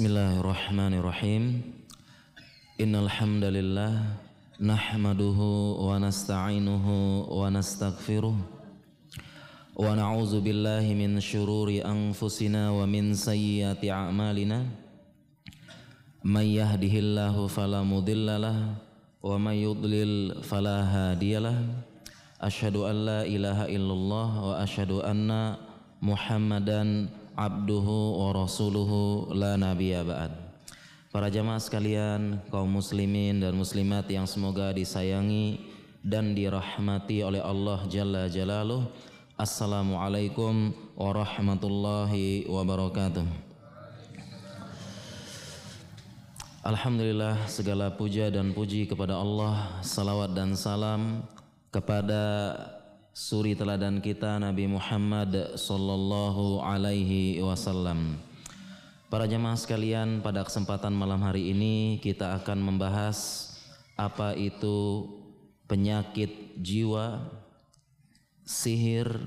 Bismillahirrahmanirrahim. Innal hamdalillah nahmaduhu wa nasta'inuhu wa nastaghfiruh wa na'udzu billahi min shururi anfusina wa min sayyiati a'malina. May yahdihillahu fala mudhillalah wa may yudlil fala hadiyalah asyhadu an la ilaha illallah wa asyhadu anna muhammadan abduhu wa rasuluhu la nabiyya ba'd. Para jamaah sekalian, kaum muslimin dan muslimat yang semoga disayangi dan dirahmati oleh Allah Jalla Jalaluh. Assalamualaikum warahmatullahi wabarakatuh. Alhamdulillah segala puja dan puji kepada Allah, salawat dan salam kepada suri teladan kita Nabi Muhammad sallallahu alaihi wasallam. Para jemaah sekalian, pada kesempatan malam hari ini kita akan membahas apa itu penyakit jiwa, sihir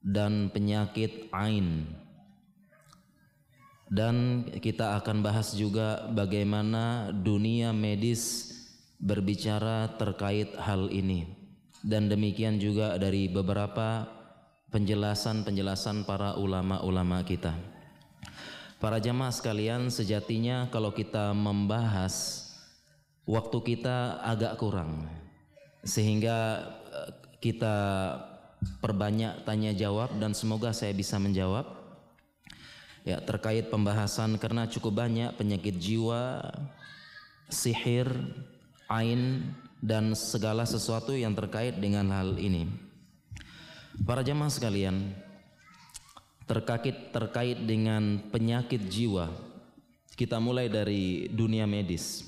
dan penyakit ain. Dan kita akan bahas juga bagaimana dunia medis berbicara terkait hal ini dan demikian juga dari beberapa penjelasan-penjelasan para ulama-ulama kita. Para jamaah sekalian, sejatinya kalau kita membahas waktu kita agak kurang sehingga eh, kita perbanyak tanya jawab dan semoga saya bisa menjawab ya terkait pembahasan karena cukup banyak penyakit jiwa, sihir, ain dan segala sesuatu yang terkait dengan hal ini. Para jemaah sekalian, terkait terkait dengan penyakit jiwa, kita mulai dari dunia medis.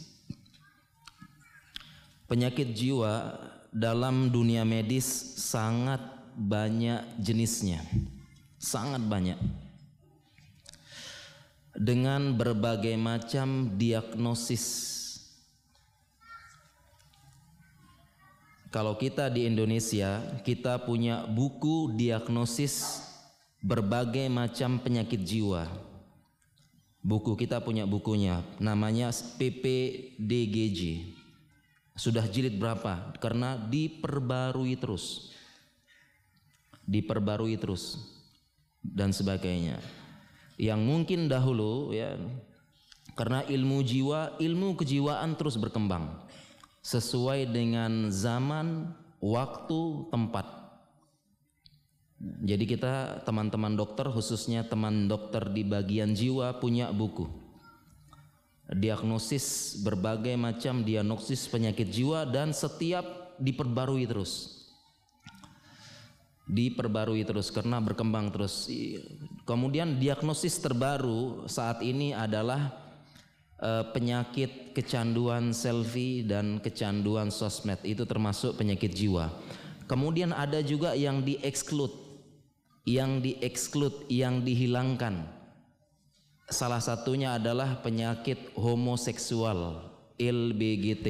Penyakit jiwa dalam dunia medis sangat banyak jenisnya. Sangat banyak. Dengan berbagai macam diagnosis Kalau kita di Indonesia, kita punya buku diagnosis berbagai macam penyakit jiwa. Buku kita punya bukunya, namanya PPDGJ. Sudah jilid berapa? Karena diperbarui terus. Diperbarui terus dan sebagainya. Yang mungkin dahulu ya karena ilmu jiwa, ilmu kejiwaan terus berkembang sesuai dengan zaman, waktu, tempat. Jadi kita teman-teman dokter khususnya teman dokter di bagian jiwa punya buku. Diagnosis berbagai macam diagnosis penyakit jiwa dan setiap diperbarui terus. Diperbarui terus karena berkembang terus. Kemudian diagnosis terbaru saat ini adalah uh, penyakit kecanduan selfie dan kecanduan sosmed itu termasuk penyakit jiwa. Kemudian ada juga yang di-exclude, yang di-exclude, yang dihilangkan. Salah satunya adalah penyakit homoseksual, LBGT,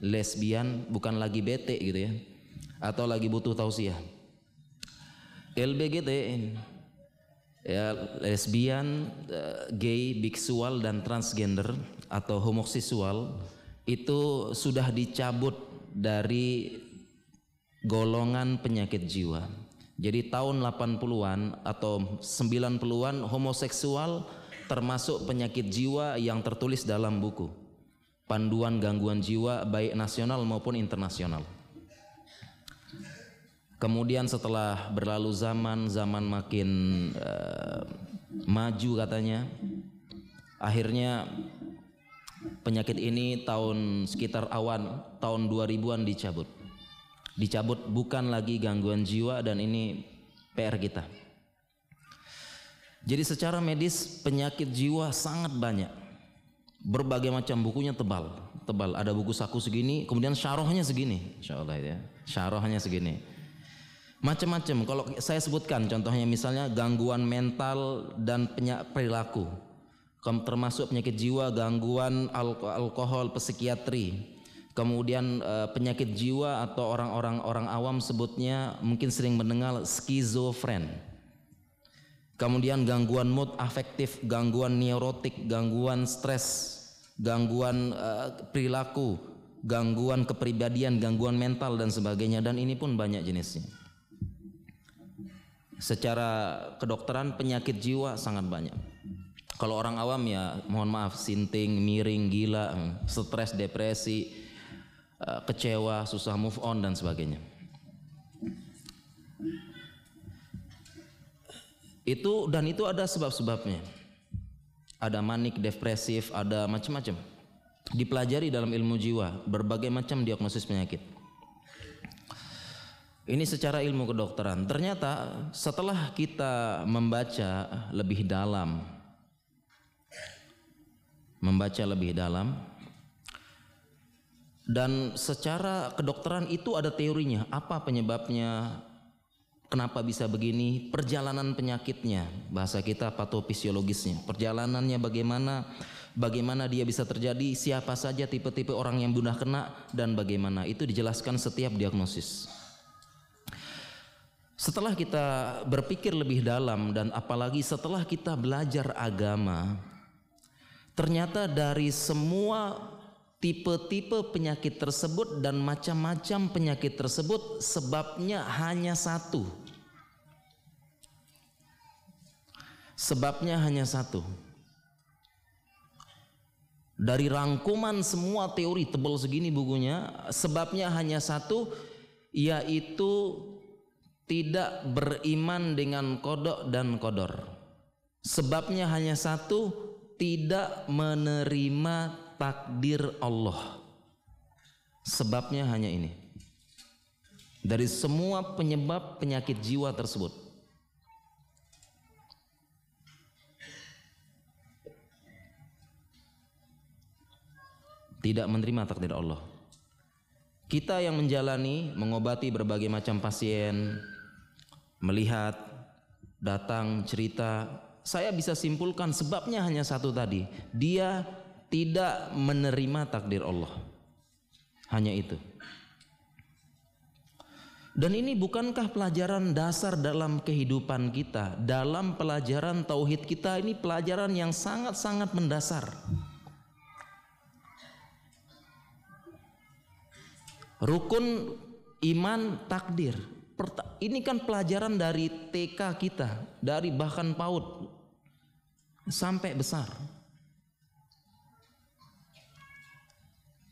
lesbian bukan lagi bete gitu ya, atau lagi butuh tausiah. LBGT ya lesbian, uh, gay, biksual dan transgender atau homoseksual itu sudah dicabut dari golongan penyakit jiwa. Jadi tahun 80-an atau 90-an homoseksual termasuk penyakit jiwa yang tertulis dalam buku panduan gangguan jiwa baik nasional maupun internasional. Kemudian setelah berlalu zaman, zaman makin uh, maju katanya, akhirnya penyakit ini tahun sekitar awan tahun 2000-an dicabut. Dicabut bukan lagi gangguan jiwa dan ini PR kita. Jadi secara medis penyakit jiwa sangat banyak. Berbagai macam bukunya tebal, tebal. Ada buku saku segini, kemudian syarohnya segini, insyaallah ya. Syarohnya segini. Macam-macam. Kalau saya sebutkan contohnya misalnya gangguan mental dan perilaku. Termasuk penyakit jiwa, gangguan alkohol, psikiatri. Kemudian eh, penyakit jiwa atau orang-orang orang awam sebutnya mungkin sering mendengar skizofren. Kemudian gangguan mood afektif, gangguan neurotik, gangguan stres, gangguan uh, perilaku, gangguan kepribadian, gangguan mental dan sebagainya dan ini pun banyak jenisnya. Secara kedokteran penyakit jiwa sangat banyak. Kalau orang awam ya mohon maaf sinting, miring, gila, stres, depresi, uh, kecewa, susah move on dan sebagainya. Itu dan itu ada sebab-sebabnya. Ada manik, depresif, ada macam-macam. Dipelajari dalam ilmu jiwa berbagai macam diagnosis penyakit. Ini secara ilmu kedokteran. Ternyata setelah kita membaca lebih dalam membaca lebih dalam dan secara kedokteran itu ada teorinya apa penyebabnya Kenapa bisa begini? Perjalanan penyakitnya, bahasa kita patofisiologisnya. Perjalanannya bagaimana? Bagaimana dia bisa terjadi? Siapa saja tipe-tipe orang yang mudah kena dan bagaimana? Itu dijelaskan setiap diagnosis. Setelah kita berpikir lebih dalam dan apalagi setelah kita belajar agama, ternyata dari semua tipe-tipe penyakit tersebut dan macam-macam penyakit tersebut sebabnya hanya satu. Sebabnya hanya satu. Dari rangkuman semua teori tebal segini bukunya, sebabnya hanya satu, yaitu tidak beriman dengan kodok dan kodor. Sebabnya hanya satu, tidak menerima takdir Allah. Sebabnya hanya ini. Dari semua penyebab penyakit jiwa tersebut. Tidak menerima takdir Allah. Kita yang menjalani, mengobati berbagai macam pasien, melihat, datang, cerita, saya bisa simpulkan sebabnya hanya satu tadi. Dia tidak menerima takdir Allah. Hanya itu. Dan ini bukankah pelajaran dasar dalam kehidupan kita, dalam pelajaran tauhid kita ini pelajaran yang sangat-sangat mendasar. Rukun iman takdir. Ini kan pelajaran dari TK kita, dari bahkan PAUD sampai besar.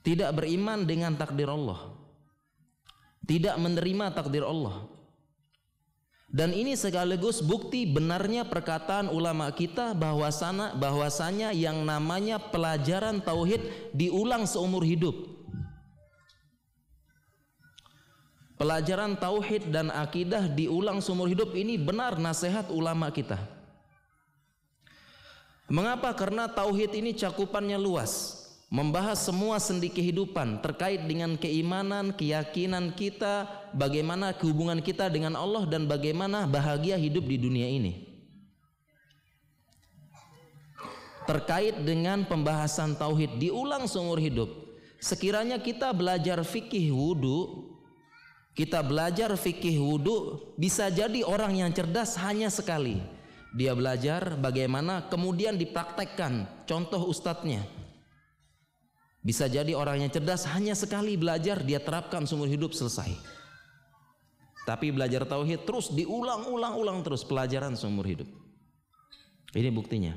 tidak beriman dengan takdir Allah. Tidak menerima takdir Allah. Dan ini sekaligus bukti benarnya perkataan ulama kita bahwasana bahwasanya yang namanya pelajaran tauhid diulang seumur hidup Pelajaran tauhid dan akidah diulang seumur hidup ini benar nasihat ulama kita. Mengapa? Karena tauhid ini cakupannya luas membahas semua sendi kehidupan terkait dengan keimanan, keyakinan kita, bagaimana hubungan kita dengan Allah dan bagaimana bahagia hidup di dunia ini. Terkait dengan pembahasan tauhid diulang seumur hidup. Sekiranya kita belajar fikih wudu, kita belajar fikih wudu, bisa jadi orang yang cerdas hanya sekali. Dia belajar bagaimana kemudian dipraktekkan contoh ustadznya bisa jadi orang yang cerdas hanya sekali belajar dia terapkan seumur hidup selesai. Tapi belajar tauhid terus diulang-ulang-ulang terus pelajaran seumur hidup. Ini buktinya.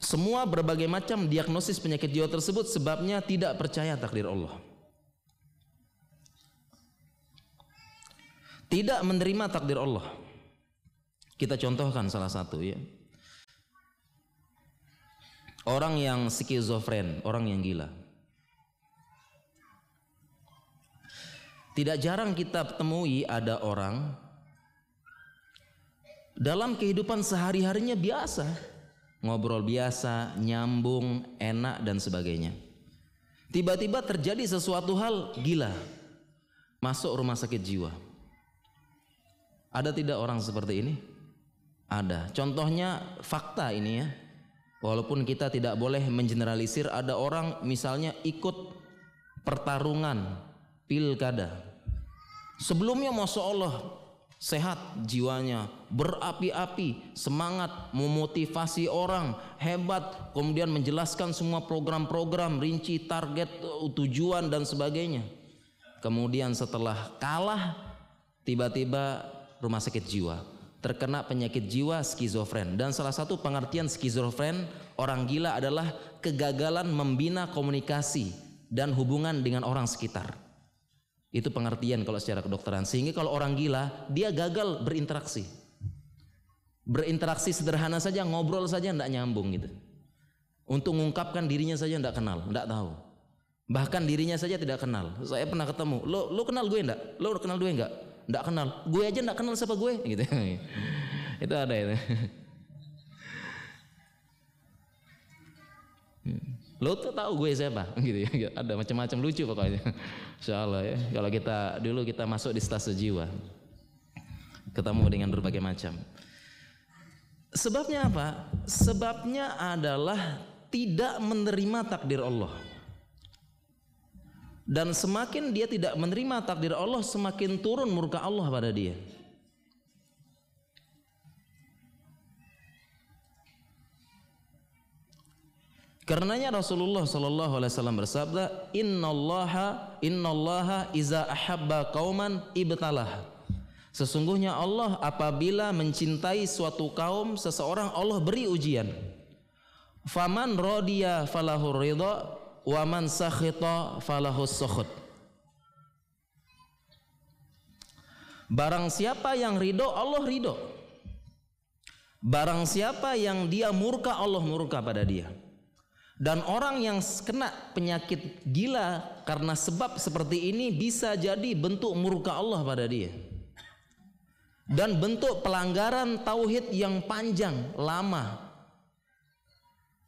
Semua berbagai macam diagnosis penyakit jiwa tersebut sebabnya tidak percaya takdir Allah. Tidak menerima takdir Allah. Kita contohkan salah satu ya. Orang yang skizofren, orang yang gila. Tidak jarang kita temui ada orang dalam kehidupan sehari-harinya biasa, ngobrol biasa, nyambung, enak dan sebagainya. Tiba-tiba terjadi sesuatu hal gila, masuk rumah sakit jiwa. Ada tidak orang seperti ini? Ada. Contohnya fakta ini ya. Walaupun kita tidak boleh mengeneralisir ada orang misalnya ikut pertarungan pilkada. Sebelumnya Masya Allah sehat jiwanya, berapi-api, semangat, memotivasi orang, hebat, kemudian menjelaskan semua program-program, rinci target, tujuan dan sebagainya. Kemudian setelah kalah, tiba-tiba rumah sakit jiwa, terkena penyakit jiwa skizofren dan salah satu pengertian skizofren orang gila adalah kegagalan membina komunikasi dan hubungan dengan orang sekitar. Itu pengertian kalau secara kedokteran. Sehingga kalau orang gila, dia gagal berinteraksi. Berinteraksi sederhana saja, ngobrol saja tidak nyambung gitu. Untuk mengungkapkan dirinya saja tidak kenal, tidak tahu. Bahkan dirinya saja tidak kenal. Saya pernah ketemu, lo lo kenal gue enggak? Lo kenal gue enggak? Enggak kenal. Gue aja enggak kenal siapa gue gitu. itu ada itu. Hmm. Lo tuh tahu gue siapa gitu ya. Ada macam-macam lucu pokoknya. Insya Allah ya. Kalau kita dulu kita masuk di stase jiwa. Ketemu dengan berbagai macam. Sebabnya apa? Sebabnya adalah tidak menerima takdir Allah. Dan semakin dia tidak menerima takdir Allah, semakin turun murka Allah pada dia. Karenanya Rasulullah sallallahu alaihi wasallam bersabda, "Innallaha innallaha iza ahabba qauman ibtalah." Sesungguhnya Allah apabila mencintai suatu kaum seseorang Allah beri ujian. Faman radiya falahu ridha wa man sakhita falahu sukhut. Barang siapa yang ridho Allah ridho. Barang siapa yang dia murka Allah murka pada dia. Dan orang yang kena penyakit gila karena sebab seperti ini bisa jadi bentuk murka Allah pada dia. Dan bentuk pelanggaran tauhid yang panjang, lama.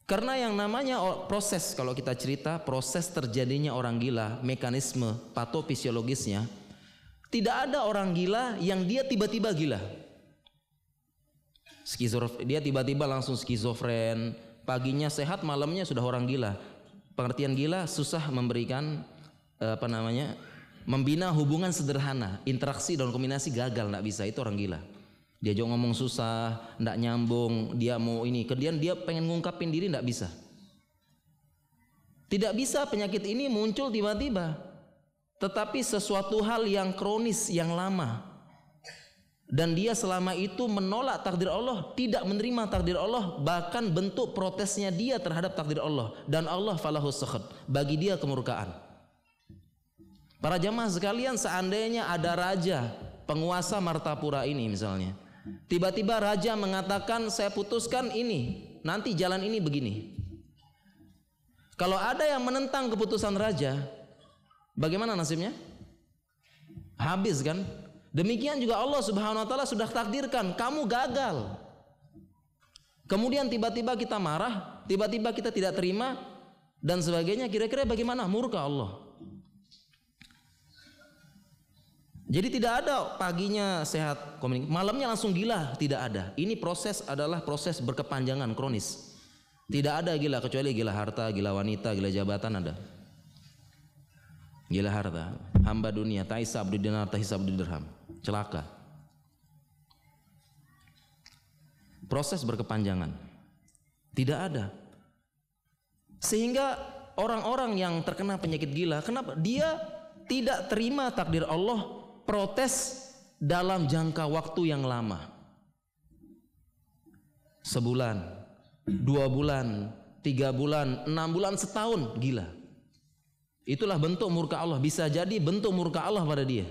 Karena yang namanya proses kalau kita cerita proses terjadinya orang gila, mekanisme patofisiologisnya tidak ada orang gila yang dia tiba-tiba gila. Skizofren, dia tiba-tiba langsung skizofren, paginya sehat malamnya sudah orang gila pengertian gila susah memberikan eh, apa namanya membina hubungan sederhana interaksi dan kombinasi gagal nggak bisa itu orang gila dia juga ngomong susah nggak nyambung dia mau ini. Kemudian dia pengen ngungkapin diri nggak bisa. Tidak bisa penyakit ini muncul tiba-tiba. Tetapi sesuatu hal yang kronis yang lama. Dan dia selama itu menolak takdir Allah, tidak menerima takdir Allah, bahkan bentuk protesnya dia terhadap takdir Allah. Dan Allah falahu sakhat, bagi dia kemurkaan. Para jamaah sekalian, seandainya ada raja penguasa Martapura ini misalnya, tiba-tiba raja mengatakan saya putuskan ini, nanti jalan ini begini. Kalau ada yang menentang keputusan raja, bagaimana nasibnya? Habis kan? Demikian juga Allah Subhanahu wa taala sudah takdirkan kamu gagal. Kemudian tiba-tiba kita marah, tiba-tiba kita tidak terima dan sebagainya. Kira-kira bagaimana? Murka Allah. Jadi tidak ada paginya sehat, malamnya langsung gila, tidak ada. Ini proses adalah proses berkepanjangan kronis. Tidak ada gila kecuali gila harta, gila wanita, gila jabatan ada. Gila harta, hamba dunia, taisa abdi dinar, taisa abdi dirham celaka. Proses berkepanjangan. Tidak ada. Sehingga orang-orang yang terkena penyakit gila, kenapa? Dia tidak terima takdir Allah, protes dalam jangka waktu yang lama. Sebulan, dua bulan, tiga bulan, enam bulan, setahun, gila. Itulah bentuk murka Allah. Bisa jadi bentuk murka Allah pada dia.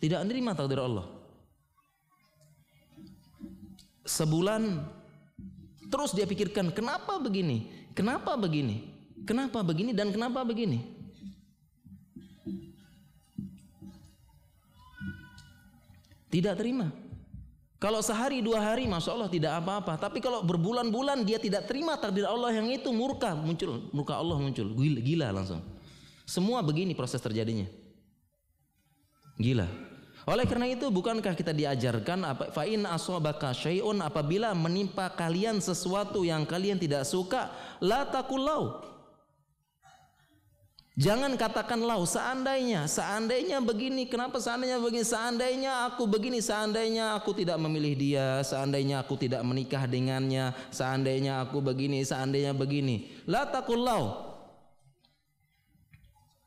Tidak menerima takdir Allah. Sebulan terus dia pikirkan kenapa begini? Kenapa begini? Kenapa begini dan kenapa begini? Tidak terima. Kalau sehari dua hari masya Allah tidak apa-apa. Tapi kalau berbulan-bulan dia tidak terima takdir Allah yang itu murka muncul. Murka Allah muncul. Gila, gila langsung. Semua begini proses terjadinya. Gila. Oleh karena itu bukankah kita diajarkan apa fa in asabaka syai'un apabila menimpa kalian sesuatu yang kalian tidak suka la takullau Jangan katakan lau seandainya, seandainya begini, kenapa seandainya begini, seandainya aku begini, seandainya aku tidak memilih dia, seandainya aku tidak menikah dengannya, seandainya aku begini, seandainya begini. La takul lau.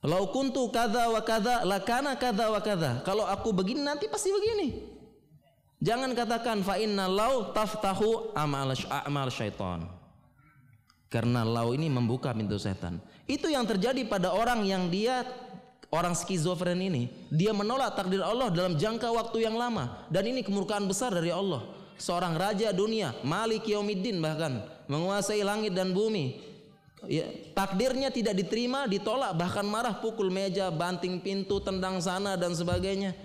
Lau kuntu kada wa kada, lakana kada wa kada. Kalau aku begini nanti pasti begini. Jangan katakan fa inna lau taftahu amal syaitan. Karena lau ini membuka pintu setan. Itu yang terjadi pada orang yang dia orang skizofren ini. Dia menolak takdir Allah dalam jangka waktu yang lama dan ini kemurkaan besar dari Allah. Seorang raja dunia, Malik Yaumiddin bahkan menguasai langit dan bumi. Ya, takdirnya tidak diterima, ditolak, bahkan marah, pukul meja, banting pintu, tendang sana dan sebagainya.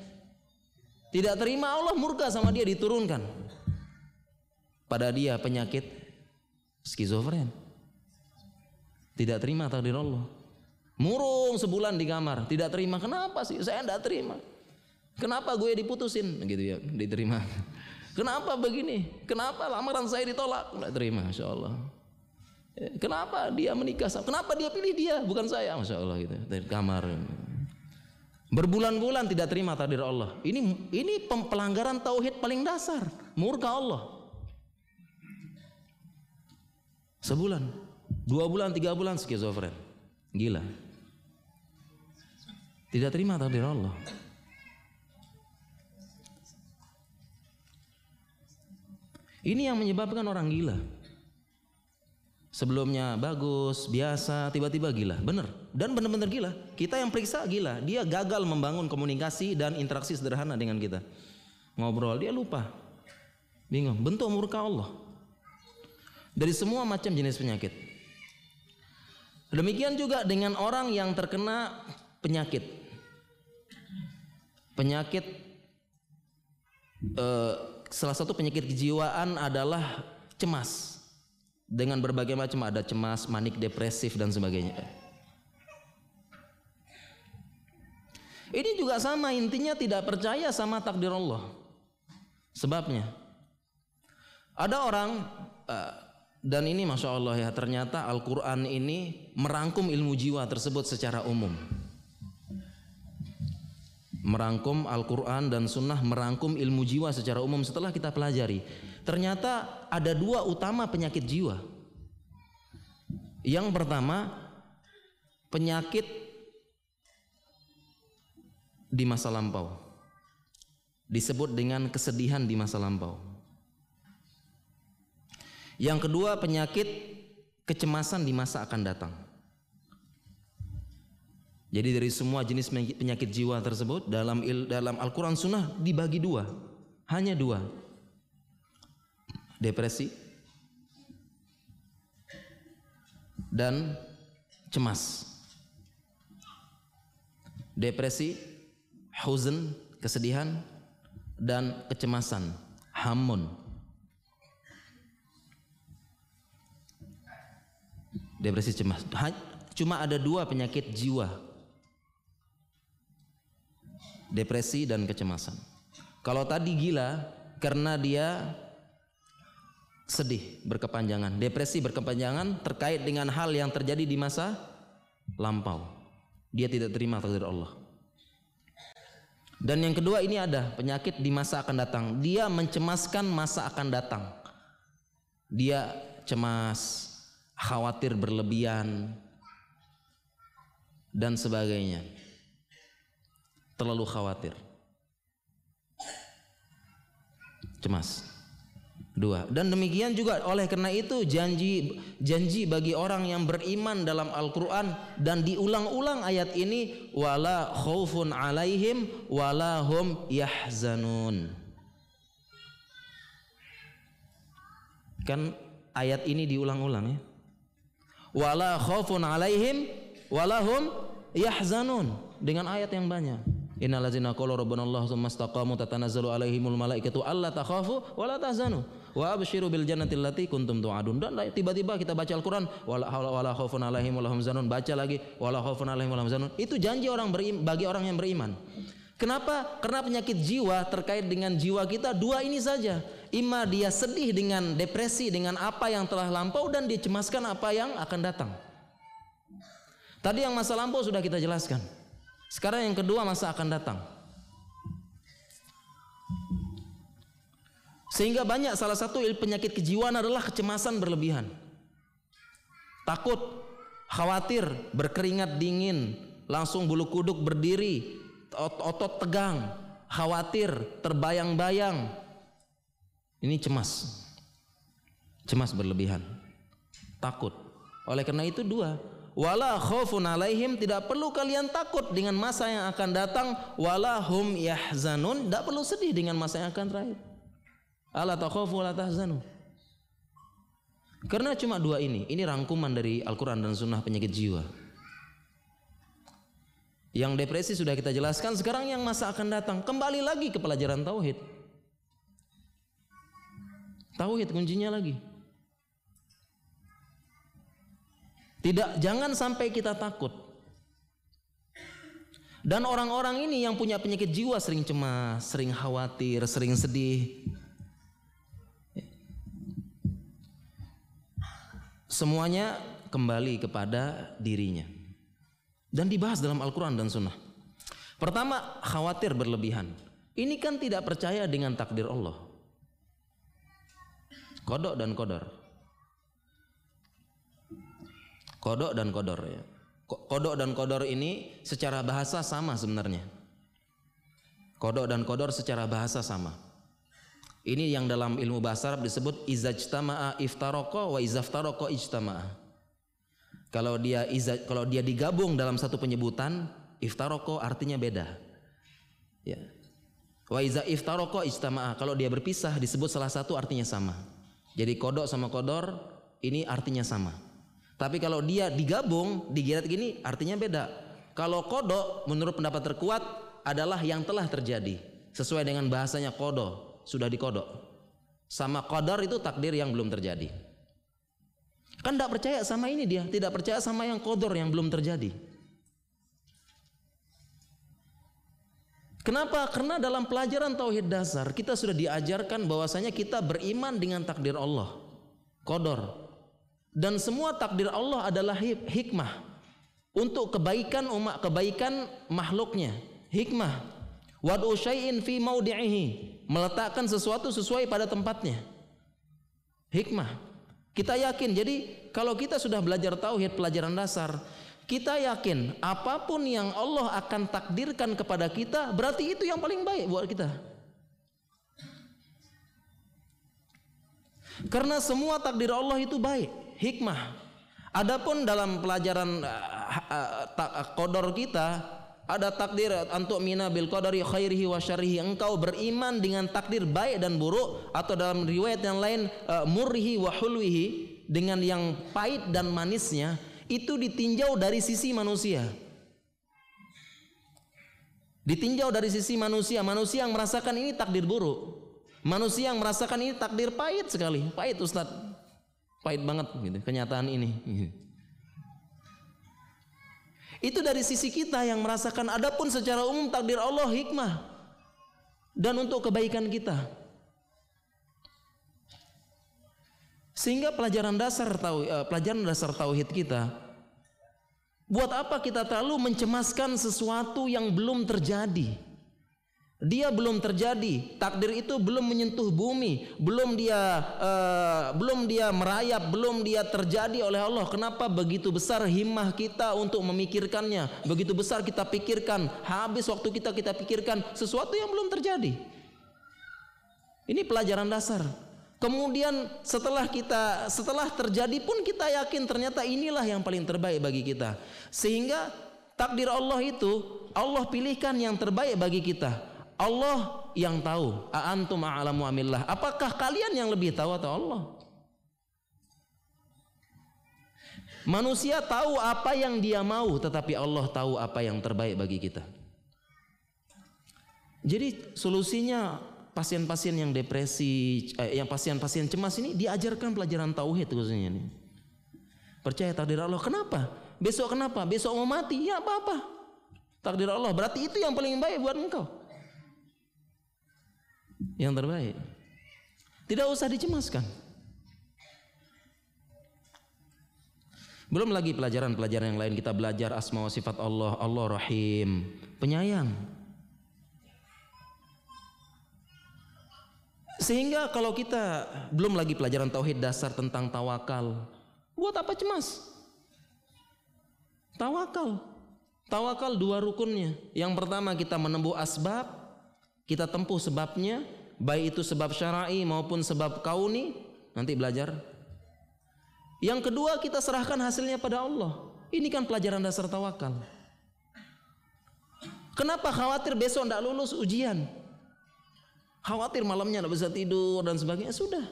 Tidak terima Allah murka sama dia diturunkan. Pada dia penyakit skizofren. Tidak terima takdir Allah. Murung sebulan di kamar, tidak terima. Kenapa sih? Saya tidak terima. Kenapa gue diputusin? Gitu ya, diterima. Kenapa begini? Kenapa lamaran saya ditolak? Tidak terima, Masya Allah. Eh, kenapa dia menikah? Kenapa dia pilih dia, bukan saya? Masya Allah gitu. Dari kamar. Berbulan-bulan tidak terima takdir Allah. Ini ini pelanggaran tauhid paling dasar, murka Allah. Sebulan. Dua bulan, tiga bulan skizofren. Gila. Tidak terima takdir Allah. Ini yang menyebabkan orang gila. Sebelumnya bagus, biasa, tiba-tiba gila. Benar. Dan benar-benar gila. Kita yang periksa gila. Dia gagal membangun komunikasi dan interaksi sederhana dengan kita. Ngobrol, dia lupa. Bingung. Bentuk murka Allah. Dari semua macam jenis penyakit. Demikian juga dengan orang yang terkena penyakit. Penyakit eh, salah satu penyakit kejiwaan adalah cemas. Dengan berbagai macam ada cemas, manik, depresif dan sebagainya. Ini juga sama intinya tidak percaya sama takdir Allah. Sebabnya ada orang uh, dan ini masya Allah ya ternyata Al-Quran ini merangkum ilmu jiwa tersebut secara umum. Merangkum Al-Quran dan Sunnah merangkum ilmu jiwa secara umum setelah kita pelajari. Ternyata ada dua utama penyakit jiwa. Yang pertama penyakit di masa lampau. Disebut dengan kesedihan di masa lampau. Yang kedua penyakit kecemasan di masa akan datang. Jadi dari semua jenis penyakit jiwa tersebut dalam dalam Al-Quran Sunnah dibagi dua, hanya dua. Depresi dan cemas. Depresi, huzn, kesedihan dan kecemasan, hamun. Depresi cemas. Cuma ada dua penyakit jiwa. Depresi dan kecemasan. Kalau tadi gila karena dia sedih berkepanjangan, depresi berkepanjangan terkait dengan hal yang terjadi di masa lampau. Dia tidak terima takdir Allah. Dan yang kedua ini ada penyakit di masa akan datang. Dia mencemaskan masa akan datang. Dia cemas, khawatir berlebihan dan sebagainya. Terlalu khawatir. Cemas. Dua. Dan demikian juga oleh karena itu janji janji bagi orang yang beriman dalam Al-Qur'an dan diulang-ulang ayat ini wala khaufun alaihim wala hum yahzanun. Kan ayat ini diulang-ulang ya wala khaufun alaihim walahum yahzanun. Dengan ayat yang banyak. Innallazina qala rabbana Allah tsumma istaqamu tatanazzalu alaihimul malaikatu alla takhafu wala tahzanu. Wa abshiru bil jannati allati kuntum tu'adun. Dan tiba-tiba kita baca Al-Qur'an wala wala khaufun alaihim walahum zanun baca lagi wala khaufun alaihim walahum zanun itu janji orang berim, bagi orang yang beriman. Kenapa? Karena penyakit jiwa terkait dengan jiwa kita dua ini saja. Ima dia sedih dengan depresi dengan apa yang telah lampau dan dicemaskan apa yang akan datang. Tadi yang masa lampau sudah kita jelaskan. Sekarang yang kedua masa akan datang. Sehingga banyak salah satu penyakit kejiwaan adalah kecemasan berlebihan. Takut, khawatir, berkeringat dingin, langsung bulu kuduk berdiri, otot tegang, khawatir, terbayang-bayang. Ini cemas. Cemas berlebihan. Takut. Oleh karena itu dua, wala khaufun alaihim tidak perlu kalian takut dengan masa yang akan datang. Wala hum yahzanun tidak perlu sedih dengan masa yang akan terakhir. Ala takhafu wala tahzanu. Karena cuma dua ini. Ini rangkuman dari Al-Quran dan Sunnah penyakit jiwa. Yang depresi sudah kita jelaskan sekarang yang masa akan datang. Kembali lagi ke pelajaran tauhid tauhid kuncinya lagi Tidak jangan sampai kita takut. Dan orang-orang ini yang punya penyakit jiwa sering cemas, sering khawatir, sering sedih. Semuanya kembali kepada dirinya. Dan dibahas dalam Al-Quran dan Sunnah. Pertama, khawatir berlebihan. Ini kan tidak percaya dengan takdir Allah. Kodok dan kodor. Kodok dan kodor ya. Kodok dan kodor ini secara bahasa sama sebenarnya. Kodok dan kodor secara bahasa sama. Ini yang dalam ilmu bahasa Arab disebut izajtama'a iftaroko wa izaftaroko ijtama'a. Kalau dia izaj, kalau dia digabung dalam satu penyebutan, iftaroko artinya beda. Ya. Wa iza iftaroko ijtama'a. Kalau dia berpisah disebut salah satu artinya sama. Jadi kodok sama kodor ini artinya sama. Tapi kalau dia digabung, digirat gini artinya beda. Kalau kodok menurut pendapat terkuat adalah yang telah terjadi. Sesuai dengan bahasanya kodo, sudah dikodok. Sama kodor itu takdir yang belum terjadi. Kan tidak percaya sama ini dia, tidak percaya sama yang kodor yang belum terjadi. Kenapa? Karena dalam pelajaran tauhid dasar kita sudah diajarkan bahwasanya kita beriman dengan takdir Allah. Kodor, dan semua takdir Allah adalah hikmah. Untuk kebaikan umat kebaikan makhluknya. Hikmah. Wad'u syai'in fi maudi'ihi meletakkan sesuatu sesuai pada tempatnya. Hikmah. Kita yakin. Jadi kalau kita sudah belajar tauhid pelajaran dasar kita yakin apa pun yang Allah akan takdirkan kepada kita berarti itu yang paling baik buat kita karena semua takdir Allah itu baik hikmah. Adapun dalam pelajaran uh, uh, kodor kita ada takdir untuk mina bil qadari khairihi wa syarrihi engkau beriman dengan takdir baik dan buruk atau dalam riwayat yang lain uh, murrihi wa hulwihi dengan yang pahit dan manisnya itu ditinjau dari sisi manusia. Ditinjau dari sisi manusia. Manusia yang merasakan ini takdir buruk. Manusia yang merasakan ini takdir pahit sekali. Pahit Ustadz Pahit banget gitu kenyataan ini. Itu dari sisi kita yang merasakan. Adapun secara umum takdir Allah hikmah. Dan untuk kebaikan kita. Sehingga pelajaran dasar tahu eh, pelajaran dasar tauhid kita buat apa kita terlalu mencemaskan sesuatu yang belum terjadi? Dia belum terjadi, takdir itu belum menyentuh bumi, belum dia uh, belum dia merayap, belum dia terjadi oleh Allah. Kenapa begitu besar himmah kita untuk memikirkannya? Begitu besar kita pikirkan, habis waktu kita kita pikirkan sesuatu yang belum terjadi. Ini pelajaran dasar. Kemudian setelah kita setelah terjadi pun kita yakin ternyata inilah yang paling terbaik bagi kita. Sehingga takdir Allah itu Allah pilihkan yang terbaik bagi kita. Allah yang tahu. Aantum a'lamu amillah. Apakah kalian yang lebih tahu atau Allah? Manusia tahu apa yang dia mau, tetapi Allah tahu apa yang terbaik bagi kita. Jadi solusinya pasien-pasien yang depresi, eh, yang pasien-pasien cemas ini diajarkan pelajaran tauhid khususnya ini. Percaya takdir Allah. Kenapa? Besok kenapa? Besok mau mati? Ya apa-apa. Takdir Allah. Berarti itu yang paling baik buat engkau yang terbaik. Tidak usah dicemaskan. Belum lagi pelajaran-pelajaran yang lain kita belajar asma wa sifat Allah, Allah Rahim, penyayang. Sehingga kalau kita belum lagi pelajaran tauhid dasar tentang tawakal, buat apa cemas? Tawakal. Tawakal dua rukunnya. Yang pertama kita menempuh asbab, kita tempuh sebabnya, baik itu sebab syar'i maupun sebab kauni, nanti belajar yang kedua kita serahkan hasilnya pada Allah. Ini kan pelajaran dasar tawakal. Kenapa khawatir besok tidak lulus ujian? Khawatir malamnya tidak bisa tidur dan sebagainya. Sudah.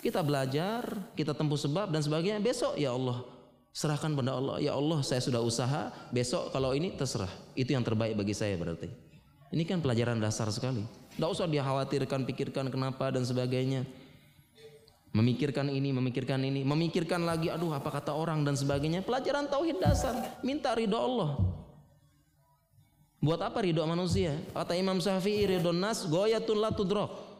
Kita belajar, kita tempuh sebab dan sebagainya. Besok ya Allah serahkan pada Allah. Ya Allah saya sudah usaha. Besok kalau ini terserah. Itu yang terbaik bagi saya berarti. Ini kan pelajaran dasar sekali. Tidak usah dia khawatirkan, pikirkan kenapa dan sebagainya memikirkan ini, memikirkan ini, memikirkan lagi, aduh apa kata orang dan sebagainya. Pelajaran tauhid dasar, minta ridho Allah. Buat apa ridho manusia? Kata Imam Syafi'i, ridho nas goyatun la tudrok.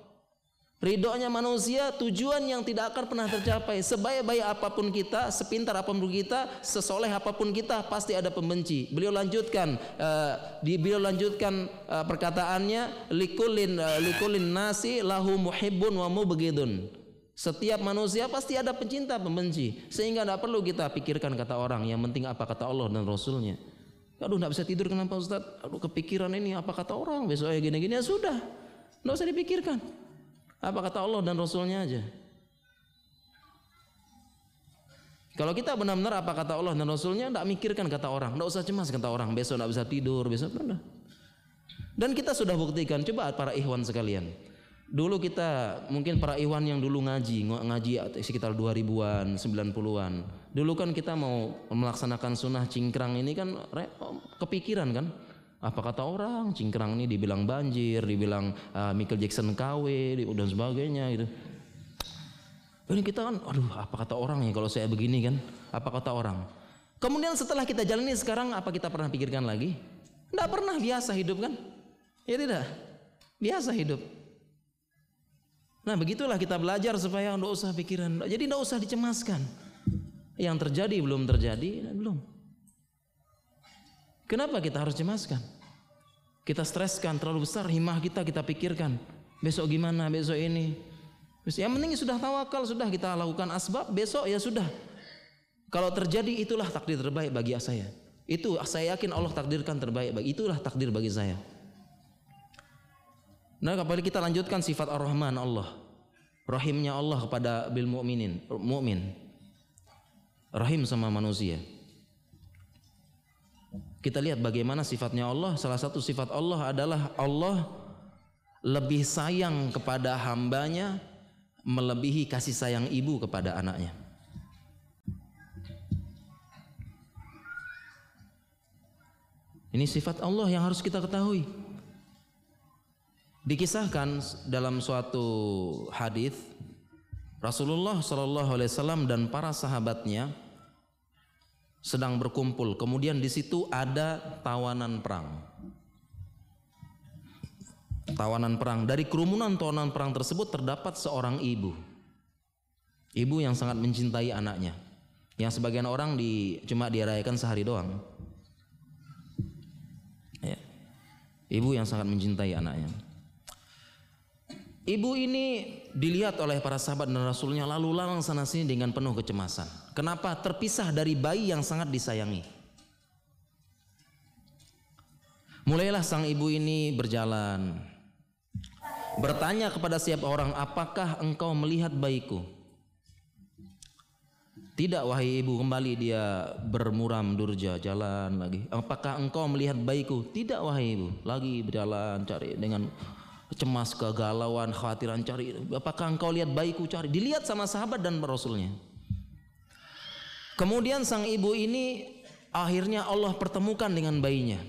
Ridhonya manusia tujuan yang tidak akan pernah tercapai. Sebaik-baik apa pun kita, sepintar apa pun kita, sesoleh apa pun kita, pasti ada pembenci. Beliau lanjutkan, uh, beliau lanjutkan uh, perkataannya, likulin uh, likulin nasi lahu muhibbun wa mubghidun. Setiap manusia pasti ada pencinta pembenci Sehingga tidak perlu kita pikirkan kata orang Yang penting apa kata Allah dan Rasulnya Aduh tidak bisa tidur kenapa Ustaz Aduh kepikiran ini apa kata orang? Besok ya gini-gini ya sudah. Tidak usah dipikirkan. Apa kata Allah dan Rasulnya aja? Kalau kita benar-benar apa kata Allah dan Rasulnya Tidak mikirkan kata orang. Tidak usah cemas kata orang. Besok tidak bisa tidur Besok tidak Dan kita sudah buktikan. Coba para ikhwan sekalian Dulu kita mungkin para iwan yang dulu ngaji, ngaji sekitar 2000-an, 90-an. Dulu kan kita mau melaksanakan sunnah cingkrang ini kan kepikiran kan. Apa kata orang cingkrang ini dibilang banjir, dibilang uh, Michael Jackson KW dan sebagainya gitu. Ini kita kan, aduh apa kata orang ya kalau saya begini kan? Apa kata orang? Kemudian setelah kita jalani sekarang apa kita pernah pikirkan lagi? Tidak pernah biasa hidup kan? Ya tidak. Biasa hidup. Nah begitulah kita belajar supaya tidak usah pikiran. Jadi tidak usah dicemaskan. Yang terjadi belum terjadi, belum. Kenapa kita harus cemaskan? Kita streskan terlalu besar himah kita kita pikirkan. Besok gimana, besok ini. Yang penting sudah tawakal, sudah kita lakukan asbab, besok ya sudah. Kalau terjadi itulah takdir terbaik bagi saya. Itu saya yakin Allah takdirkan terbaik bagi itulah takdir bagi saya. Nah, kembali kita lanjutkan sifat Ar-Rahman Allah. Rahimnya Allah kepada bil mukminin, mukmin. Rahim sama manusia. Kita lihat bagaimana sifatnya Allah. Salah satu sifat Allah adalah Allah lebih sayang kepada hambanya melebihi kasih sayang ibu kepada anaknya. Ini sifat Allah yang harus kita ketahui. Dikisahkan dalam suatu hadis Rasulullah Shallallahu Alaihi Wasallam dan para sahabatnya sedang berkumpul. Kemudian di situ ada tawanan perang. Tawanan perang dari kerumunan tawanan perang tersebut terdapat seorang ibu. Ibu yang sangat mencintai anaknya. Yang sebagian orang di, cuma dirayakan sehari doang. Ya. Ibu yang sangat mencintai anaknya. Ibu ini dilihat oleh para sahabat dan rasulnya lalu lalang sana sini dengan penuh kecemasan. Kenapa? Terpisah dari bayi yang sangat disayangi. Mulailah sang ibu ini berjalan. Bertanya kepada siapa orang, apakah engkau melihat bayiku? Tidak wahai ibu, kembali dia bermuram durja jalan lagi. Apakah engkau melihat bayiku? Tidak wahai ibu, lagi berjalan cari dengan cemas, kegalauan, khawatiran cari. Apakah engkau lihat bayiku cari? Dilihat sama sahabat dan rasulnya. Kemudian sang ibu ini akhirnya Allah pertemukan dengan bayinya.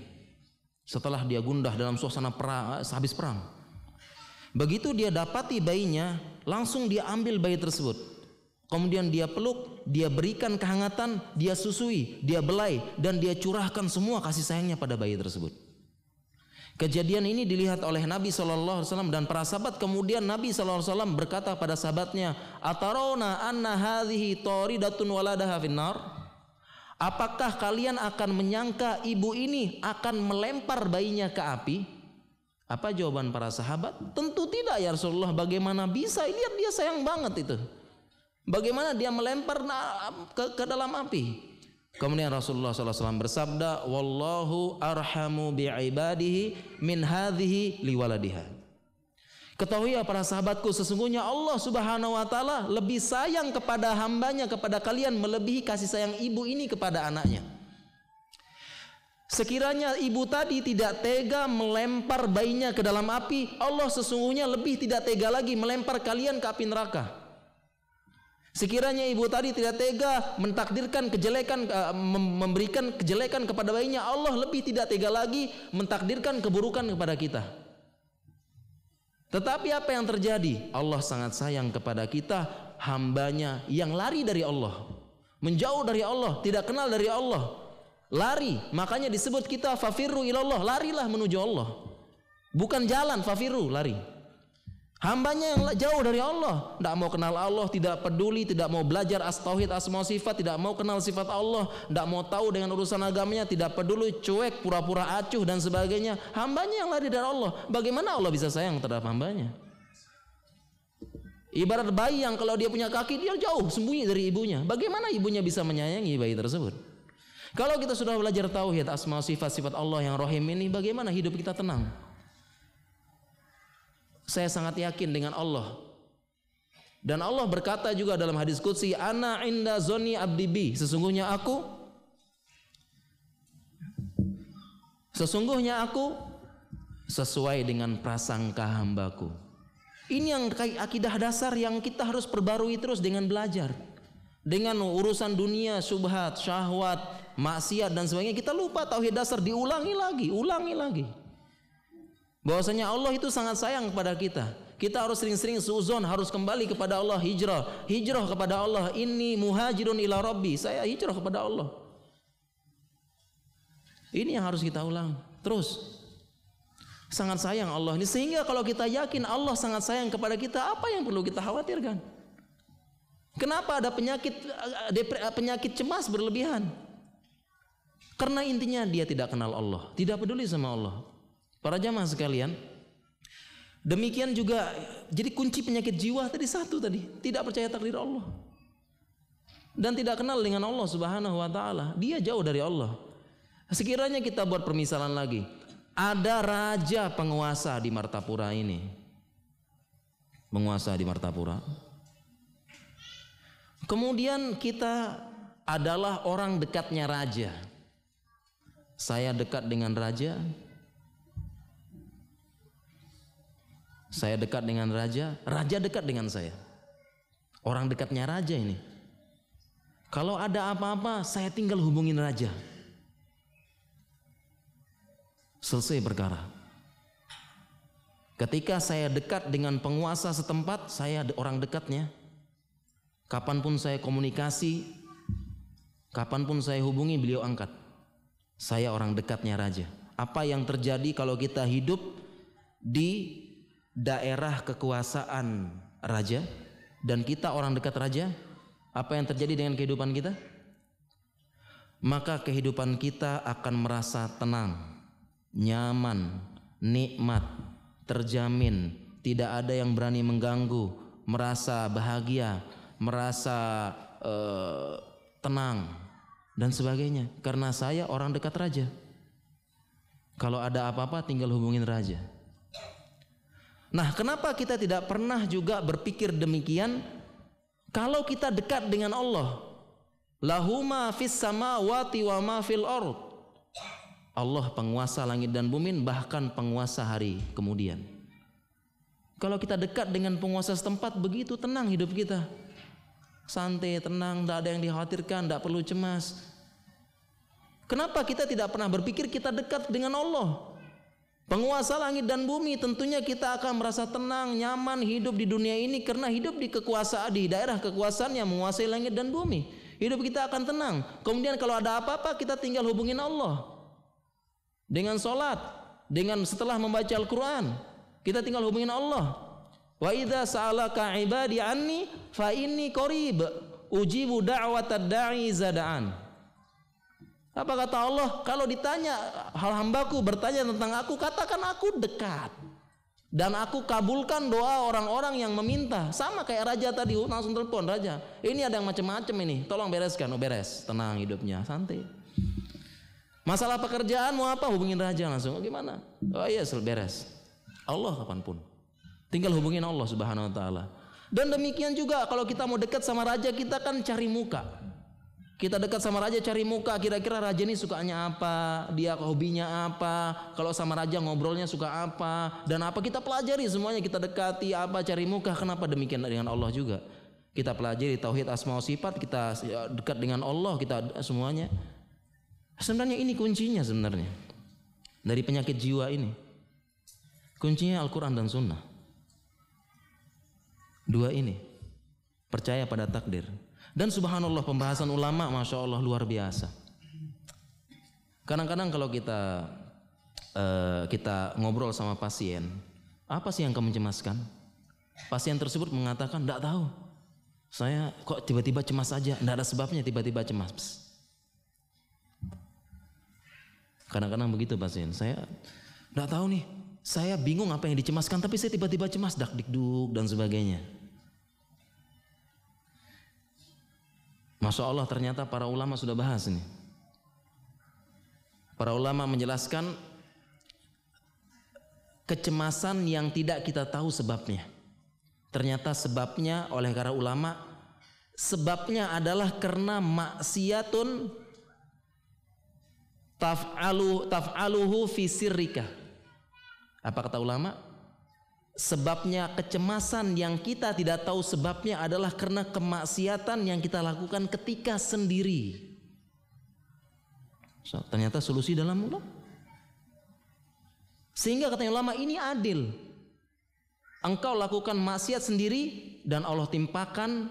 Setelah dia gundah dalam suasana perang, habis perang. Begitu dia dapati bayinya, langsung dia ambil bayi tersebut. Kemudian dia peluk, dia berikan kehangatan, dia susui, dia belai, dan dia curahkan semua kasih sayangnya pada bayi tersebut. Kejadian ini dilihat oleh Nabi SAW dan para sahabat. Kemudian Nabi SAW berkata pada sahabatnya, Atarona anna hadhihi waladaha finnar. Apakah kalian akan menyangka ibu ini akan melempar bayinya ke api? Apa jawaban para sahabat? Tentu tidak ya Rasulullah. Bagaimana bisa? Lihat dia sayang banget itu. Bagaimana dia melempar ke, ke dalam api? Kemudian Rasulullah SAW bersabda, "Wallahu arhamu bi'ibadihi min hadhihi liwaladiha." Ketahui ya para sahabatku sesungguhnya Allah Subhanahu wa taala lebih sayang kepada hambanya kepada kalian melebihi kasih sayang ibu ini kepada anaknya. Sekiranya ibu tadi tidak tega melempar bayinya ke dalam api, Allah sesungguhnya lebih tidak tega lagi melempar kalian ke api neraka. Sekiranya ibu tadi tidak tega mentakdirkan kejelekan eh, memberikan kejelekan kepada bayinya, Allah lebih tidak tega lagi mentakdirkan keburukan kepada kita. Tetapi apa yang terjadi? Allah sangat sayang kepada kita, hambanya yang lari dari Allah. Menjauh dari Allah, tidak kenal dari Allah. Lari, makanya disebut kita fafiru ilallah, larilah menuju Allah. Bukan jalan, fafiru, lari. Hambanya yang jauh dari Allah, tidak mau kenal Allah, tidak peduli, tidak mau belajar as tauhid asma sifat, tidak mau kenal sifat Allah, tidak mau tahu dengan urusan agamanya, tidak peduli, cuek, pura-pura acuh dan sebagainya. Hambanya yang lari dari Allah. Bagaimana Allah bisa sayang terhadap hambanya? Ibarat bayi yang kalau dia punya kaki dia jauh sembunyi dari ibunya. Bagaimana ibunya bisa menyayangi bayi tersebut? Kalau kita sudah belajar tauhid asma sifat sifat Allah yang rohim ini, bagaimana hidup kita tenang? Saya sangat yakin dengan Allah. Dan Allah berkata juga dalam hadis qudsi, "Ana inda zoni abdibi." Sesungguhnya aku Sesungguhnya aku sesuai dengan prasangka hambaku. Ini yang akidah dasar yang kita harus perbarui terus dengan belajar. Dengan urusan dunia, subhat, syahwat, maksiat dan sebagainya kita lupa tauhid dasar diulangi lagi, ulangi lagi. Bahwasanya Allah itu sangat sayang kepada kita. Kita harus sering-sering suzon, harus kembali kepada Allah, hijrah. Hijrah kepada Allah. Ini muhajirun ila rabbi. Saya hijrah kepada Allah. Ini yang harus kita ulang. Terus. Sangat sayang Allah ini. Sehingga kalau kita yakin Allah sangat sayang kepada kita, apa yang perlu kita khawatirkan? Kenapa ada penyakit penyakit cemas berlebihan? Karena intinya dia tidak kenal Allah, tidak peduli sama Allah. Para jamaah sekalian, demikian juga jadi kunci penyakit jiwa tadi satu tadi, tidak percaya takdir Allah. Dan tidak kenal dengan Allah Subhanahu wa taala. Dia jauh dari Allah. Sekiranya kita buat permisalan lagi, ada raja penguasa di Martapura ini. Penguasa di Martapura. Kemudian kita adalah orang dekatnya raja. Saya dekat dengan raja, Saya dekat dengan raja, raja dekat dengan saya. Orang dekatnya raja ini. Kalau ada apa-apa, saya tinggal hubungin raja. Selesai perkara. Ketika saya dekat dengan penguasa setempat, saya orang dekatnya. Kapan pun saya komunikasi, kapan pun saya hubungi, beliau angkat. Saya orang dekatnya raja. Apa yang terjadi kalau kita hidup di daerah kekuasaan raja dan kita orang dekat raja, apa yang terjadi dengan kehidupan kita? Maka kehidupan kita akan merasa tenang, nyaman, nikmat, terjamin, tidak ada yang berani mengganggu, merasa bahagia, merasa uh, tenang dan sebagainya karena saya orang dekat raja. Kalau ada apa-apa tinggal hubungin raja. Nah, kenapa kita tidak pernah juga berpikir demikian? Kalau kita dekat dengan Allah, lahuma fis samawati wa ma fil ard. Allah penguasa langit dan bumi bahkan penguasa hari kemudian. Kalau kita dekat dengan penguasa setempat begitu tenang hidup kita. Santai, tenang, tidak ada yang dikhawatirkan, tidak perlu cemas. Kenapa kita tidak pernah berpikir kita dekat dengan Allah? Penguasa langit dan bumi tentunya kita akan merasa tenang, nyaman hidup di dunia ini karena hidup di kekuasaan di daerah kekuasaan yang menguasai langit dan bumi. Hidup kita akan tenang. Kemudian kalau ada apa-apa kita tinggal hubungin Allah. Dengan solat, dengan setelah membaca Al-Quran, kita tinggal hubungin Allah. Wa idza sa'alaka ibadi anni fa inni qarib ujibu da'watad da'i zada'an. Apa kata Allah? Kalau ditanya hal hambaku bertanya tentang aku, katakan aku dekat. Dan aku kabulkan doa orang-orang yang meminta. Sama kayak raja tadi, langsung telepon raja. Ini ada yang macam-macam ini, tolong bereskan. Oh beres, tenang hidupnya, santai. Masalah pekerjaan mau apa? Hubungin raja langsung. Oh, gimana? Oh iya, beres. Allah kapan pun. Tinggal hubungin Allah Subhanahu wa taala. Dan demikian juga kalau kita mau dekat sama raja, kita kan cari muka. Kita dekat sama raja cari muka, kira-kira raja ini sukanya apa, dia hobinya apa, kalau sama raja ngobrolnya suka apa, dan apa kita pelajari semuanya kita dekati apa cari muka. Kenapa demikian dengan Allah juga? Kita pelajari tauhid asma sifat, kita ya, dekat dengan Allah, kita semuanya. Sebenarnya ini kuncinya sebenarnya dari penyakit jiwa ini. Kuncinya Al-Quran dan Sunnah. Dua ini percaya pada takdir. Dan subhanallah pembahasan ulama masya Allah luar biasa. Kadang-kadang kalau kita uh, kita ngobrol sama pasien, apa sih yang kamu cemaskan? Pasien tersebut mengatakan tidak tahu. Saya kok tiba-tiba cemas saja, tidak ada sebabnya tiba-tiba cemas. Kadang-kadang begitu pasien. Saya tidak tahu nih. Saya bingung apa yang dicemaskan, tapi saya tiba-tiba cemas, dak dikduk dan sebagainya. Masya Allah ternyata para ulama sudah bahas ini. Para ulama menjelaskan kecemasan yang tidak kita tahu sebabnya. Ternyata sebabnya oleh para ulama sebabnya adalah karena maksiatun taf'alu taf'aluhu fi sirrika. Apa kata ulama? Sebabnya kecemasan yang kita tidak tahu sebabnya adalah karena kemaksiatan yang kita lakukan ketika sendiri. So, ternyata solusi dalam ulama. Sehingga katanya ulama ini adil. Engkau lakukan maksiat sendiri dan Allah timpakan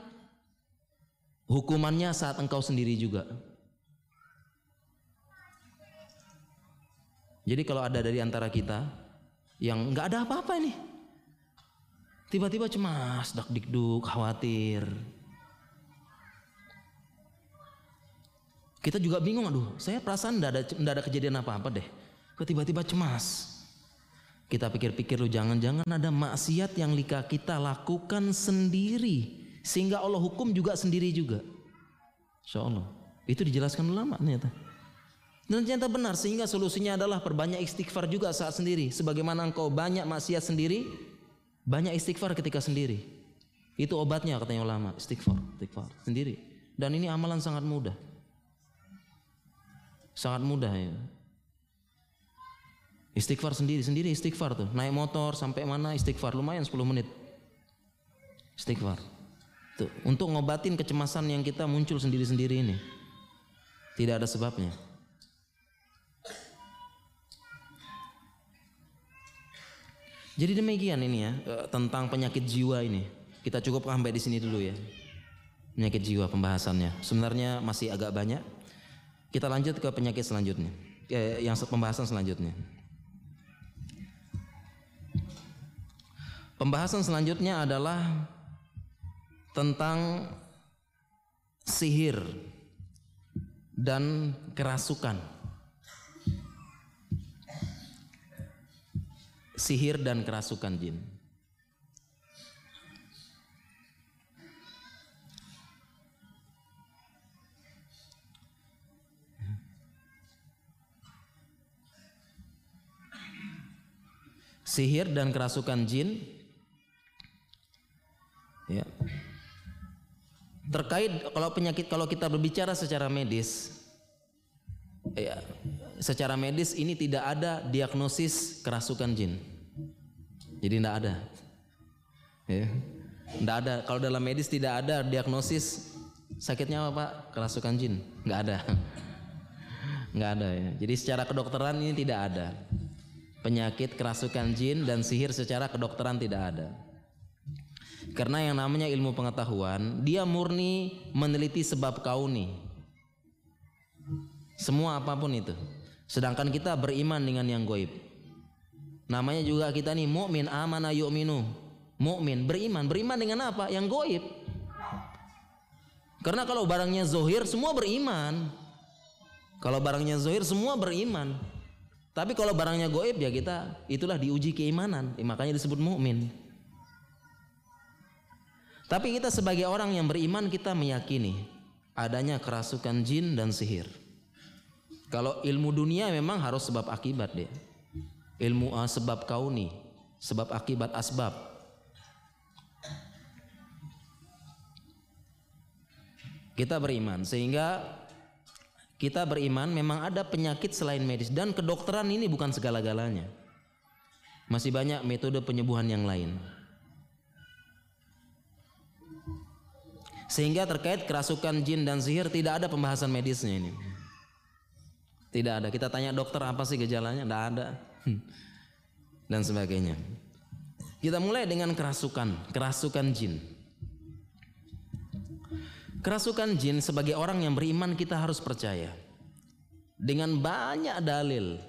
hukumannya saat engkau sendiri juga. Jadi kalau ada dari antara kita yang nggak ada apa-apa ini, Tiba-tiba cemas, dak dikduk, khawatir. Kita juga bingung, aduh, saya perasaan tidak ada, ada kejadian apa-apa deh. Kok tiba-tiba cemas? Kita pikir-pikir lu jangan-jangan ada maksiat yang lika kita lakukan sendiri sehingga Allah hukum juga sendiri juga. Insya Allah. Itu dijelaskan ulama ternyata. Dan ternyata benar sehingga solusinya adalah perbanyak istighfar juga saat sendiri. Sebagaimana engkau banyak maksiat sendiri, banyak istighfar ketika sendiri. Itu obatnya katanya ulama, istighfar, istighfar sendiri. Dan ini amalan sangat mudah. Sangat mudah ya. Istighfar sendiri, sendiri istighfar tuh. Naik motor sampai mana istighfar, lumayan 10 menit. Istighfar. Tuh, untuk ngobatin kecemasan yang kita muncul sendiri-sendiri ini. Tidak ada sebabnya. Jadi demikian ini ya eh, tentang penyakit jiwa ini. Kita cukup sampai di sini dulu ya. Penyakit jiwa pembahasannya. Sebenarnya masih agak banyak. Kita lanjut ke penyakit selanjutnya. Eh, yang pembahasan selanjutnya. Pembahasan selanjutnya adalah tentang sihir dan kerasukan. Sihir dan kerasukan jin. Sihir dan kerasukan jin ya. Terkait kalau penyakit kalau kita berbicara secara medis ya secara medis ini tidak ada diagnosis kerasukan jin. Jadi tidak ada. Ya. Tidak ada. Kalau dalam medis tidak ada diagnosis sakitnya apa Pak? Kerasukan jin. Nggak ada. Nggak ada ya. Jadi secara kedokteran ini tidak ada. Penyakit kerasukan jin dan sihir secara kedokteran tidak ada. Karena yang namanya ilmu pengetahuan, dia murni meneliti sebab kauni. Semua apa pun itu. Sedangkan kita beriman dengan yang goib. Namanya juga kita nih mukmin amana yu'minu. Mukmin beriman, beriman dengan apa? Yang goib. Karena kalau barangnya zohir semua beriman. Kalau barangnya zohir semua beriman. Tapi kalau barangnya goib ya kita itulah diuji keimanan. Ya, makanya disebut mukmin. Tapi kita sebagai orang yang beriman kita meyakini adanya kerasukan jin dan sihir. Kalau ilmu dunia memang harus sebab akibat deh. Ilmu uh, sebab kauni, sebab akibat asbab. Kita beriman sehingga kita beriman memang ada penyakit selain medis dan kedokteran ini bukan segala-galanya. Masih banyak metode penyembuhan yang lain. Sehingga terkait kerasukan jin dan sihir tidak ada pembahasan medisnya ini. Tidak ada. Kita tanya dokter apa sih gejalanya? Tidak ada. Dan sebagainya. Kita mulai dengan kerasukan, kerasukan jin. Kerasukan jin sebagai orang yang beriman kita harus percaya. Dengan banyak dalil.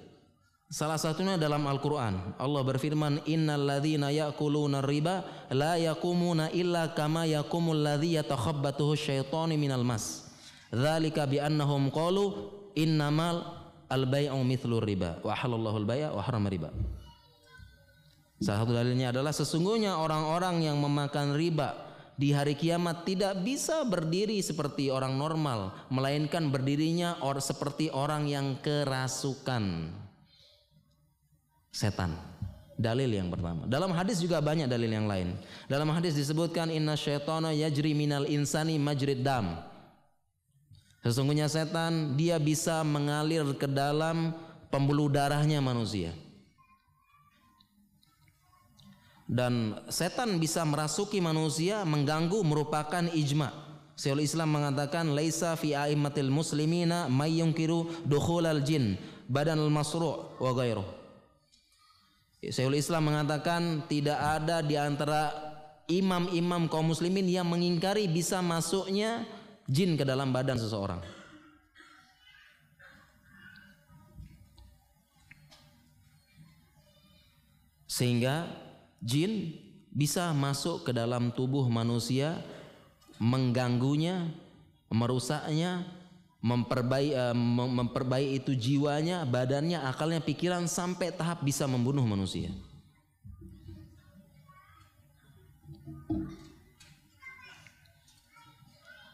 Salah satunya dalam Al-Qur'an. Allah berfirman, "Innal ladzina ya'kuluna riba la yakumuna illa kama yakumul ladzi yatakhabbathu syaitanu minal mas." Bi annahum qalu innamal al-bai'u mithlu riba wa halallahu al-bai'a wa harrama riba. Salah satu dalilnya adalah sesungguhnya orang-orang yang memakan riba di hari kiamat tidak bisa berdiri seperti orang normal, melainkan berdirinya or seperti orang yang kerasukan. Setan. Dalil yang pertama. Dalam hadis juga banyak dalil yang lain. Dalam hadis disebutkan inna syaitana yajri minal insani majrid dam. Sesungguhnya setan dia bisa mengalir ke dalam pembuluh darahnya manusia dan setan bisa merasuki manusia mengganggu merupakan ijma. Syekhul Islam mengatakan laisa fi aimmatil muslimina may yunkiru dukhulal jin badan al masru' wa ghairuh. Syekhul Islam mengatakan tidak ada di antara imam-imam kaum muslimin yang mengingkari bisa masuknya jin ke dalam badan seseorang. Sehingga jin bisa masuk ke dalam tubuh manusia mengganggunya merusaknya memperbaiki uh, memperbaiki itu jiwanya badannya akalnya pikiran sampai tahap bisa membunuh manusia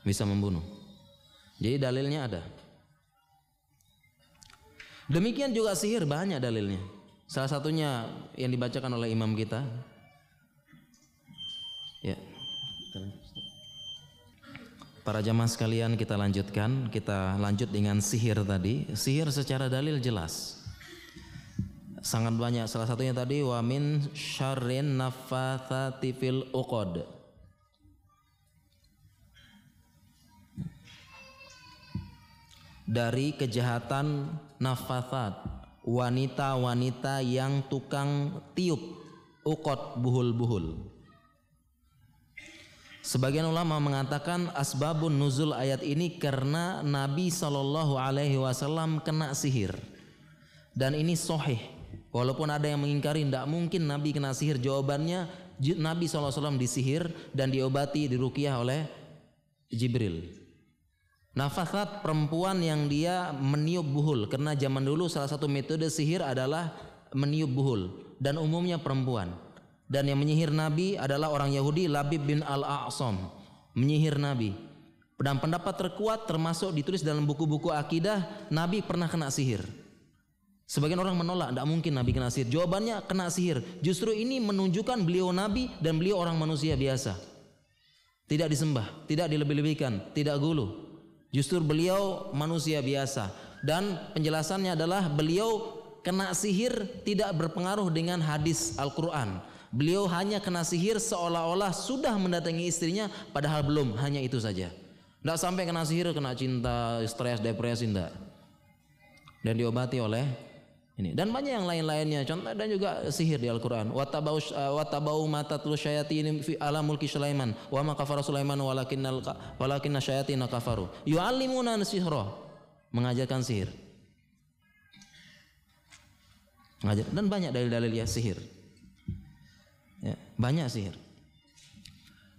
bisa membunuh jadi dalilnya ada demikian juga sihir banyak dalilnya Salah satunya yang dibacakan oleh imam kita. Ya. Para jamaah sekalian kita lanjutkan, kita lanjut dengan sihir tadi. Sihir secara dalil jelas. Sangat banyak. Salah satunya tadi wa min syarrin naffatsati fil uqad. Dari kejahatan nafathat wanita-wanita yang tukang tiup ukot buhul-buhul. Sebagian ulama mengatakan asbabun nuzul ayat ini karena Nabi Shallallahu Alaihi Wasallam kena sihir dan ini sohih. Walaupun ada yang mengingkari tidak mungkin Nabi kena sihir, jawabannya Nabi SAW disihir dan diobati dirukiah oleh Jibril. Nafasat perempuan yang dia meniup buhul karena zaman dulu salah satu metode sihir adalah meniup buhul dan umumnya perempuan. Dan yang menyihir Nabi adalah orang Yahudi Labib bin Al-A'sam menyihir Nabi. Dan pendapat terkuat termasuk ditulis dalam buku-buku akidah Nabi pernah kena sihir. Sebagian orang menolak, tidak mungkin Nabi kena sihir. Jawabannya kena sihir. Justru ini menunjukkan beliau Nabi dan beliau orang manusia biasa. Tidak disembah, tidak dilebih-lebihkan, tidak gulu. Justru beliau manusia biasa dan penjelasannya adalah beliau kena sihir tidak berpengaruh dengan hadis Al-Qur'an. Beliau hanya kena sihir seolah-olah sudah mendatangi istrinya padahal belum, hanya itu saja. Tidak sampai kena sihir, kena cinta, stres, depresi, tidak. Dan diobati oleh ini. Dan banyak yang lain-lainnya. Contoh dan juga sihir di Al-Qur'an. Watabau uh, watabau matatlu syayatin fi ala mulki Sulaiman. Wa ma kafara Sulaiman walakinnal walakinna syayatin kafaru. Yu'allimuna sihra. Mengajarkan sihir. Mengajar dan banyak dalil-dalil ya sihir. Ya, banyak sihir.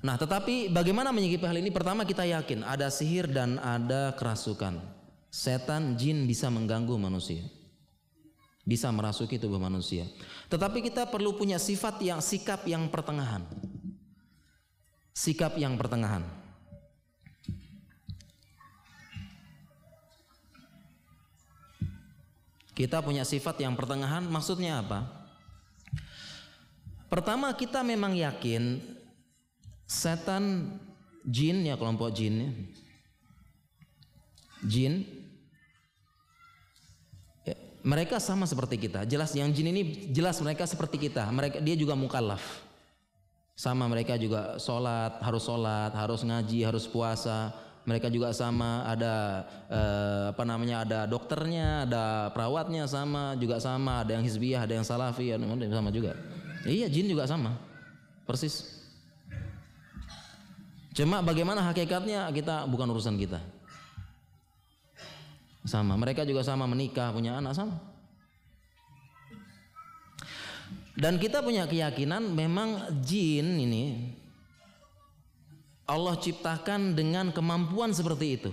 Nah, tetapi bagaimana menyikapi hal ini? Pertama kita yakin ada sihir dan ada kerasukan. setan, jin bisa mengganggu manusia. Bisa merasuki tubuh manusia. Tetapi kita perlu punya sifat yang sikap yang pertengahan. Sikap yang pertengahan. Kita punya sifat yang pertengahan maksudnya apa? Pertama kita memang yakin setan jin ya kelompok jin ya. Jin mereka sama seperti kita. Jelas yang jin ini jelas mereka seperti kita. Mereka dia juga mukallaf. Sama mereka juga sholat, harus sholat, harus ngaji, harus puasa, mereka juga sama ada eh, apa namanya ada dokternya ada perawatnya sama juga sama ada yang hizbiyah ada yang salafi ada yang sama juga iya jin juga sama persis cuma bagaimana hakikatnya kita bukan urusan kita sama mereka juga sama menikah punya anak sama dan kita punya keyakinan memang jin ini Allah ciptakan dengan kemampuan seperti itu.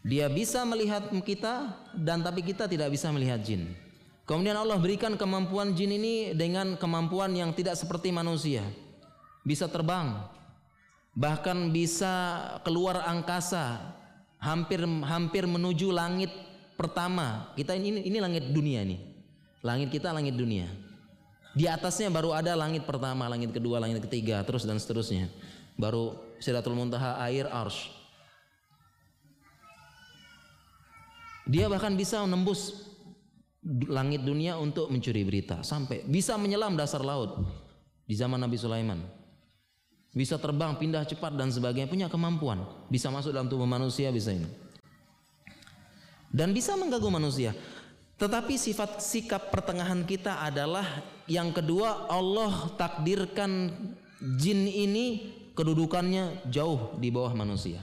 Dia bisa melihat kita dan tapi kita tidak bisa melihat jin. Kemudian Allah berikan kemampuan jin ini dengan kemampuan yang tidak seperti manusia. Bisa terbang. Bahkan bisa keluar angkasa, hampir hampir menuju langit pertama. Kita ini ini langit dunia nih. Langit kita langit dunia. Di atasnya baru ada langit pertama, langit kedua, langit ketiga, terus dan seterusnya. Baru Sidratul Muntaha air arsh. Dia bahkan bisa menembus langit dunia untuk mencuri berita sampai bisa menyelam dasar laut di zaman Nabi Sulaiman. Bisa terbang, pindah cepat dan sebagainya, punya kemampuan. Bisa masuk dalam tubuh manusia bisa ini. Dan bisa mengganggu manusia. Tetapi sifat sikap pertengahan kita adalah yang kedua Allah takdirkan jin ini kedudukannya jauh di bawah manusia.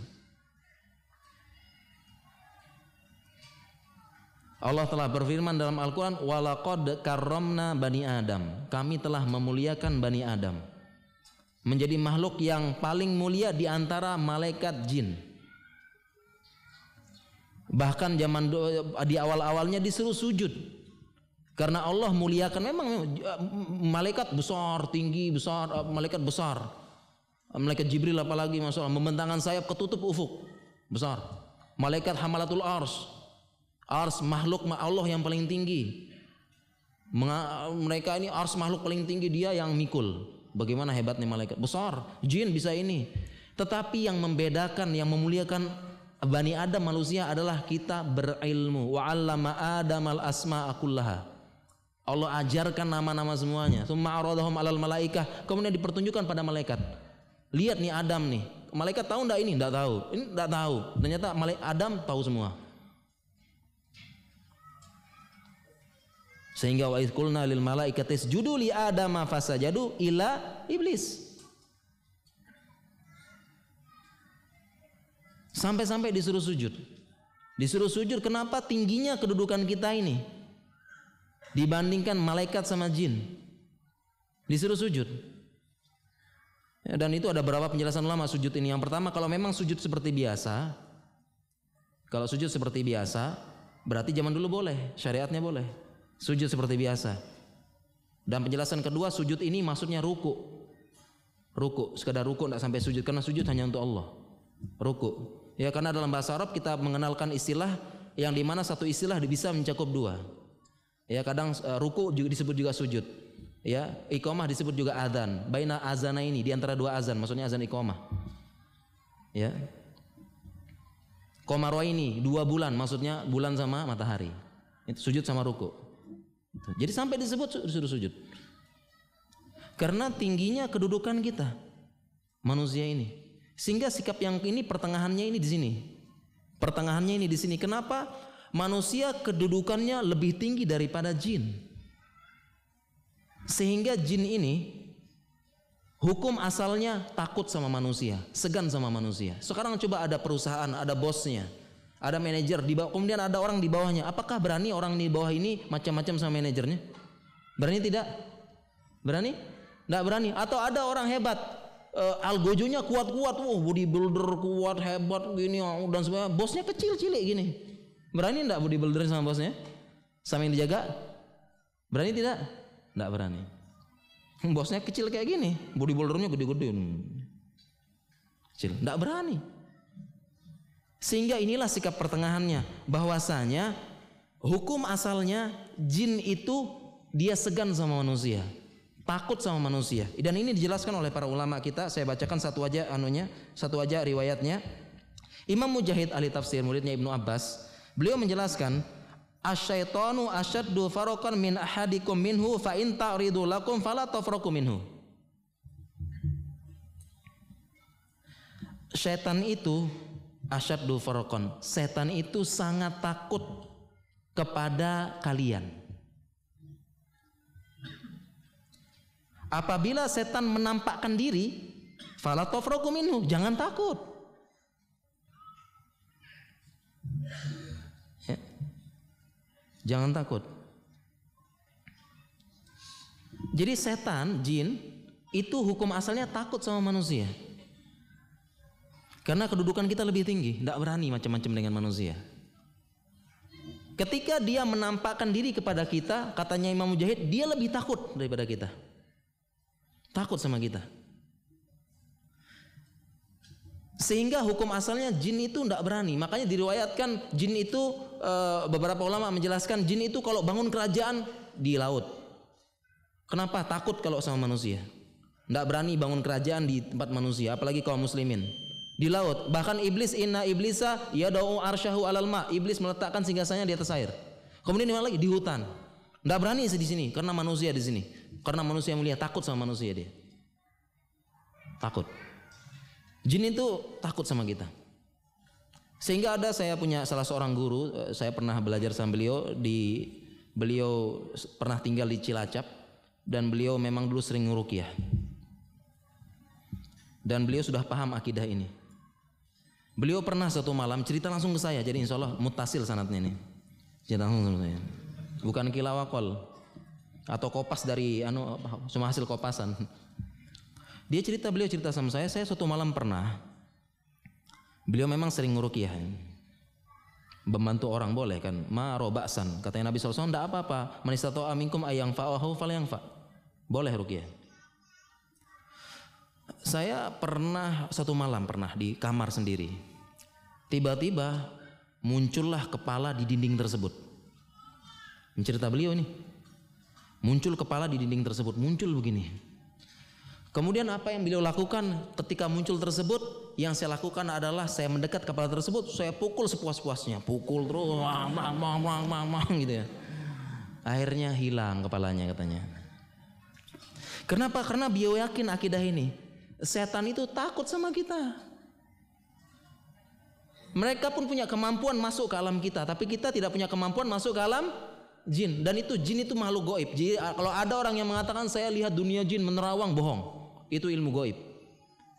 Allah telah berfirman dalam Al-Quran Walaqad karramna bani Adam Kami telah memuliakan bani Adam Menjadi makhluk yang paling mulia di antara malaikat jin Bahkan zaman di awal-awalnya disuruh sujud. Karena Allah muliakan memang malaikat besar, tinggi, besar, malaikat besar. Malaikat Jibril apalagi masalah membentangkan sayap ketutup ufuk besar. Malaikat Hamalatul Ars. Ars makhluk Allah yang paling tinggi. Mereka ini ars makhluk paling tinggi dia yang mikul. Bagaimana hebatnya malaikat besar, jin bisa ini. Tetapi yang membedakan, yang memuliakan Bani Adam manusia adalah kita berilmu. Wa 'allama Adam al asma kullaha. Allah ajarkan nama-nama semuanya. Summa aradahum 'alal malaikah. Kemudian dipertunjukkan pada malaikat. Lihat nih Adam nih. Malaikat tahu enggak ini? Enggak tahu. Ini enggak tahu. Ternyata malaikat Adam tahu semua. Sehingga wa qulna lil malaikati isjudu li adama fasajadu ila iblis. Sampai-sampai disuruh sujud. Disuruh sujud kenapa tingginya kedudukan kita ini dibandingkan malaikat sama jin. Disuruh sujud. Ya, dan itu ada beberapa penjelasan ulama sujud ini. Yang pertama kalau memang sujud seperti biasa, kalau sujud seperti biasa, berarti zaman dulu boleh, syariatnya boleh. Sujud seperti biasa. Dan penjelasan kedua, sujud ini maksudnya ruku. Ruku, sekadar ruku tidak sampai sujud karena sujud hanya untuk Allah. Ruku. Ya karena dalam bahasa Arab kita mengenalkan istilah yang di mana satu istilah bisa mencakup dua. Ya kadang uh, ruku juga disebut juga sujud. Ya iqamah disebut juga azan. Baina azana ini di antara dua azan, maksudnya azan iqamah. Ya. Komaro ini dua bulan, maksudnya bulan sama matahari. Itu sujud sama ruku. Jadi sampai disebut disuruh sujud. Karena tingginya kedudukan kita manusia ini. Sehingga sikap yang ini pertengahannya ini di sini. Pertengahannya ini di sini. Kenapa? Manusia kedudukannya lebih tinggi daripada jin. Sehingga jin ini hukum asalnya takut sama manusia, segan sama manusia. Sekarang coba ada perusahaan, ada bosnya, ada manajer di bawah, kemudian ada orang di bawahnya. Apakah berani orang di bawah ini macam-macam sama manajernya? Berani tidak? Berani? Tidak berani. Atau ada orang hebat, uh, algojonya kuat-kuat, wah bodybuilder kuat hebat gini oh, dan sebagainya. Bosnya kecil cilik gini. Berani enggak bodybuilder sama bosnya? Sama yang dijaga? Berani tidak? Enggak berani. Bosnya kecil kayak gini, bodybuildernya gede-gede. Kecil, enggak berani. Sehingga inilah sikap pertengahannya bahwasanya hukum asalnya jin itu dia segan sama manusia takut sama manusia. Dan ini dijelaskan oleh para ulama kita. Saya bacakan satu aja anunya, satu aja riwayatnya. Imam Mujahid ahli tafsir muridnya Ibnu Abbas, beliau menjelaskan Asyaitonu asyaddu farokan min ahadikum minhu fa in ta'ridu lakum fala tafraku minhu. Setan itu asyaddu farokon. Setan itu sangat takut kepada kalian. Apabila setan menampakkan diri, fala minhu, jangan takut. Ya. Jangan takut. Jadi setan, jin itu hukum asalnya takut sama manusia. Karena kedudukan kita lebih tinggi, tidak berani macam-macam dengan manusia. Ketika dia menampakkan diri kepada kita, katanya Imam Mujahid, dia lebih takut daripada kita. Takut sama kita. Sehingga hukum asalnya jin itu tidak berani. Makanya diriwayatkan jin itu e, beberapa ulama menjelaskan jin itu kalau bangun kerajaan di laut. Kenapa? Takut kalau sama manusia. Tidak berani bangun kerajaan di tempat manusia, apalagi kaum muslimin. Di laut, bahkan iblis inna iblisa yadau arsyahu alal ma. Iblis meletakkan singgasanya di atas air. Kemudian di mana lagi di hutan. Tidak berani di sini karena manusia di sini. Karena manusia mulia takut sama manusia dia. Takut. Jin itu takut sama kita. Sehingga ada saya punya salah seorang guru, eh, saya pernah belajar sama beliau di beliau pernah tinggal di Cilacap dan beliau memang dulu sering ngurukiah. Dan beliau sudah paham akidah ini. Beliau pernah satu malam cerita langsung ke saya, jadi insya Allah mutasil sanatnya ini. Cerita langsung sama saya. Bukan kilawakol atau kopas dari anu cuma hasil kopasan. Dia cerita beliau cerita sama saya, saya suatu malam pernah beliau memang sering ngurukiah. Membantu orang boleh kan? Ma robaksan. Katanya Nabi SAW, tidak apa-apa. Manistatu aminkum ayang fa'ahu fal yang fa. Boleh rukiah. Saya pernah satu malam pernah di kamar sendiri. Tiba-tiba muncullah kepala di dinding tersebut. Mencerita beliau ini. Muncul kepala di dinding tersebut, muncul begini. Kemudian apa yang beliau lakukan ketika muncul tersebut? Yang saya lakukan adalah saya mendekat kepala tersebut, saya pukul sepuas-puasnya, pukul terus, mang, mang, mang, mang, mang, mang, gitu ya. Akhirnya hilang kepalanya katanya. Kenapa? Karena beliau yakin akidah ini. Setan itu takut sama kita. Mereka pun punya kemampuan masuk ke alam kita, tapi kita tidak punya kemampuan masuk ke alam jin dan itu jin itu makhluk goib. Jadi kalau ada orang yang mengatakan saya lihat dunia jin menerawang bohong. Itu ilmu goib.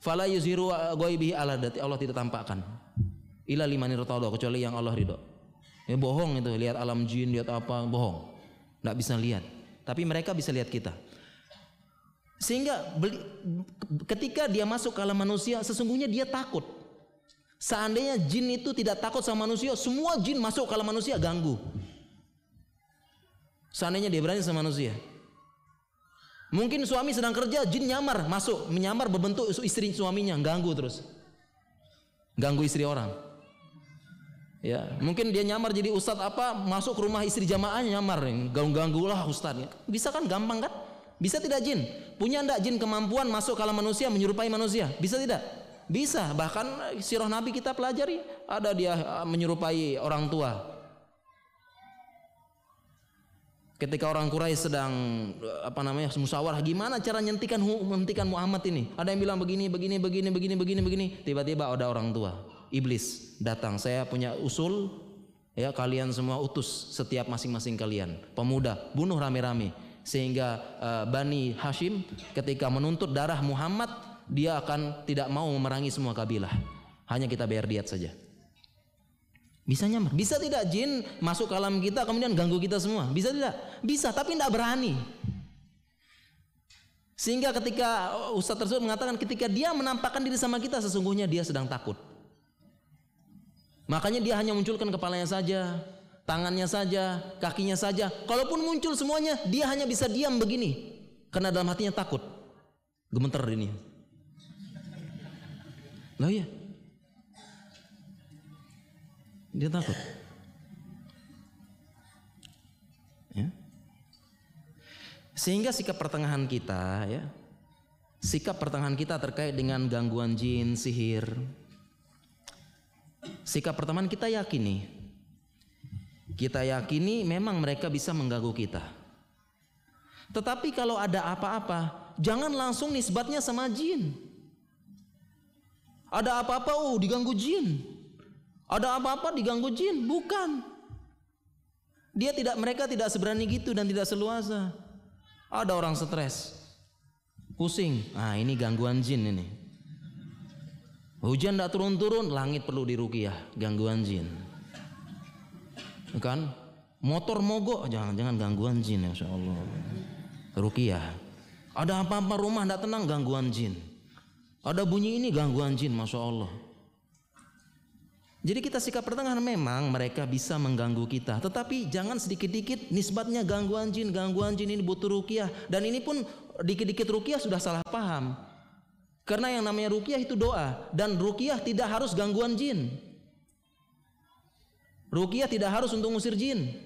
Fala yuziru goibihi ala dati Allah tidak tampakkan. Ila irtada kecuali yang Allah ridho. Ya bohong itu lihat alam jin lihat apa bohong. Tidak bisa lihat. Tapi mereka bisa lihat kita. Sehingga ketika dia masuk ke alam manusia sesungguhnya dia takut. Seandainya jin itu tidak takut sama manusia, semua jin masuk ke alam manusia ganggu. Seandainya dia berani sama manusia. Mungkin suami sedang kerja, jin nyamar, masuk, menyamar berbentuk istri suaminya, ganggu terus. Ganggu istri orang. Ya, mungkin dia nyamar jadi ustadz apa, masuk ke rumah istri jamaahnya nyamar, ganggu-ganggu lah ustadz. Bisa kan gampang kan? Bisa tidak jin? Punya ndak jin kemampuan masuk kalau manusia menyerupai manusia? Bisa tidak? Bisa. Bahkan sirah Nabi kita pelajari, ada dia ah, menyerupai orang tua, Ketika orang Quraisy sedang apa namanya musyawarah gimana cara nyentikan menghentikan Muhammad ini? Ada yang bilang begini, begini, begini, begini, begini, begini. Tiba-tiba ada orang tua, iblis datang. Saya punya usul, ya kalian semua utus setiap masing-masing kalian, pemuda, bunuh rame-rame sehingga uh, Bani Hashim ketika menuntut darah Muhammad dia akan tidak mau memerangi semua kabilah. Hanya kita bayar diat saja. Bisa nyamar. Bisa tidak jin masuk ke alam kita kemudian ganggu kita semua? Bisa tidak? Bisa, tapi tidak berani. Sehingga ketika Ustadz tersebut mengatakan ketika dia menampakkan diri sama kita sesungguhnya dia sedang takut. Makanya dia hanya munculkan kepalanya saja, tangannya saja, kakinya saja. Kalaupun muncul semuanya, dia hanya bisa diam begini. Karena dalam hatinya takut. Gemeter ini. Lah iya. Dia takut. Ya. Sehingga sikap pertengahan kita ya, sikap pertengahan kita terkait dengan gangguan jin, sihir. Sikap pertemanan kita yakini. Kita yakini memang mereka bisa mengganggu kita. Tetapi kalau ada apa-apa, jangan langsung nisbatnya sama jin. Ada apa-apa, oh diganggu jin. Ada apa-apa diganggu jin, bukan. Dia tidak mereka tidak seberani gitu dan tidak seluasa. Ada orang stres, pusing. Ah ini gangguan jin ini. Hujan tidak turun-turun, langit perlu dirukiah, gangguan jin. Kan? Motor mogok, jangan-jangan gangguan jin ya Allah. Rukiah. Ada apa-apa rumah tidak tenang, gangguan jin. Ada bunyi ini gangguan jin, masya Allah. Jadi kita sikap pertengahan memang mereka bisa mengganggu kita, tetapi jangan sedikit-dikit nisbatnya gangguan jin, gangguan jin ini butuh rukiah dan ini pun dikit-dikit rukiah sudah salah paham. Karena yang namanya rukiah itu doa dan rukiah tidak harus gangguan jin. Rukiah tidak harus untuk ngusir jin.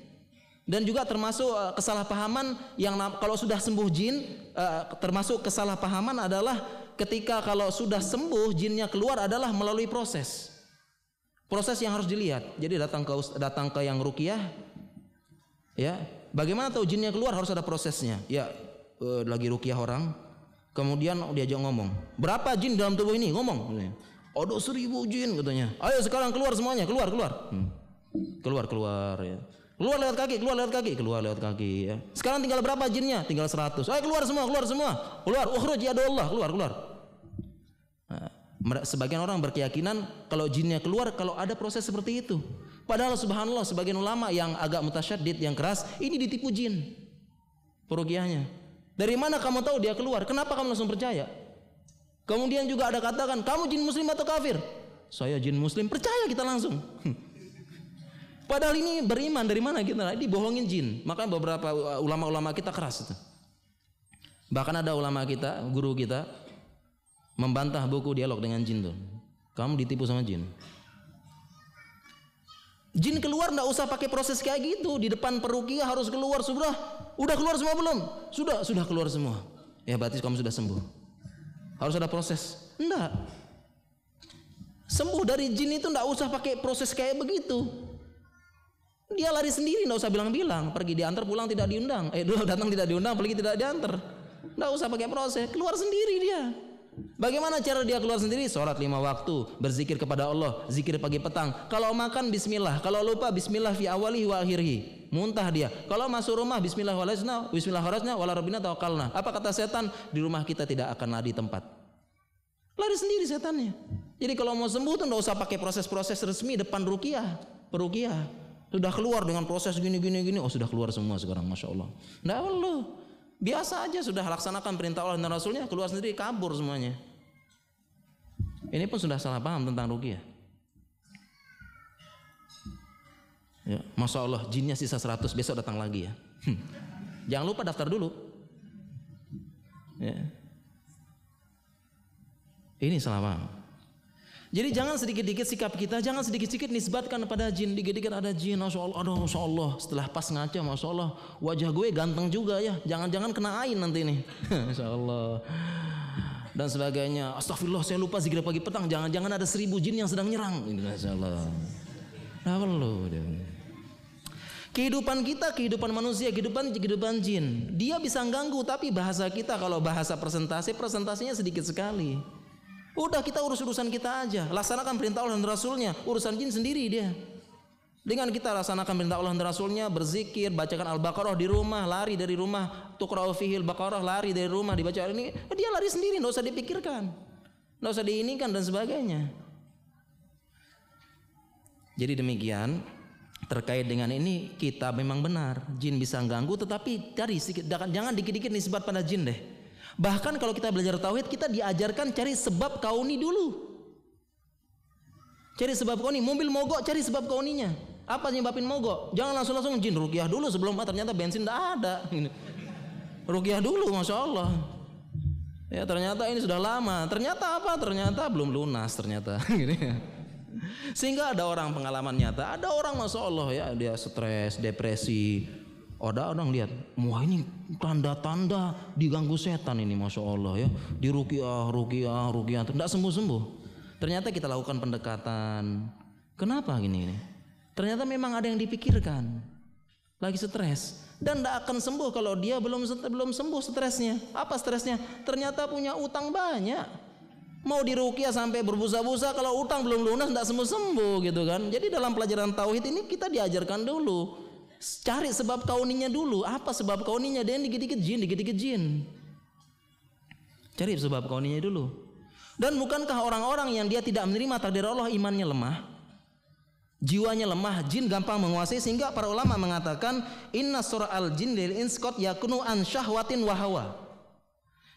Dan juga termasuk uh, kesalahpahaman yang kalau sudah sembuh jin uh, termasuk kesalahpahaman adalah ketika kalau sudah sembuh jinnya keluar adalah melalui proses. Proses yang harus dilihat. Jadi datang ke datang ke yang rukiah ya, bagaimana tahu jinnya keluar harus ada prosesnya. Ya, eh, lagi rukiah orang, kemudian diajak ngomong. Berapa jin dalam tubuh ini? Ngomong. Ada seribu jin katanya. Ayo sekarang keluar semuanya, keluar, keluar. Hmm. Keluar, keluar ya. Keluar lewat kaki, keluar lewat kaki, keluar lewat kaki ya. Sekarang tinggal berapa jinnya? Tinggal seratus. Ayo keluar semua, keluar semua. Keluar, ukhruj ya Allah, keluar, keluar. Nah, Sebagian orang berkeyakinan kalau jinnya keluar kalau ada proses seperti itu. Padahal subhanallah sebagian ulama yang agak mutasyaddid yang keras ini ditipu jin. Perukiahnya. Dari mana kamu tahu dia keluar? Kenapa kamu langsung percaya? Kemudian juga ada katakan, kamu jin muslim atau kafir? Saya jin muslim, percaya kita langsung. Padahal ini beriman dari mana kita? Dibohongin jin. Makanya beberapa ulama-ulama kita keras itu. Bahkan ada ulama kita, guru kita, membantah buku dialog dengan jin tuh. Kamu ditipu sama jin. Jin keluar ndak usah pakai proses kayak gitu. Di depan perukia harus keluar sudah. Udah keluar semua belum? Sudah, sudah keluar semua. Ya berarti kamu sudah sembuh. Harus ada proses. Enggak. Sembuh dari jin itu ndak usah pakai proses kayak begitu. Dia lari sendiri, ndak usah bilang-bilang. Pergi diantar pulang tidak diundang. Eh, datang tidak diundang, pergi tidak diantar. Ndak usah pakai proses, keluar sendiri dia. Bagaimana cara dia keluar sendiri? Sholat lima waktu, berzikir kepada Allah, zikir pagi petang. Kalau makan Bismillah, kalau lupa Bismillah fi awali wa akhirhi. Muntah dia. Kalau masuk rumah Bismillah walasna, Bismillah kharajna wala rabbina tawakkalna. Apa kata setan? Di rumah kita tidak akan lari tempat. Lari sendiri setannya. Jadi kalau mau sembuh tuh nggak usah pakai proses-proses resmi depan rukiah, perukiah. Sudah keluar dengan proses gini gini gini. Oh sudah keluar semua sekarang, masya Allah. Nggak perlu. Biasa aja sudah laksanakan perintah Allah dan Rasulnya keluar sendiri kabur semuanya. Ini pun sudah salah paham tentang rukiah. Ya, Masya Allah jinnya sisa 100 besok datang lagi ya. Hmm. Jangan lupa daftar dulu. Ya. Ini salah paham. Jadi jangan sedikit-dikit sikap kita, jangan sedikit-sedikit nisbatkan pada jin. Dikit-dikit ada jin, masya Allah, aduh masya Allah. Setelah pas ngaca, masya Allah, wajah gue ganteng juga ya. Jangan-jangan kena ain nanti nih, masya Allah. Dan sebagainya. Astagfirullah, saya lupa zikir pagi petang. Jangan-jangan ada seribu jin yang sedang nyerang. Masya Allah. Nah, perlu. Kehidupan kita, kehidupan manusia, kehidupan kehidupan jin. Dia bisa ganggu, tapi bahasa kita kalau bahasa presentasi, presentasinya sedikit sekali. Udah kita urus urusan kita aja. Laksanakan perintah Allah dan Rasulnya. Urusan jin sendiri dia. Dengan kita laksanakan perintah Allah dan Rasulnya, berzikir, bacakan Al-Baqarah di rumah, lari dari rumah, tukra'u fihil Baqarah, lari dari rumah, dibaca ini, dia lari sendiri, nggak usah dipikirkan. Nggak usah diinikan dan sebagainya. Jadi demikian, terkait dengan ini kita memang benar, jin bisa ganggu tetapi dari jangan dikit-dikit nisbat pada jin deh. Bahkan kalau kita belajar tauhid kita diajarkan cari sebab kauni dulu. Cari sebab kauni, mobil mogok cari sebab kauninya. Apa nyebabin mogok? Jangan langsung-langsung jin rukiah dulu sebelum ah, ternyata bensin tidak ada. Rukiah dulu, masya Allah. Ya ternyata ini sudah lama. Ternyata apa? Ternyata belum lunas ternyata. Sehingga ada orang pengalaman nyata, ada orang masya Allah ya dia stres, depresi, ada orang lihat, wah ini tanda-tanda diganggu setan ini, masya Allah ya. Di rukiah, rukiah, rukiah, tidak sembuh-sembuh. Ternyata kita lakukan pendekatan. Kenapa gini ini? Ternyata memang ada yang dipikirkan. Lagi stres dan tidak akan sembuh kalau dia belum belum sembuh stresnya. Apa stresnya? Ternyata punya utang banyak. Mau dirukiah sampai berbusa-busa kalau utang belum lunas tidak sembuh-sembuh gitu kan. Jadi dalam pelajaran tauhid ini kita diajarkan dulu Cari sebab kauninya dulu. Apa sebab kauninya? Dia dikit-dikit jin, dikit-dikit jin. Cari sebab kauninya dulu. Dan bukankah orang-orang yang dia tidak menerima takdir Allah imannya lemah? Jiwanya lemah, jin gampang menguasai sehingga para ulama mengatakan inna surah al jin lil inskot yakunu an syahwatin wahawa.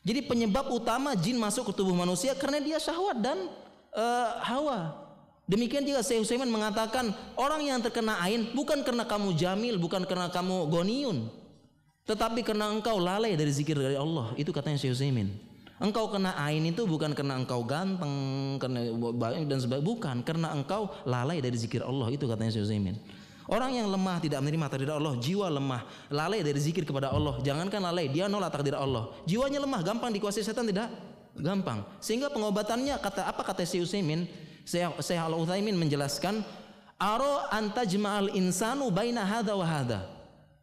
Jadi penyebab utama jin masuk ke tubuh manusia karena dia syahwat dan uh, hawa. Demikian juga Syekh Utsaimin mengatakan orang yang terkena ain bukan karena kamu jamil, bukan karena kamu goniun, tetapi karena engkau lalai dari zikir dari Allah. Itu katanya Syekh Utsaimin. Engkau kena ain itu bukan karena engkau ganteng, karena dan sebagainya, bukan karena engkau lalai dari zikir Allah. Itu katanya Syekh Utsaimin. Orang yang lemah tidak menerima takdir Allah, jiwa lemah, lalai dari zikir kepada Allah. Jangankan lalai, dia nolak takdir Allah. Jiwanya lemah, gampang dikuasai setan tidak? Gampang. Sehingga pengobatannya kata apa kata Syekh Utsaimin? Syekh Al-Utsaimin menjelaskan aro antajma'al insanu baina hadza wa hadza.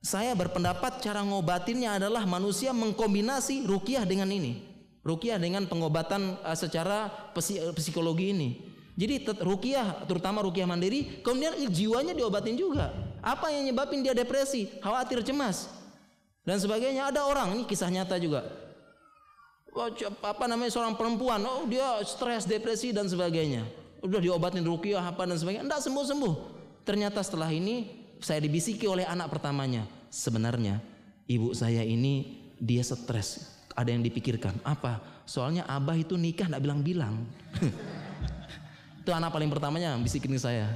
Saya berpendapat cara ngobatinnya adalah manusia mengkombinasi rukiah dengan ini. Rukiah dengan pengobatan uh, secara psikologi ini. Jadi rukiah terutama rukiah mandiri, kemudian jiwanya diobatin juga. Apa yang nyebabin dia depresi, khawatir, cemas dan sebagainya. Ada orang ini kisah nyata juga. Apa namanya seorang perempuan, oh dia stres, depresi dan sebagainya udah diobatin rukiah apa dan sebagainya, enggak sembuh-sembuh. Ternyata setelah ini saya dibisiki oleh anak pertamanya, sebenarnya ibu saya ini dia stres, ada yang dipikirkan. Apa? Soalnya abah itu nikah enggak bilang-bilang. itu anak paling pertamanya bisikin saya.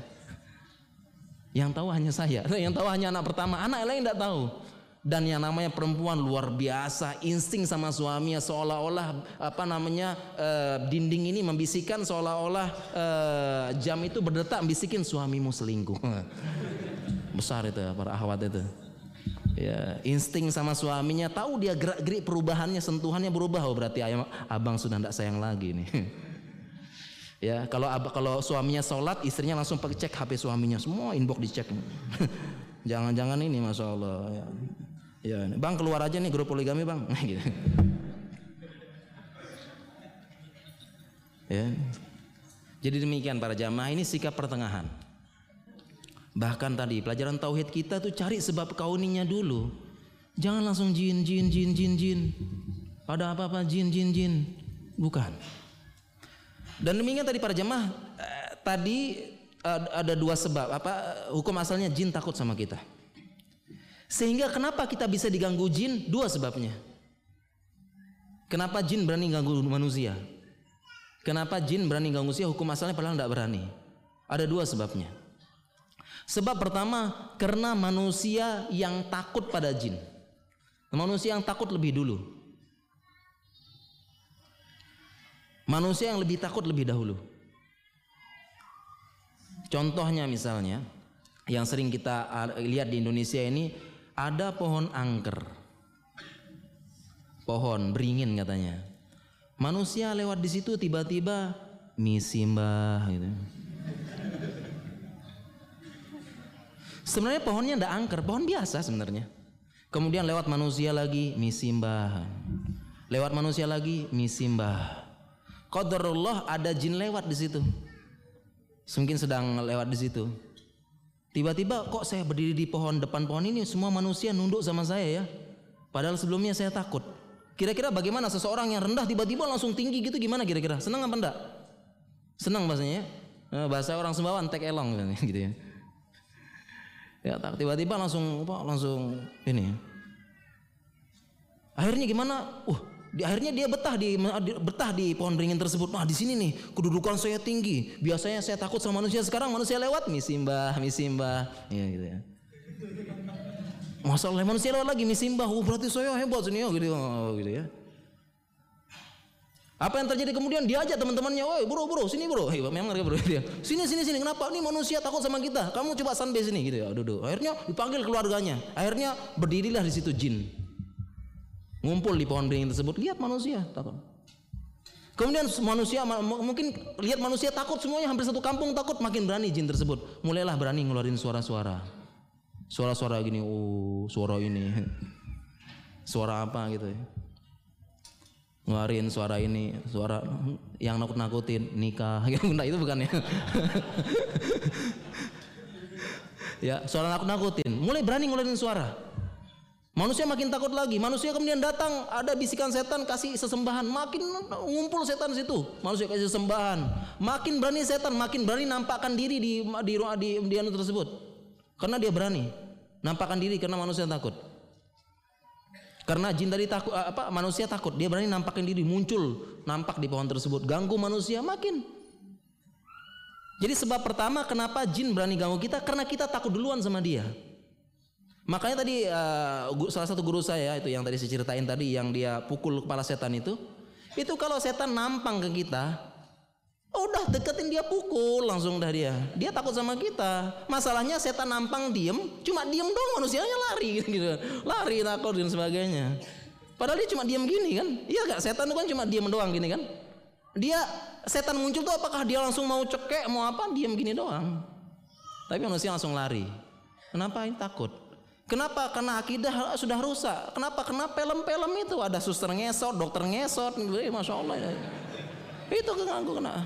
Yang tahu hanya saya, yang tahu hanya anak pertama, anak lain enggak tahu dan yang namanya perempuan luar biasa insting sama suaminya seolah-olah apa namanya uh, dinding ini membisikkan seolah-olah uh, jam itu berdetak membisikin suamimu selingkuh. Besar itu para ahwat itu. Ya insting sama suaminya. Tahu dia gerak-gerik perubahannya sentuhannya berubah. Oh berarti ayam, abang sudah tidak sayang lagi nih. Ya kalau kalau suaminya sholat istrinya langsung cek HP suaminya. Semua inbox dicek jangan-jangan ini masya Allah ya. Ya, bang keluar aja nih grup poligami bang. gitu. Ya. Jadi demikian para jamaah ini sikap pertengahan. Bahkan tadi pelajaran tauhid kita tuh cari sebab kauninya dulu. Jangan langsung jin jin jin jin jin. Pada apa-apa jin jin jin. Bukan. Dan demikian tadi para jamaah eh, tadi eh, ada dua sebab apa hukum asalnya jin takut sama kita. Sehingga kenapa kita bisa diganggu jin? Dua sebabnya. Kenapa jin berani ganggu manusia? Kenapa jin berani ganggu manusia? Hukum asalnya padahal tidak berani. Ada dua sebabnya. Sebab pertama, karena manusia yang takut pada jin. Manusia yang takut lebih dulu. Manusia yang lebih takut lebih dahulu. Contohnya misalnya, yang sering kita lihat di Indonesia ini ada pohon angker. Pohon beringin katanya. Manusia lewat di situ tiba-tiba misi mbah gitu. Sebenarnya pohonnya tidak angker, pohon biasa sebenarnya. Kemudian lewat manusia lagi misi mbah. Lewat manusia lagi misi mbah. Qadarullah ada jin lewat di situ. Mungkin sedang lewat di situ. Tiba-tiba kok saya berdiri di pohon depan pohon ini semua manusia nunduk sama saya ya. Padahal sebelumnya saya takut. Kira-kira bagaimana seseorang yang rendah tiba-tiba langsung tinggi gitu gimana kira-kira? Senang apa enggak? Senang bahasanya ya. Eh, bahasa orang Sumbawa tek elong gitu ya. Ya tiba-tiba langsung apa langsung ini. Akhirnya gimana? Uh, Di akhirnya dia betah di betah di pohon beringin tersebut. Nah, di sini nih kedudukan saya tinggi. Biasanya saya takut sama manusia, sekarang manusia lewat misimbah, misimbah. Ya gitu ya. Masalah manusia lewat lagi misimbah. Oh, berarti saya hebat sini oh, gitu, oh, gitu ya. Apa yang terjadi kemudian dia aja teman-temannya, woi bro bro sini bro, hei memang mereka bro dia, sini sini sini kenapa? Ini manusia takut sama kita, kamu coba santai sini gitu ya, duduk. Akhirnya dipanggil keluarganya, akhirnya berdirilah di situ jin, ngumpul di pohon beringin tersebut, lihat manusia takut. Kemudian manusia mungkin lihat manusia takut semuanya hampir satu kampung takut makin berani jin tersebut, mulailah berani ngeluarin suara-suara, suara-suara gini, oh suara ini, suara apa gitu ya ngeluarin suara ini, suara yang nakut-nakutin nikah. nah, itu bukan ya. ya, suara nakut-nakutin. Mulai berani ngeluarin suara. Manusia makin takut lagi. Manusia kemudian datang, ada bisikan setan kasih sesembahan, makin ngumpul setan situ. Manusia kasih sesembahan, makin berani setan, makin berani nampakkan diri di di di, di, anu tersebut. Karena dia berani nampakkan diri karena manusia takut. Karena jin tadi takut apa manusia takut, dia berani nampakin diri muncul nampak di pohon tersebut, ganggu manusia makin. Jadi sebab pertama kenapa jin berani ganggu kita karena kita takut duluan sama dia. Makanya tadi uh, salah satu guru saya itu yang tadi saya ceritain tadi yang dia pukul kepala setan itu, itu kalau setan nampang ke kita, Udah deketin dia pukul langsung dah dia. Dia takut sama kita. Masalahnya setan nampang diem, cuma diem dong manusianya lari gitu. Lari takut dan sebagainya. Padahal dia cuma diem gini kan. Iya gak? Setan itu kan cuma diem doang gini kan. Dia setan muncul tuh apakah dia langsung mau cekek mau apa diem gini doang. Tapi manusia langsung lari. Kenapa ini takut? Kenapa? Karena akidah sudah rusak. Kenapa? Kenapa film-film itu ada suster ngesot, dokter ngesot, masya Allah. Itu keganggu kena.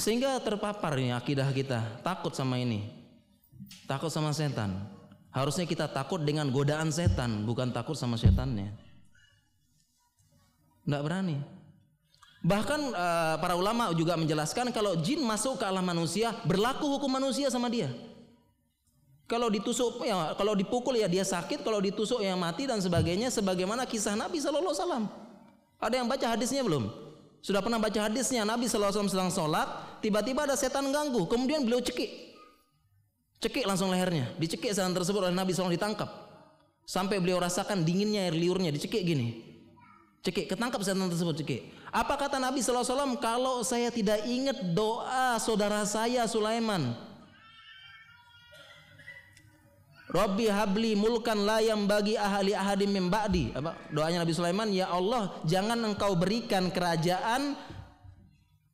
Sehingga terpapar ini akidah kita, takut sama ini. Takut sama setan. Harusnya kita takut dengan godaan setan, bukan takut sama setannya. Tidak berani. Bahkan uh, para ulama juga menjelaskan kalau jin masuk ke alam manusia, berlaku hukum manusia sama dia. Kalau ditusuk ya kalau dipukul ya dia sakit, kalau ditusuk ya mati dan sebagainya sebagaimana kisah Nabi sallallahu alaihi wasallam. Ada yang baca hadisnya belum? Sudah pernah baca hadisnya Nabi SAW sedang sholat, tiba-tiba ada setan ganggu, kemudian beliau cekik, cekik langsung lehernya, dicekik setan tersebut oleh Nabi SAW ditangkap, sampai beliau rasakan dinginnya air liurnya, dicekik gini, cekik, ketangkap setan tersebut cekik. Apa kata Nabi SAW? Kalau saya tidak ingat doa saudara saya Sulaiman, Rabbi habli mulkan layam bagi ahli ahadim min. Apa? Doanya Nabi Sulaiman, ya Allah, jangan engkau berikan kerajaan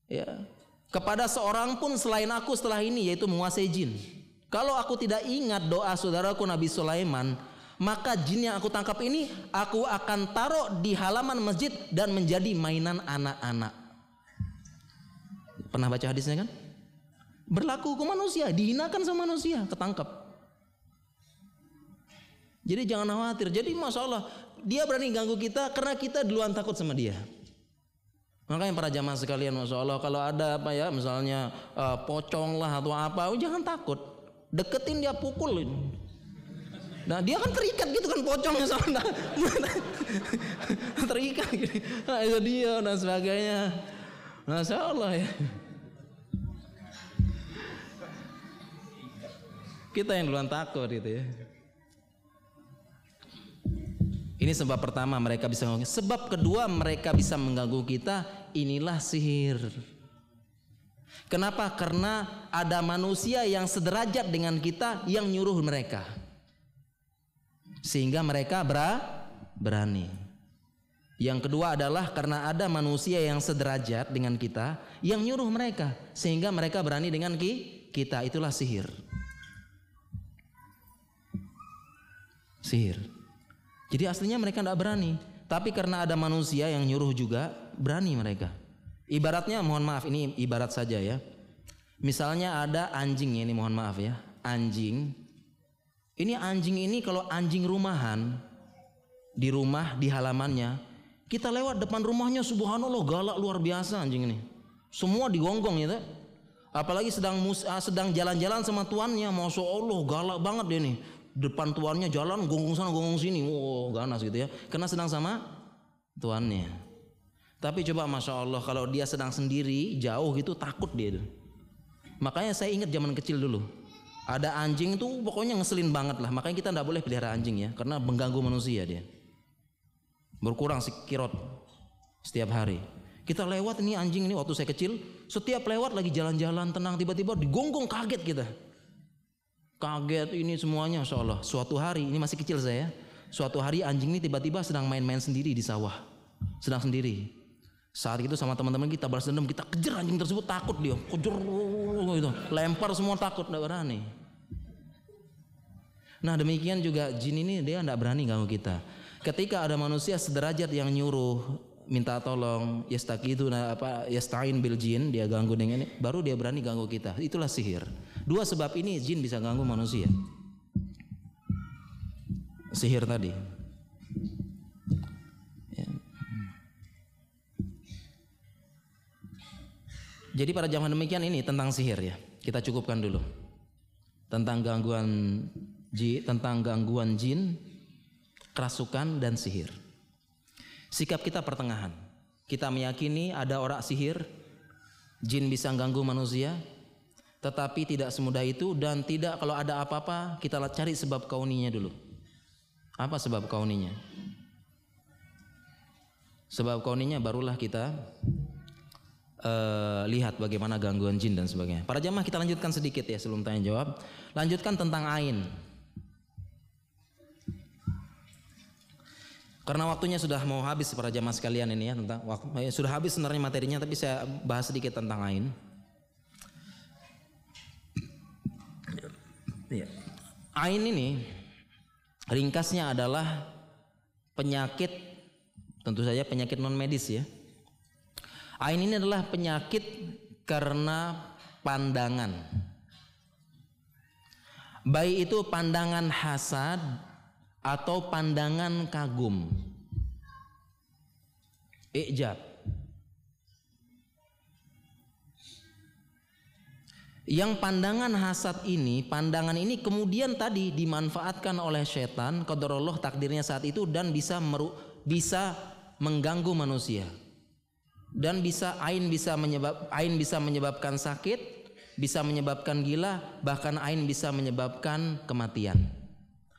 ya kepada seorang pun selain aku setelah ini yaitu menguasai jin. Kalau aku tidak ingat doa saudaraku Nabi Sulaiman, maka jin yang aku tangkap ini aku akan taruh di halaman masjid dan menjadi mainan anak-anak. Pernah baca hadisnya kan? Berlaku ke manusia, dihinakan sama manusia, ketangkap. Jadi jangan khawatir. Jadi masalah dia berani ganggu kita karena kita duluan takut sama dia. Makanya para jamaah sekalian, masya Allah, kalau ada apa ya, misalnya uh, pocong lah atau apa, oh, jangan takut, deketin dia pukulin. Nah dia kan terikat gitu kan pocongnya sama terikat gitu. Nah, itu dia dan sebagainya. Masya Allah ya. Kita yang duluan takut gitu ya. Ini sebab pertama mereka bisa mengganggu. Sebab kedua mereka bisa mengganggu kita. Inilah sihir. Kenapa? Karena ada manusia yang sederajat dengan kita yang nyuruh mereka. Sehingga mereka berani. Yang kedua adalah karena ada manusia yang sederajat dengan kita yang nyuruh mereka sehingga mereka berani dengan kita. Itulah sihir. Sihir. Jadi aslinya mereka tidak berani. Tapi karena ada manusia yang nyuruh juga, berani mereka. Ibaratnya mohon maaf ini ibarat saja ya. Misalnya ada anjing ya, ini mohon maaf ya. Anjing. Ini anjing ini kalau anjing rumahan di rumah di halamannya, kita lewat depan rumahnya subhanallah galak luar biasa anjing ini. Semua digonggong ya. Apalagi sedang ah, sedang jalan-jalan sama tuannya, masya Allah galak banget dia nih depan tuannya jalan gonggong sana gonggong sini, wow ganas gitu ya. Karena sedang sama tuannya. Tapi coba masya Allah kalau dia sedang sendiri jauh gitu takut dia. Makanya saya ingat zaman kecil dulu. Ada anjing itu pokoknya ngeselin banget lah. Makanya kita tidak boleh pelihara anjing ya, karena mengganggu manusia dia. Berkurang sekirot setiap hari. Kita lewat ini anjing ini waktu saya kecil, setiap lewat lagi jalan-jalan tenang tiba-tiba digonggong kaget kita. Kaget ini semuanya Insya Allah. Suatu hari ini masih kecil saya. Suatu hari anjing ini tiba-tiba sedang main-main sendiri di sawah. Sedang sendiri. Saat itu sama teman-teman kita balas dendam, kita kejar anjing tersebut takut dia, kejar gitu, lempar semua takut tidak berani. Nah demikian juga jin ini dia tidak berani ganggu kita. Ketika ada manusia sederajat yang nyuruh minta tolong yastakidu apa yastain bil jin dia ganggu dengan ini baru dia berani ganggu kita itulah sihir dua sebab ini jin bisa ganggu manusia sihir tadi Jadi pada zaman demikian ini tentang sihir ya. Kita cukupkan dulu. Tentang gangguan ji, tentang gangguan jin, kerasukan dan sihir. Sikap kita pertengahan. Kita meyakini ada orang sihir, jin bisa ganggu manusia, tetapi tidak semudah itu dan tidak kalau ada apa-apa kita cari sebab kauninya dulu. Apa sebab kauninya? Sebab kauninya barulah kita uh, lihat bagaimana gangguan jin dan sebagainya. Para jamaah kita lanjutkan sedikit ya sebelum tanya jawab. Lanjutkan tentang ain. Karena waktunya sudah mau habis para jamaah sekalian ini ya tentang waktu ya, sudah habis sebenarnya materinya tapi saya bahas sedikit tentang ain. Ya. Ain ini ringkasnya adalah penyakit tentu saja penyakit non medis ya Ain ini adalah penyakit karena pandangan. Baik itu pandangan hasad atau pandangan kagum. Ijab. Yang pandangan hasad ini, pandangan ini kemudian tadi dimanfaatkan oleh setan, qadarullah takdirnya saat itu dan bisa meru, bisa mengganggu manusia dan bisa ain bisa menyebab ain bisa menyebabkan sakit, bisa menyebabkan gila, bahkan ain bisa menyebabkan kematian.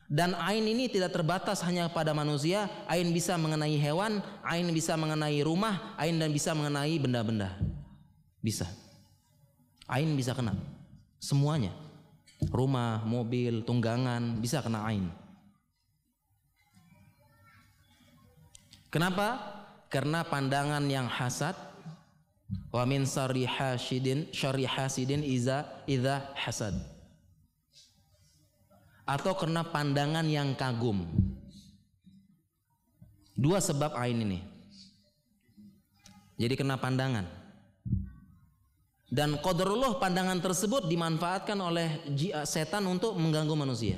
Dan ain ini tidak terbatas hanya pada manusia, ain bisa mengenai hewan, ain bisa mengenai rumah, ain dan bisa mengenai benda-benda. Bisa. Ain bisa kena. Semuanya. Rumah, mobil, tunggangan bisa kena ain. Kenapa? karena pandangan yang hasad wa min hasidin syari hasidin iza idza hasad atau karena pandangan yang kagum dua sebab ain ini jadi kena pandangan dan qadarullah pandangan tersebut dimanfaatkan oleh setan untuk mengganggu manusia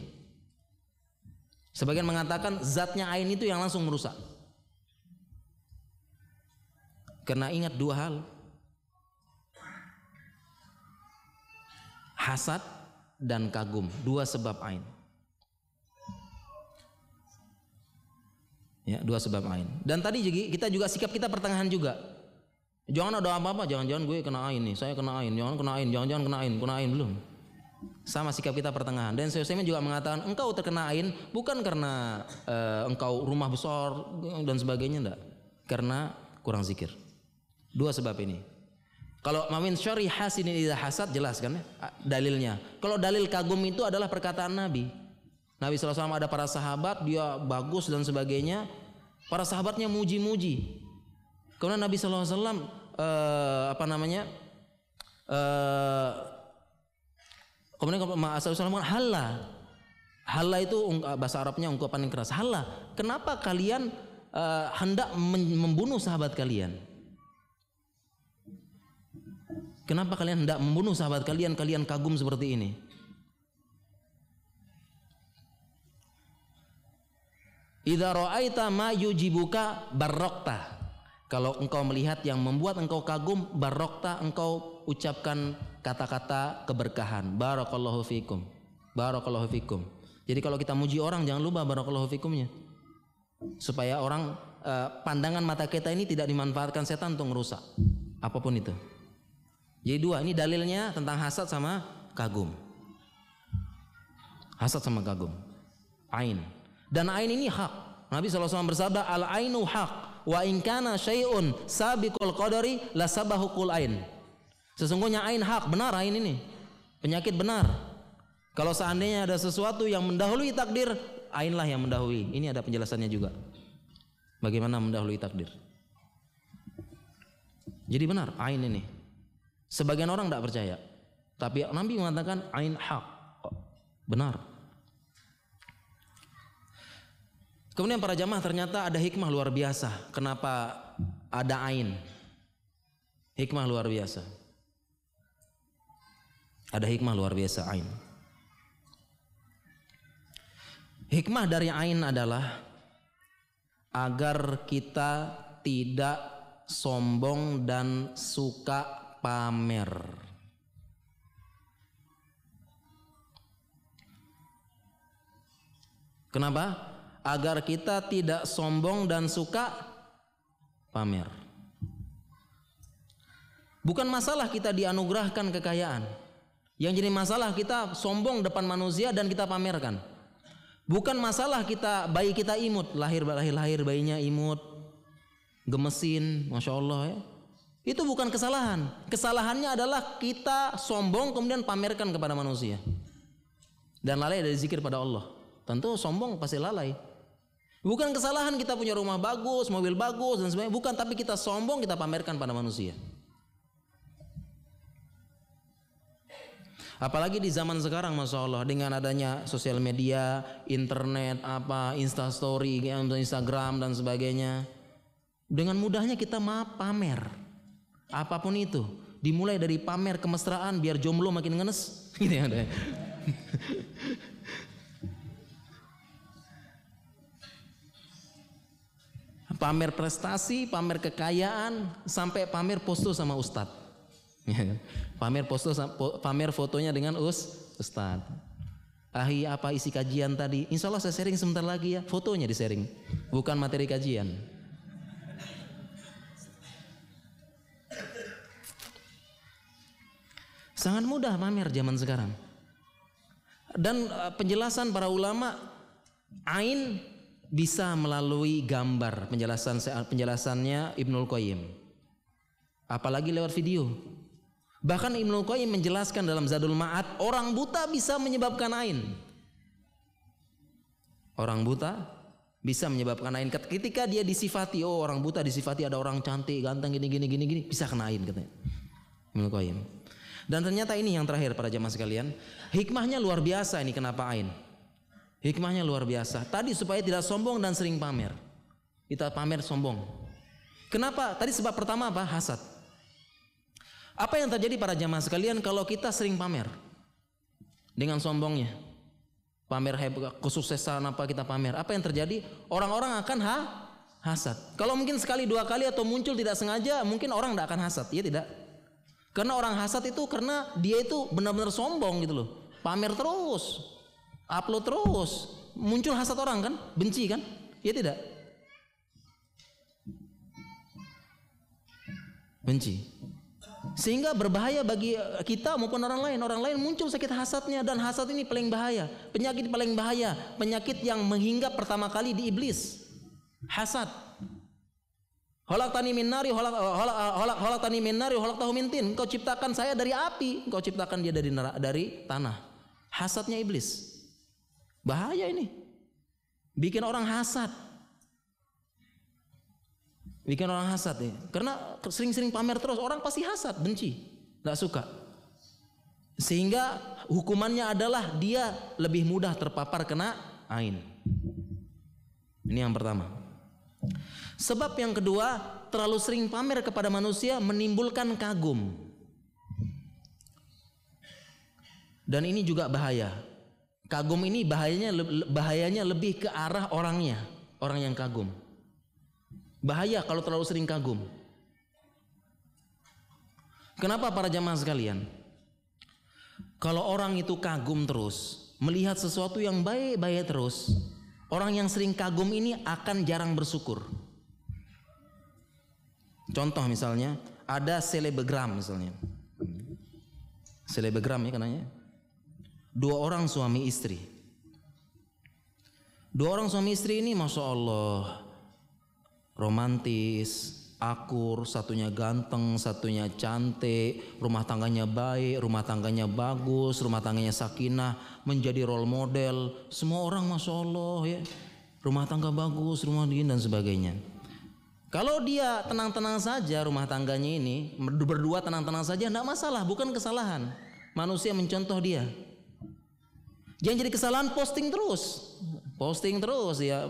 sebagian mengatakan zatnya ain itu yang langsung merusak karena ingat dua hal. Hasad dan kagum, dua sebab ain. Ya, dua sebab ain. Dan tadi kita juga sikap kita pertengahan juga. Jangan ada apa-apa, jangan-jangan gue kena ain nih, saya kena ain, jangan kena ain, jangan-jangan kena ain, kena ain belum. Sama sikap kita pertengahan. Dan saya juga mengatakan engkau terkena ain bukan karena uh, engkau rumah besar dan sebagainya enggak. Karena kurang zikir. Dua sebab ini. Kalau mamin syari hasin ini hasad jelas kan ya? dalilnya. Kalau dalil kagum itu adalah perkataan Nabi. Nabi SAW ada para sahabat dia bagus dan sebagainya. Para sahabatnya muji-muji. Kemudian Nabi SAW uh, eh, apa namanya? Uh, kemudian Rasulullah SAW halla. Halla itu bahasa Arabnya ungkapan yang keras. Halla. Kenapa kalian uh, hendak membunuh sahabat kalian? Kenapa kalian hendak membunuh sahabat kalian? Kalian kagum seperti ini. Idza ra'aita ma yujibuka barokta. Kalau engkau melihat yang membuat engkau kagum, barokta engkau ucapkan kata-kata keberkahan. Barakallahu fikum. Barakallahu fikum. Jadi kalau kita muji orang jangan lupa barakallahu fikumnya. Supaya orang eh, pandangan mata kita ini tidak dimanfaatkan setan untuk merusak apa pun itu. Jadi dua ini dalilnya tentang hasad sama kagum. Hasad sama kagum. Ain. Dan ain ini hak. Nabi SAW bersabda al ainu hak wa in kana syai'un sabiqul qadari la sabahukul ain. Sesungguhnya ain hak, benar ain ini. Penyakit benar. Kalau seandainya ada sesuatu yang mendahului takdir, ainlah yang mendahului. Ini ada penjelasannya juga. Bagaimana mendahului takdir. Jadi benar, ain ini. Sebagian orang tidak percaya. Tapi Nabi mengatakan ain hak. Benar. Kemudian para jamaah ternyata ada hikmah luar biasa. Kenapa ada ain? Hikmah luar biasa. Ada hikmah luar biasa ain. Hikmah dari ain adalah agar kita tidak sombong dan suka pamer. Kenapa? Agar kita tidak sombong dan suka pamer. Bukan masalah kita dianugerahkan kekayaan. Yang jadi masalah kita sombong depan manusia dan kita pamerkan. Bukan masalah kita bayi kita imut, lahir lahir lahir bayinya imut, gemesin, masya Allah ya. Itu bukan kesalahan. Kesalahannya adalah kita sombong kemudian pamerkan kepada manusia. Dan lalai dari zikir pada Allah. Tentu sombong pasti lalai. Bukan kesalahan kita punya rumah bagus, mobil bagus dan sebagainya. Bukan, tapi kita sombong kita pamerkan pada manusia. Apalagi di zaman sekarang Masya Allah dengan adanya sosial media, internet, apa, instastory, Instagram dan sebagainya. Dengan mudahnya kita maaf pamer. Apa pun itu. Dimulai dari pamer kemesraan biar jomblo makin ngenes. Gitu ya pamer prestasi, pamer kekayaan, sampai pamer posto sama ustadz. Ya. pamer foto pamer fotonya dengan us ustad. Ahi apa isi kajian tadi? Insya Allah saya sharing sebentar lagi ya. Fotonya di sharing, bukan materi kajian. Sangat mudah pamer zaman sekarang. Dan uh, penjelasan para ulama ain bisa melalui gambar penjelasan penjelasannya Ibnul Qayyim. Apalagi lewat video. Bahkan Ibnu Qayyim menjelaskan dalam Zadul Ma'ad, orang buta bisa menyebabkan ain. Orang buta bisa menyebabkan ain. Ketika dia disifati, oh orang buta disifati ada orang cantik, ganteng, gini, gini, gini, gini, bisa kena ain katanya. Ibnu Qayyim. Dan ternyata ini yang terakhir para jamaah sekalian. Hikmahnya luar biasa ini kenapa ain. Hikmahnya luar biasa. Tadi supaya tidak sombong dan sering pamer. Kita pamer sombong. Kenapa? Tadi sebab pertama apa? Hasad. Apa yang terjadi para jamaah sekalian kalau kita sering pamer dengan sombongnya? Pamer hebat, kesuksesan apa kita pamer? Apa yang terjadi? Orang-orang akan ha hasad. Kalau mungkin sekali dua kali atau muncul tidak sengaja, mungkin orang tidak akan hasad, ya tidak? Karena orang hasad itu karena dia itu benar-benar sombong gitu loh. Pamer terus, upload terus, muncul hasad orang kan, benci kan? Ya tidak? Benci. Sehingga berbahaya bagi eh, kita maupun orang lain. Orang lain muncul sakit hasadnya dan hasad ini paling bahaya. Penyakit paling bahaya, penyakit yang menghinggap pertama kali di iblis. Hasad. Holak tani minari, holak holak holak holak tani minari, holak tahu mintin. Engkau ciptakan saya dari api, engkau ciptakan dia dari dari tanah. Hasadnya iblis. Bahaya ini. Bikin orang hasad. Bikin orang hasad ya. Karena sering-sering pamer terus orang pasti hasad, benci, nggak suka. Sehingga hukumannya adalah dia lebih mudah terpapar kena ain. Ini yang pertama. Sebab yang kedua, terlalu sering pamer kepada manusia menimbulkan kagum. Dan ini juga bahaya. Kagum ini bahayanya bahayanya lebih ke arah orangnya, orang yang kagum. Bahaya kalau terlalu sering kagum. Kenapa para jamaah sekalian? Kalau orang itu kagum terus, melihat sesuatu yang baik-baik terus, orang yang sering kagum ini akan jarang bersyukur. Contoh misalnya, ada selebgram misalnya. Selebgram ya kenanya. Dua orang suami istri. Dua orang suami istri ini Masya Allah romantis, akur, satunya ganteng, satunya cantik, rumah tangganya baik, rumah tangganya bagus, rumah tangganya sakinah, menjadi role model. Semua orang masya Allah ya, rumah tangga bagus, rumah dingin dan sebagainya. Kalau dia tenang-tenang saja rumah tangganya ini berdua tenang-tenang saja, tidak masalah, bukan kesalahan. Manusia mencontoh dia. Jangan jadi kesalahan posting terus, posting terus ya.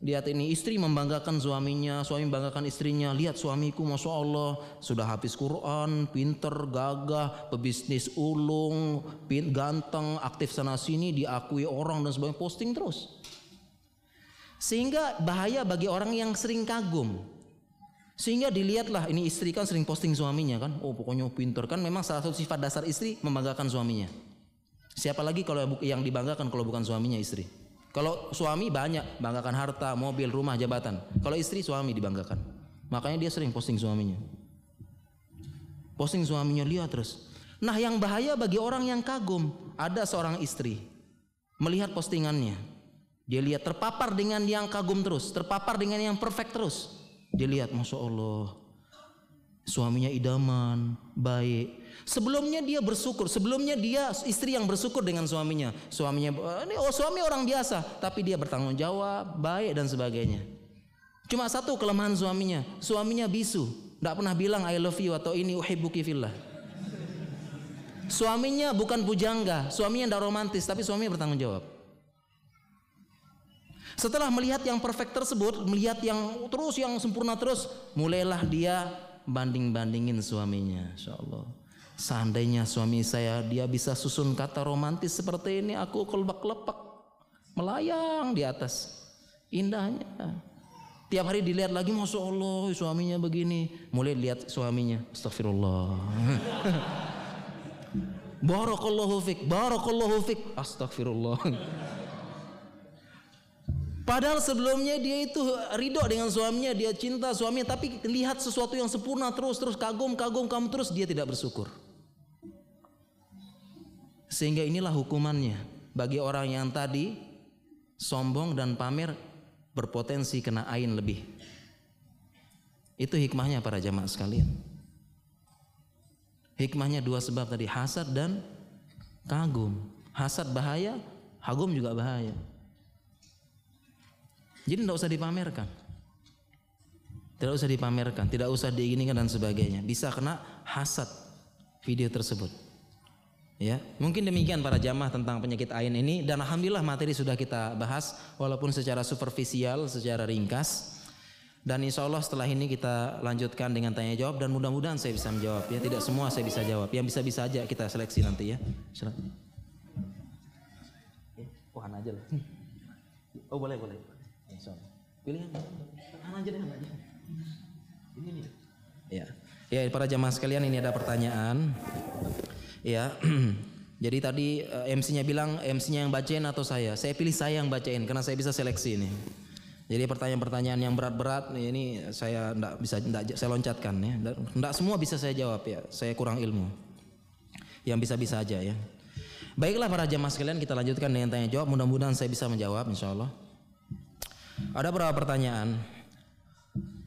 Lihat ini istri membanggakan suaminya, suami membanggakan istrinya. Lihat suamiku, masya Allah, sudah habis Quran, pinter, gagah, pebisnis ulung, ganteng, aktif sana sini, diakui orang dan sebagainya. Posting terus. Sehingga bahaya bagi orang yang sering kagum. Sehingga dilihatlah ini istri kan sering posting suaminya kan. Oh pokoknya pinter kan. Memang salah satu sifat dasar istri membanggakan suaminya. Siapa lagi kalau yang dibanggakan kalau bukan suaminya istri? Kalau suami banyak banggakan harta, mobil, rumah, jabatan. Kalau istri suami dibanggakan. Makanya dia sering posting suaminya. Posting suaminya lihat terus. Nah, yang bahaya bagi orang yang kagum, ada seorang istri melihat postingannya. Dia lihat terpapar dengan yang kagum terus, terpapar dengan yang perfect terus. Dia lihat, masya Allah, suaminya idaman, baik, Sebelumnya dia bersyukur, sebelumnya dia istri yang bersyukur dengan suaminya. Suaminya ini oh suami orang biasa, tapi dia bertanggung jawab, baik dan sebagainya. Cuma satu kelemahan suaminya, suaminya bisu, tidak pernah bilang I love you atau ini uhibbuki fillah. Suaminya bukan pujangga, suaminya tidak romantis, tapi suaminya bertanggung jawab. Setelah melihat yang perfect tersebut, melihat yang terus yang sempurna terus, mulailah dia banding-bandingin suaminya, insya Allah. Seandainya suami saya dia bisa susun kata romantis seperti ini, aku kelebak-lepak melayang di atas. Indahnya. Tiap hari dilihat lagi, masya Allah suaminya begini. Mulai lihat suaminya, astagfirullah. Barakallahu fik, barakallahu fik, astagfirullah. Padahal sebelumnya dia itu ridho dengan suaminya, dia cinta suaminya, tapi lihat sesuatu yang sempurna terus terus kagum kagum kamu terus dia tidak bersyukur. Sehingga inilah hukumannya bagi orang yang tadi sombong dan pamer berpotensi kena ain lebih. Itu hikmahnya para jamaah sekalian. Hikmahnya dua sebab tadi hasad dan kagum. Hasad bahaya, kagum juga bahaya. Jadi tidak usah dipamerkan. Tidak usah dipamerkan, tidak usah diinginkan dan sebagainya. Bisa kena hasad video tersebut. Ya, mungkin demikian para jamaah tentang penyakit ain ini dan alhamdulillah materi sudah kita bahas walaupun secara superficial, secara ringkas. Dan insya Allah setelah ini kita lanjutkan dengan tanya jawab dan mudah-mudahan saya bisa menjawab ya. Tidak semua saya bisa jawab. Yang bisa-bisa aja kita seleksi nanti ya. Silakan. Oh, aja lah. Oh boleh boleh. Pilihan. aja deh aja. Ini nih. Ya. Ya para jamaah sekalian ini ada pertanyaan. Ya. Jadi tadi eh, MC-nya bilang MC-nya yang bacain atau saya? Saya pilih saya yang bacain karena saya bisa seleksi ini. Jadi pertanyaan-pertanyaan yang berat-berat ini saya enggak bisa enggak, saya loncatkan ya. Enggak semua bisa saya jawab ya. Saya kurang ilmu. Yang bisa-bisa aja ya. Baiklah para jamaah sekalian kita lanjutkan dengan tanya jawab. Mudah-mudahan saya bisa menjawab insya Allah. Ada beberapa pertanyaan.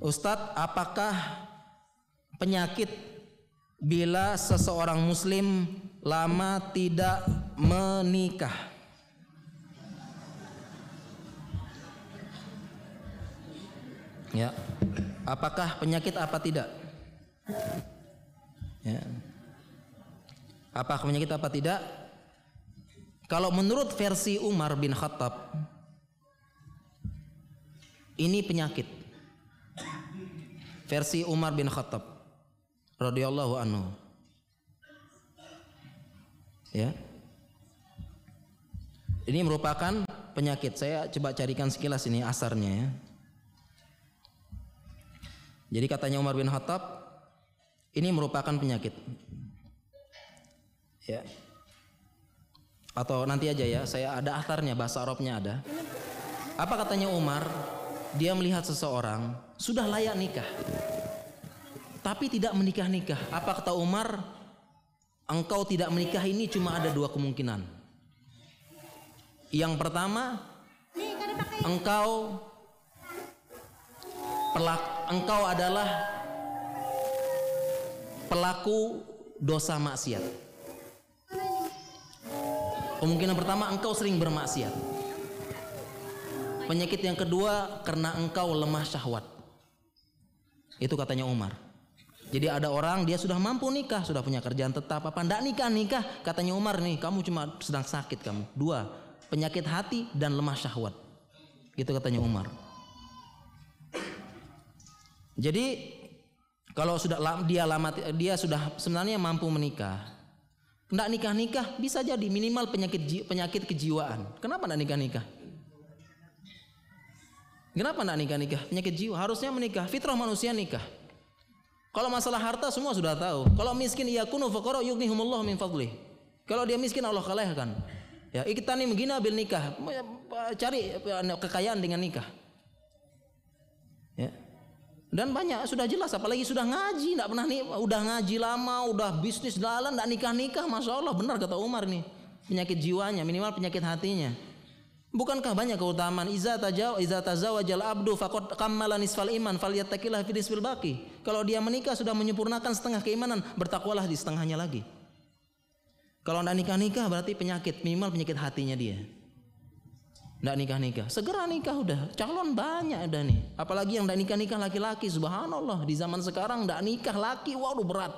Ustadz, apakah penyakit bila seseorang muslim lama tidak menikah. Ya. Apakah penyakit apa tidak? Ya. Apakah penyakit apa tidak? Kalau menurut versi Umar bin Khattab ini penyakit. Versi Umar bin Khattab radhiyallahu anhu. Ya. Ini merupakan penyakit. Saya coba carikan sekilas ini asarnya ya. Jadi katanya Umar bin Khattab ini merupakan penyakit. Ya. Atau nanti aja ya, saya ada atarnya bahasa Arabnya ada. Apa katanya Umar? Dia melihat seseorang sudah layak nikah. Tapi tidak menikah-nikah. Apa kata Umar? Engkau tidak menikah ini cuma ada dua kemungkinan. Yang pertama, engkau pelak, engkau adalah pelaku dosa maksiat. Kemungkinan pertama engkau sering bermaksiat. Penyakit yang kedua karena engkau lemah syahwat. Itu katanya Umar. Jadi ada orang dia sudah mampu nikah, sudah punya kerjaan tetap apa ndak nikah nikah katanya Umar nih kamu cuma sedang sakit kamu. Dua, penyakit hati dan lemah syahwat. Itu katanya Umar. Jadi kalau sudah dia lama dia sudah sebenarnya mampu menikah, Nggak nikah-nikah bisa jadi minimal penyakit penyakit kejiwaan. Kenapa nggak nikah-nikah? Kenapa nggak nikah-nikah? Penyakit jiwa harusnya menikah. Fitrah manusia nikah. Kalau masalah harta semua sudah tahu. Kalau miskin ia kunu fakoro yughnihumullah min fadli. Kalau dia miskin Allah kalahkan. Ya, ikitani begini bil nikah. Cari kekayaan dengan nikah. Ya. Dan banyak sudah jelas apalagi sudah ngaji tidak pernah nih udah ngaji lama udah bisnis jalan tidak nikah nikah masya Allah benar kata Umar nih penyakit jiwanya minimal penyakit hatinya Bukankah banyak keutamaan iza tajaw iza tazawajal abdu faqad kammala nisfal iman falyattaqillah fi nisfil baqi. Kalau dia menikah sudah menyempurnakan setengah keimanan, bertakwalah di setengahnya lagi. Kalau tidak nikah-nikah berarti penyakit, minimal penyakit hatinya dia. Tidak nikah-nikah. Segera nikah udah. Calon banyak udah nih. Apalagi yang tidak nikah-nikah laki-laki. Subhanallah. Di zaman sekarang tidak nikah laki. Waduh berat.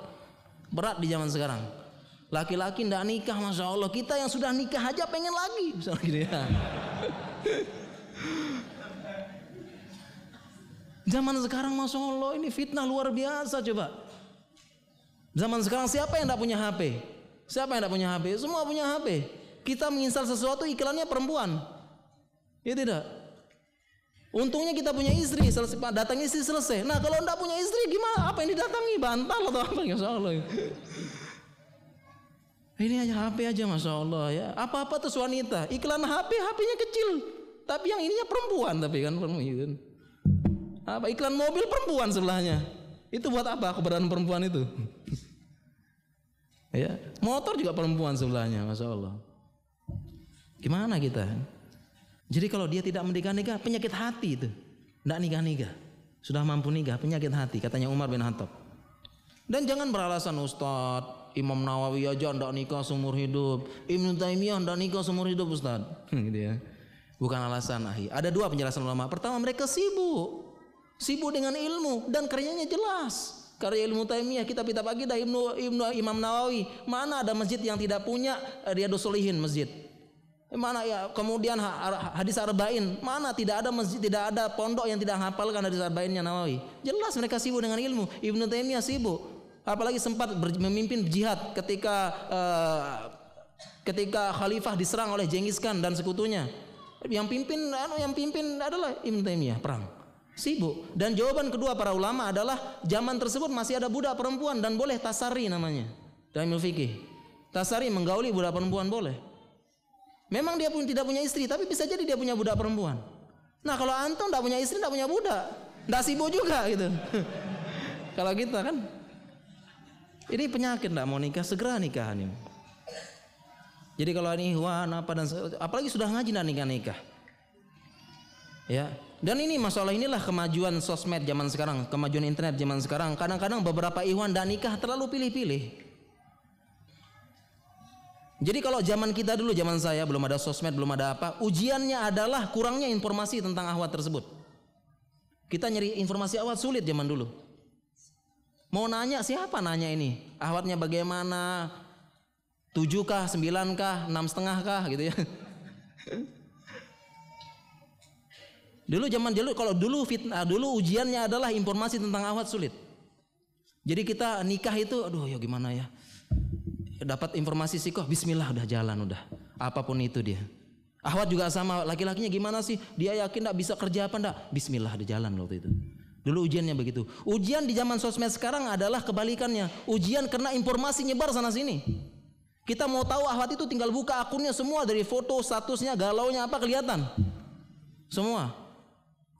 Berat di zaman sekarang. Laki-laki tidak nikah. Masya Allah. Kita yang sudah nikah aja pengen lagi. Misalnya gitu ya. Zaman sekarang Masya Allah ini fitnah luar biasa coba. Zaman sekarang siapa yang tidak punya HP? Siapa yang tidak punya HP? Semua punya HP. Kita menginstal sesuatu iklannya perempuan. Ya tidak. Untungnya kita punya istri, selesai datang istri selesai. Nah kalau tidak punya istri gimana? Apa yang didatangi? Bantal atau apa? Ya Allah. Ini hanya HP aja Masya Allah ya. Apa-apa tuh wanita. Iklan HP, HP-nya kecil. Tapi yang ininya perempuan tapi kan perempuan. Apa iklan mobil perempuan sebelahnya. Itu buat apa keberadaan perempuan itu? ya, motor juga perempuan sebelahnya, Masya Allah. Gimana kita? Jadi kalau dia tidak menikah-nikah, penyakit hati itu. Tidak nikah-nikah. Sudah mampu nikah, penyakit hati. Katanya Umar bin Khattab. Dan jangan beralasan Ustadz, Imam Nawawi aja tidak nikah seumur hidup. Ibnu Taimiyah tidak nikah seumur hidup Ustadz. gitu ya. Bukan alasan ahi. Ada dua penjelasan ulama. Pertama mereka sibuk. Sibuk dengan ilmu dan karyanya jelas. Karya ilmu Taimiyah, kitab-kitab akidah Ibnu, Ibnu Imam Nawawi. Mana ada masjid yang tidak punya Riyadus Solihin masjid. Mana ya kemudian hadis arba'in mana tidak ada masjid tidak ada pondok yang tidak hafalkan hadis arba'innya Nawawi. Jelas mereka sibuk dengan ilmu. Ibnu Taimiyah sibuk. Apalagi sempat memimpin jihad ketika uh, ketika khalifah diserang oleh Genghis Khan dan sekutunya. Yang pimpin anu, yang pimpin adalah Ibnu Taimiyah perang. Sibuk. Dan jawaban kedua para ulama adalah zaman tersebut masih ada budak perempuan dan boleh tasari namanya. Dalam fikih. Tasari menggauli budak perempuan boleh. Memang dia pun tidak punya istri, tapi bisa jadi dia punya budak perempuan. Nah kalau antum tidak punya istri, tidak punya budak, tidak sibuk juga gitu. kalau kita kan, ini penyakit tidak mau nikah, segera nikah nih. Jadi kalau ini ikhwan apa dan apalagi sudah ngaji tidak nikah nikah. Ya, dan ini masalah inilah kemajuan sosmed zaman sekarang, kemajuan internet zaman sekarang. Kadang-kadang beberapa ikhwan dan nikah terlalu pilih-pilih. Jadi kalau zaman kita dulu, zaman saya belum ada sosmed, belum ada apa, ujiannya adalah kurangnya informasi tentang ahwat tersebut. Kita nyari informasi ahwat sulit zaman dulu. Mau nanya siapa nanya ini? Ahwatnya bagaimana? Tujuh kah, sembilan kah, enam setengah kah gitu ya. Dulu zaman dulu kalau dulu fitnah, dulu ujiannya adalah informasi tentang ahwat sulit. Jadi kita nikah itu, aduh ya gimana ya? dapat informasi sih kok bismillah udah jalan udah apa pun itu dia Ahwat juga sama laki-lakinya gimana sih dia yakin tidak bisa kerja apa enggak bismillah udah jalan waktu itu dulu ujiannya begitu ujian di zaman sosmed sekarang adalah kebalikannya ujian karena informasi nyebar sana sini Kita mau tahu ahwat itu tinggal buka akunnya semua dari foto, statusnya, galaunya apa kelihatan. Semua.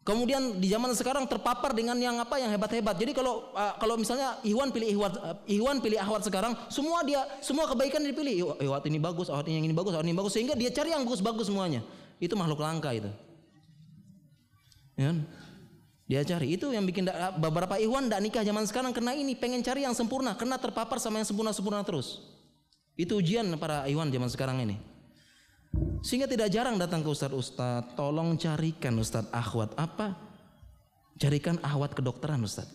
Kemudian di zaman sekarang terpapar dengan yang apa yang hebat-hebat. Jadi kalau uh, kalau misalnya Iwan pilih Iwan uh, Iwan pilih ahwat sekarang, semua dia semua kebaikan dipilih. Ahwat ini bagus, ahwat ini yang ini bagus, ahwat ini bagus sehingga dia cari yang bagus-bagus semuanya. Itu makhluk langka itu. Ya. Dia cari itu yang bikin beberapa Iwan tidak nikah zaman sekarang karena ini pengen cari yang sempurna, karena terpapar sama yang sempurna-sempurna terus. Itu ujian para Iwan zaman sekarang ini. Sehingga tidak jarang datang ke Ustadz Ustadz, tolong carikan Ustadz akhwat apa? Carikan akhwat kedokteran Ustadz.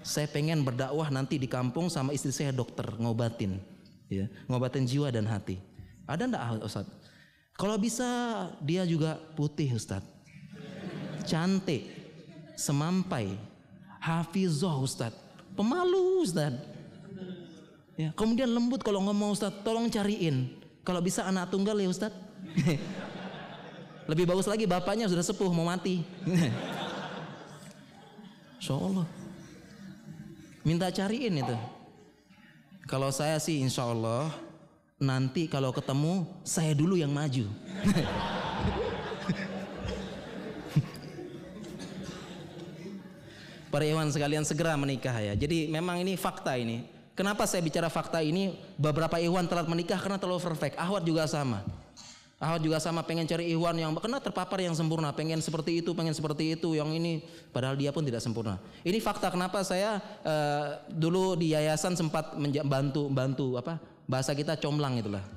Saya pengen berdakwah nanti di kampung sama istri saya dokter ngobatin, ya, ngobatin jiwa dan hati. Ada ndak Ustadz? Kalau bisa dia juga putih Ustadz, cantik, semampai, hafizah Ustadz, pemalu Ustadz. Ya, kemudian lembut kalau ngomong Ustaz, tolong cariin. Kalau bisa anak tunggal ya Ustaz. Lebih bagus lagi bapaknya sudah sepuh mau mati. Insya Allah. Minta cariin itu. Kalau saya sih insya Allah nanti kalau ketemu saya dulu yang maju. Para hewan sekalian segera menikah ya. Jadi memang ini fakta ini. Kenapa saya bicara fakta ini? Beberapa ikhwan telat menikah karena terlalu perfect. Ahwat juga sama. Ahwat juga sama pengen cari ikhwan yang kena terpapar yang sempurna, pengen seperti itu, pengen seperti itu, yang ini padahal dia pun tidak sempurna. Ini fakta kenapa saya uh, dulu di yayasan sempat bantu bantu apa? Bahasa kita comlang itulah.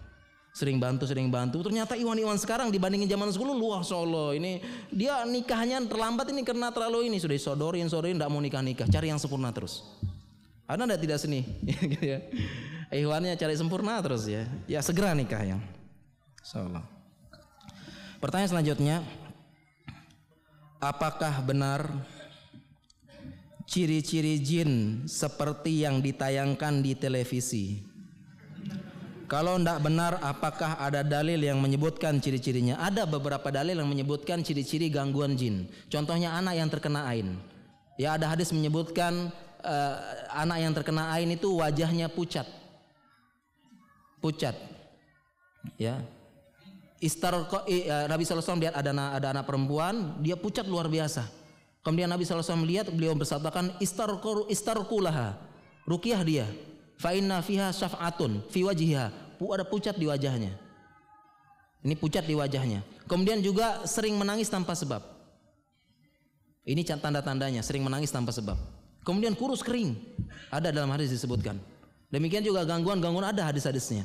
Sering bantu, sering bantu. Ternyata iwan-iwan sekarang dibandingin zaman dulu luar solo. Ini dia nikahnya terlambat ini karena terlalu ini sudah sodorin, sodorin, tidak mau nikah nikah. Cari yang sempurna terus. Ada enggak tidak seni? gitu ya. Ikhwannya cari sempurna terus ya. Ya segera nikah ya. Insyaallah. Pertanyaan selanjutnya, apakah benar ciri-ciri jin seperti yang ditayangkan di televisi? Kalau tidak benar, apakah ada dalil yang menyebutkan ciri-cirinya? Ada beberapa dalil yang menyebutkan ciri-ciri gangguan jin. Contohnya anak yang terkena ain. Ya ada hadis menyebutkan uh, anak yang terkena ain itu wajahnya pucat. Pucat. Ya. Istar uh, Nabi SAW lihat ada anak, ada anak perempuan, dia pucat luar biasa. Kemudian Nabi SAW melihat beliau bersabdakan istar istarkulaha. Rukiah dia. Fa inna fiha syaf'atun fi wajhiha. Ada pucat di wajahnya. Ini pucat di wajahnya. Kemudian juga sering menangis tanpa sebab. Ini tanda-tandanya, sering menangis tanpa sebab. Kemudian kurus kering. Ada dalam hadis disebutkan. Demikian juga gangguan-gangguan ada hadis-hadisnya.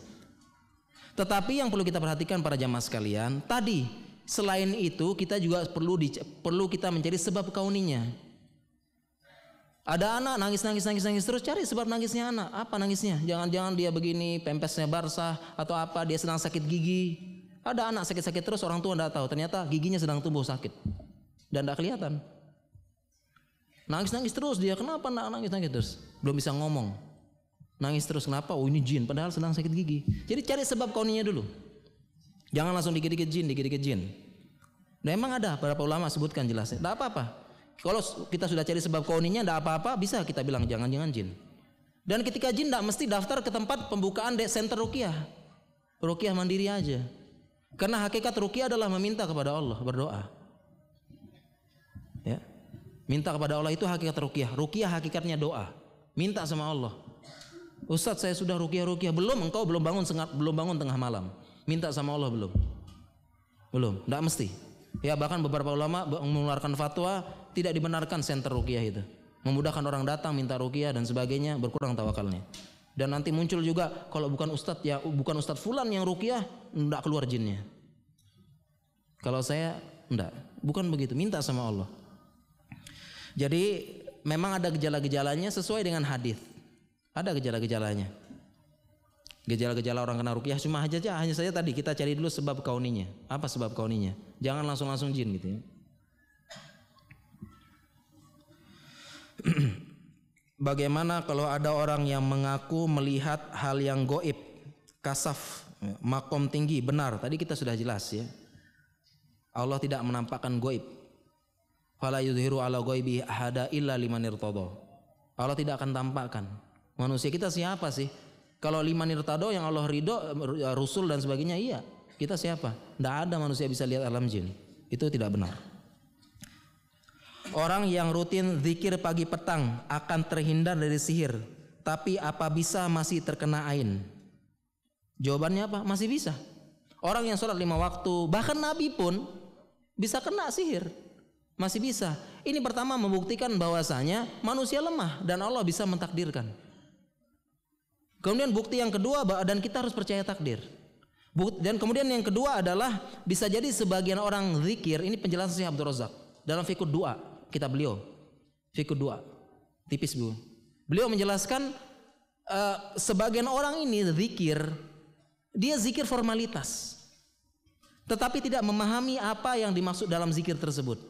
Tetapi yang perlu kita perhatikan para jamaah sekalian, tadi selain itu kita juga perlu di, perlu kita mencari sebab kauninya. Ada anak nangis nangis nangis nangis terus cari sebab nangisnya anak. Apa nangisnya? Jangan-jangan dia begini pempesnya basah atau apa dia sedang sakit gigi. Ada anak sakit-sakit terus orang tua tidak tahu. Ternyata giginya sedang tumbuh sakit dan tidak kelihatan. Nangis-nangis terus dia. Kenapa nak nangis-nangis terus? Belum bisa ngomong. Nangis terus kenapa? Oh ini jin. Padahal sedang sakit gigi. Jadi cari sebab kauninya dulu. Jangan langsung dikit-dikit jin, dikit-dikit jin. Dan memang ada beberapa ulama sebutkan jelasnya. Tidak apa-apa. Kalau kita sudah cari sebab kauninya, tidak apa-apa. Bisa kita bilang jangan-jangan jin. Dan ketika jin tidak mesti daftar ke tempat pembukaan center rukiah. Rukiah mandiri aja. Karena hakikat rukiah adalah meminta kepada Allah, berdoa. Ya. Minta kepada Allah itu hakikat rukiah. Rukiah hakikatnya doa. Minta sama Allah. Ustadz saya sudah rukiah rukiah belum engkau belum bangun sengat, belum bangun tengah malam. Minta sama Allah belum? Belum, tidak mesti. Ya bahkan beberapa ulama mengeluarkan fatwa tidak dibenarkan center rukiah itu. Memudahkan orang datang minta rukiah dan sebagainya berkurang tawakalnya. Dan nanti muncul juga kalau bukan ustadz ya bukan ustadz fulan yang rukiah tidak keluar jinnya. Kalau saya tidak, bukan begitu. Minta sama Allah. Jadi memang ada gejala-gejalanya sesuai dengan hadis. Ada gejala-gejalanya. Gejala-gejala orang kena rukyah cuma aja aja hanya saja tadi kita cari dulu sebab kauninya. Apa sebab kauninya? Jangan langsung-langsung jin gitu ya. Bagaimana kalau ada orang yang mengaku melihat hal yang goib, kasaf, makom tinggi, benar. Tadi kita sudah jelas ya. Allah tidak menampakkan goib fala yudhiru ala ghaibi ahada illa liman irtada. Allah tidak akan tampakkan. Manusia kita siapa sih? Kalau lima nirtado yang Allah ridho, Rasul dan sebagainya, iya. Kita siapa? Tidak ada manusia bisa lihat alam jin. Itu tidak benar. Orang yang rutin zikir pagi petang akan terhindar dari sihir. Tapi apa bisa masih terkena ain? Jawabannya apa? Masih bisa. Orang yang sholat lima waktu, bahkan Nabi pun bisa kena sihir. Masih bisa. Ini pertama membuktikan bahwasanya manusia lemah dan Allah bisa mentakdirkan. Kemudian bukti yang kedua dan kita harus percaya takdir. Dan kemudian yang kedua adalah bisa jadi sebagian orang zikir ini penjelasan Syekh Abdul Razak dalam fikih dua kita beliau fikih dua tipis bu. Beliau menjelaskan uh, sebagian orang ini zikir dia zikir formalitas tetapi tidak memahami apa yang dimaksud dalam zikir tersebut.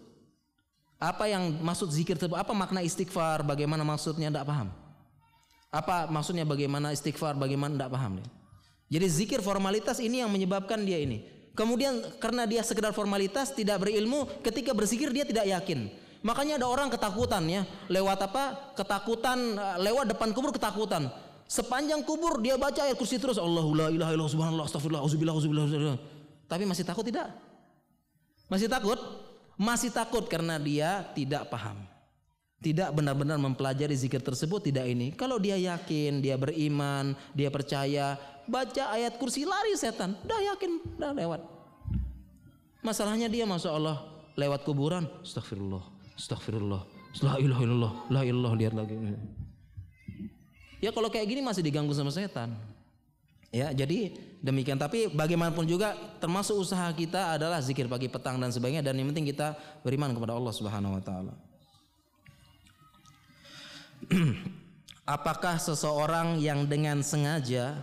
Apa yang maksud zikir tersebut? Apa makna istighfar? Bagaimana maksudnya? Tidak paham. Apa maksudnya bagaimana istighfar, bagaimana tidak paham dia. Jadi zikir formalitas ini yang menyebabkan dia ini. Kemudian karena dia sekedar formalitas tidak berilmu, ketika berzikir dia tidak yakin. Makanya ada orang ketakutan ya, lewat apa? Ketakutan lewat depan kubur ketakutan. Sepanjang kubur dia baca ayat kursi terus Allahu la ilaha illallah subhanallah astagfirullah auzubillah auzubillah. Tapi masih takut tidak? Masih takut? Masih takut karena dia tidak paham tidak benar-benar mempelajari zikir tersebut tidak ini. Kalau dia yakin, dia beriman, dia percaya, baca ayat kursi lari setan. Dah yakin, dah lewat. Masalahnya dia masya Allah lewat kuburan, astagfirullah, astagfirullah, la ilaha illallah, la ilallah lihat lagi. Ya kalau kayak gini masih diganggu sama setan. Ya, jadi demikian. Tapi bagaimanapun juga termasuk usaha kita adalah zikir pagi petang dan sebagainya dan yang penting kita beriman kepada Allah Subhanahu wa taala. Apakah seseorang yang dengan sengaja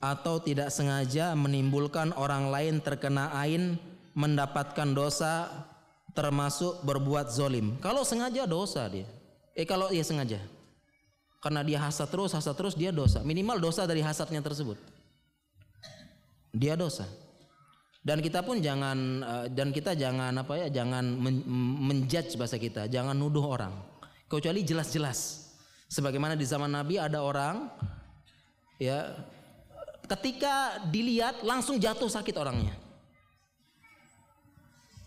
atau tidak sengaja menimbulkan orang lain terkena ain mendapatkan dosa termasuk berbuat zolim? Kalau sengaja dosa dia. Eh kalau ia sengaja. Karena dia hasad terus, hasad terus dia dosa. Minimal dosa dari hasadnya tersebut. Dia dosa. Dan kita pun jangan eh, dan kita jangan apa ya, jangan menjudge bahasa kita, jangan nuduh orang. Kecuali jelas-jelas Sebagaimana di zaman Nabi ada orang ya ketika dilihat langsung jatuh sakit orangnya.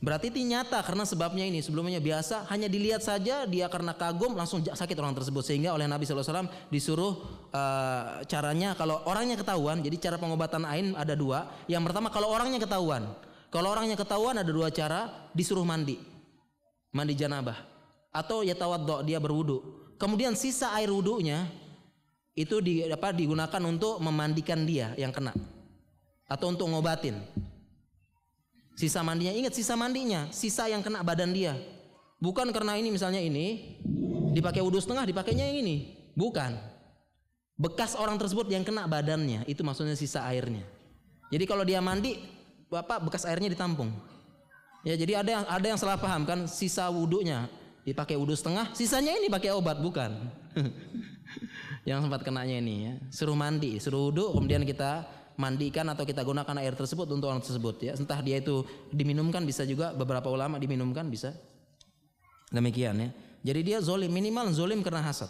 Berarti itu nyata karena sebabnya ini. Sebelumnya biasa hanya dilihat saja dia karena kagum langsung sakit orang tersebut. Sehingga oleh Nabi SAW disuruh uh, caranya kalau orangnya ketahuan jadi cara pengobatan ain ada dua. Yang pertama kalau orangnya ketahuan. Kalau orangnya ketahuan ada dua cara disuruh mandi. Mandi janabah. Atau ya tawaddo dia berwudu. Kemudian sisa air wudhunya itu di, apa, digunakan untuk memandikan dia yang kena. Atau untuk ngobatin. Sisa mandinya ingat sisa mandinya, sisa yang kena badan dia. Bukan karena ini misalnya ini dipakai wudhu setengah, dipakainya yang ini. Bukan. Bekas orang tersebut yang kena badannya itu maksudnya sisa airnya. Jadi kalau dia mandi, bapak bekas airnya ditampung. Ya jadi ada yang ada yang salah paham kan sisa wudhunya dipakai wudhu setengah, sisanya ini pakai obat bukan? yang sempat kenanya ini ya, suruh mandi, suruh wudhu, kemudian kita mandikan atau kita gunakan air tersebut untuk orang tersebut ya. Entah dia itu diminumkan bisa juga beberapa ulama diminumkan bisa. Demikian ya. Jadi dia zolim minimal zolim karena hasad.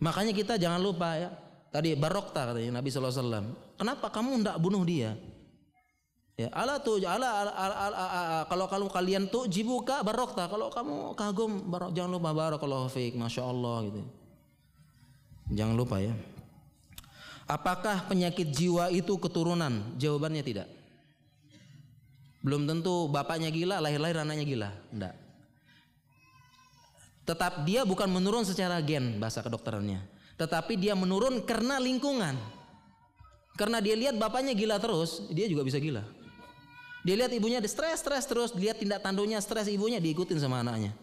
Makanya kita jangan lupa ya. Tadi barokta katanya Nabi SAW. Kenapa kamu tidak bunuh dia? Ya, ala tuh ala, ala, ala, ala, ala kalau kalau kalian tuh jibuka barokta kalau kamu kagum barok jangan lupa barakallahu fiik masya Allah gitu. Jangan lupa ya. Apakah penyakit jiwa itu keturunan? Jawabannya tidak. Belum tentu bapaknya gila, lahir-lahir anaknya gila. Enggak. Tetap dia bukan menurun secara gen bahasa kedokterannya. Tetapi dia menurun karena lingkungan. Karena dia lihat bapaknya gila terus, dia juga bisa gila. Dia lihat ibunya stres stres terus, lihat tindak tanduknya stres ibunya diikutin sama anaknya.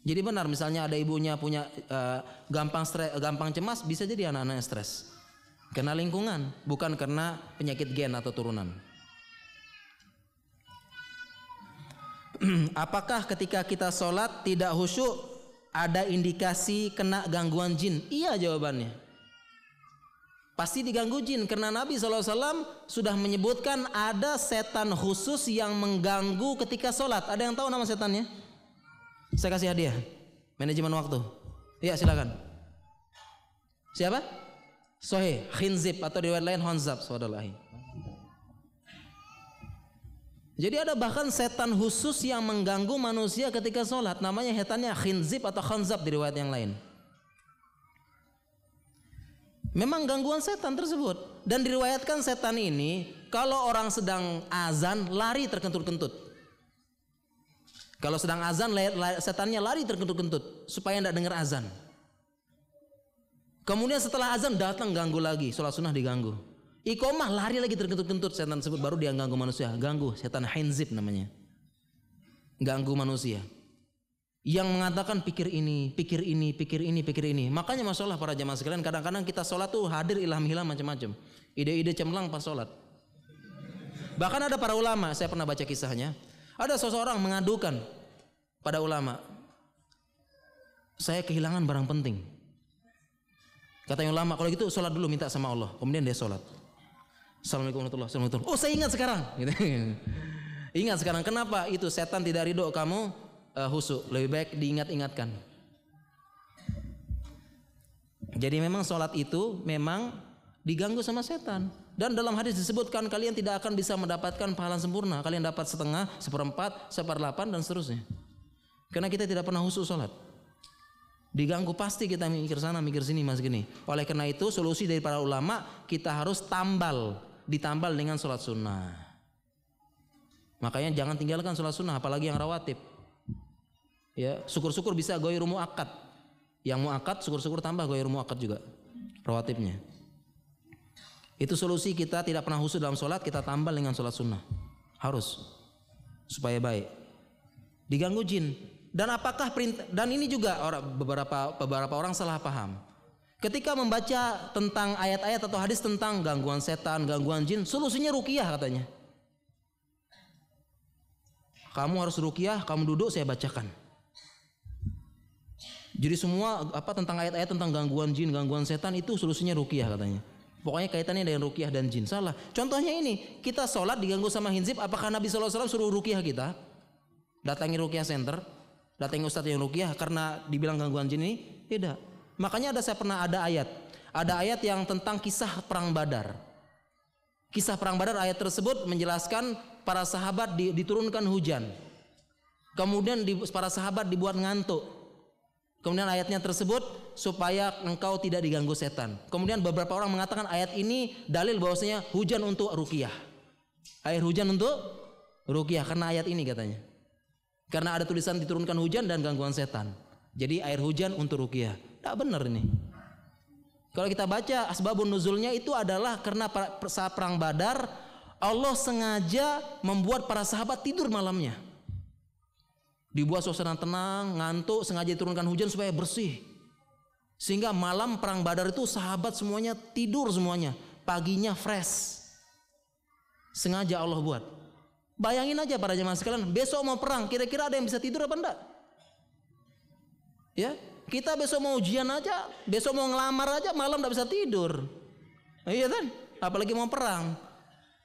Jadi benar misalnya ada ibunya punya uh, gampang stres, gampang cemas bisa jadi anak-anaknya stres. Karena lingkungan, bukan karena penyakit gen atau turunan. Apakah ketika kita sholat tidak khusyuk ada indikasi kena gangguan jin? Iya jawabannya. Pasti diganggu jin karena Nabi SAW sudah menyebutkan ada setan khusus yang mengganggu ketika sholat. Ada yang tahu nama setannya? Saya kasih hadiah. Manajemen waktu. Iya silakan. Siapa? Sahih, khinzib atau riwayat lain honzab, saudara Jadi ada bahkan setan khusus yang mengganggu manusia ketika sholat. Namanya setannya khinzib atau khanzab di riwayat yang lain. Memang gangguan setan tersebut. Dan diriwayatkan setan ini kalau orang sedang azan lari terkentut-kentut. Kalau sedang azan setannya lari terkentut-kentut supaya tidak dengar azan. Kemudian setelah azan datang ganggu lagi, sholat sunnah diganggu. Ikomah lari lagi terkentut-kentut setan tersebut baru dia ganggu manusia. Ganggu setan henzib namanya. Ganggu manusia. Yang mengatakan pikir ini, pikir ini, pikir ini, pikir ini. Makanya masalah para jamaah sekalian kadang-kadang kita sholat tuh hadir ilham-ilham macam-macam. Ide-ide cemlang pas sholat. Bahkan ada para ulama, saya pernah baca kisahnya. Ada seseorang mengadukan pada ulama. Saya kehilangan barang penting. Katanya ulama, kalau gitu sholat dulu minta sama Allah. Kemudian dia sholat. Assalamualaikum warahmatullahi wabarakatuh. Oh saya ingat sekarang. Gitu. ingat sekarang. Kenapa? Itu setan tidak ridho kamu uh, husu. Lebih baik diingat-ingatkan. Jadi memang sholat itu memang diganggu sama setan. Dan dalam hadis disebutkan kalian tidak akan bisa mendapatkan pahala sempurna. Kalian dapat setengah, seperempat, seperdelapan dan seterusnya. Karena kita tidak pernah husu sholat. Diganggu pasti kita mikir sana, mikir sini, mas gini. Oleh karena itu solusi dari para ulama kita harus tambal ditambal dengan sholat sunnah. Makanya jangan tinggalkan sholat sunnah, apalagi yang rawatib. Ya, syukur-syukur bisa goyur muakat. Yang muakat, syukur-syukur tambah goyur muakat juga. Rawatibnya. Itu solusi kita tidak pernah husu dalam sholat, kita tambal dengan sholat sunnah. Harus. Supaya baik. Diganggu jin. Dan apakah perintah, dan ini juga orang, beberapa beberapa orang salah paham. Ketika membaca tentang ayat-ayat atau hadis tentang gangguan setan, gangguan jin, solusinya rukiah katanya. Kamu harus rukiah, kamu duduk saya bacakan. Jadi semua apa tentang ayat-ayat tentang gangguan jin, gangguan setan itu solusinya rukiah katanya. Pokoknya kaitannya dengan rukiah dan jin. Salah. Contohnya ini, kita sholat diganggu sama hinzib, apakah Nabi SAW suruh rukiah kita? Datangi rukiah center, datangi ustadz yang rukiah karena dibilang gangguan jin ini? Tidak. Makanya ada saya pernah ada ayat. Ada ayat yang tentang kisah perang Badar. Kisah perang Badar ayat tersebut menjelaskan para sahabat diturunkan hujan. Kemudian di, para sahabat dibuat ngantuk. Kemudian ayatnya tersebut supaya engkau tidak diganggu setan. Kemudian beberapa orang mengatakan ayat ini dalil bahwasanya hujan untuk rukiah. Air hujan untuk rukiah karena ayat ini katanya. Karena ada tulisan diturunkan hujan dan gangguan setan. Jadi air hujan untuk rukiah. Tidak benar ini. Kalau kita baca asbabun nuzulnya itu adalah karena saat perang Badar Allah sengaja membuat para sahabat tidur malamnya. Dibuat suasana tenang, ngantuk, sengaja diturunkan hujan supaya bersih. Sehingga malam perang Badar itu sahabat semuanya tidur semuanya. Paginya fresh. Sengaja Allah buat. Bayangin aja para jemaah sekalian, besok mau perang, kira-kira ada yang bisa tidur apa enggak? Ya, kita besok mau ujian aja, besok mau ngelamar aja, malam tidak bisa tidur. Iya kan? Apalagi mau perang.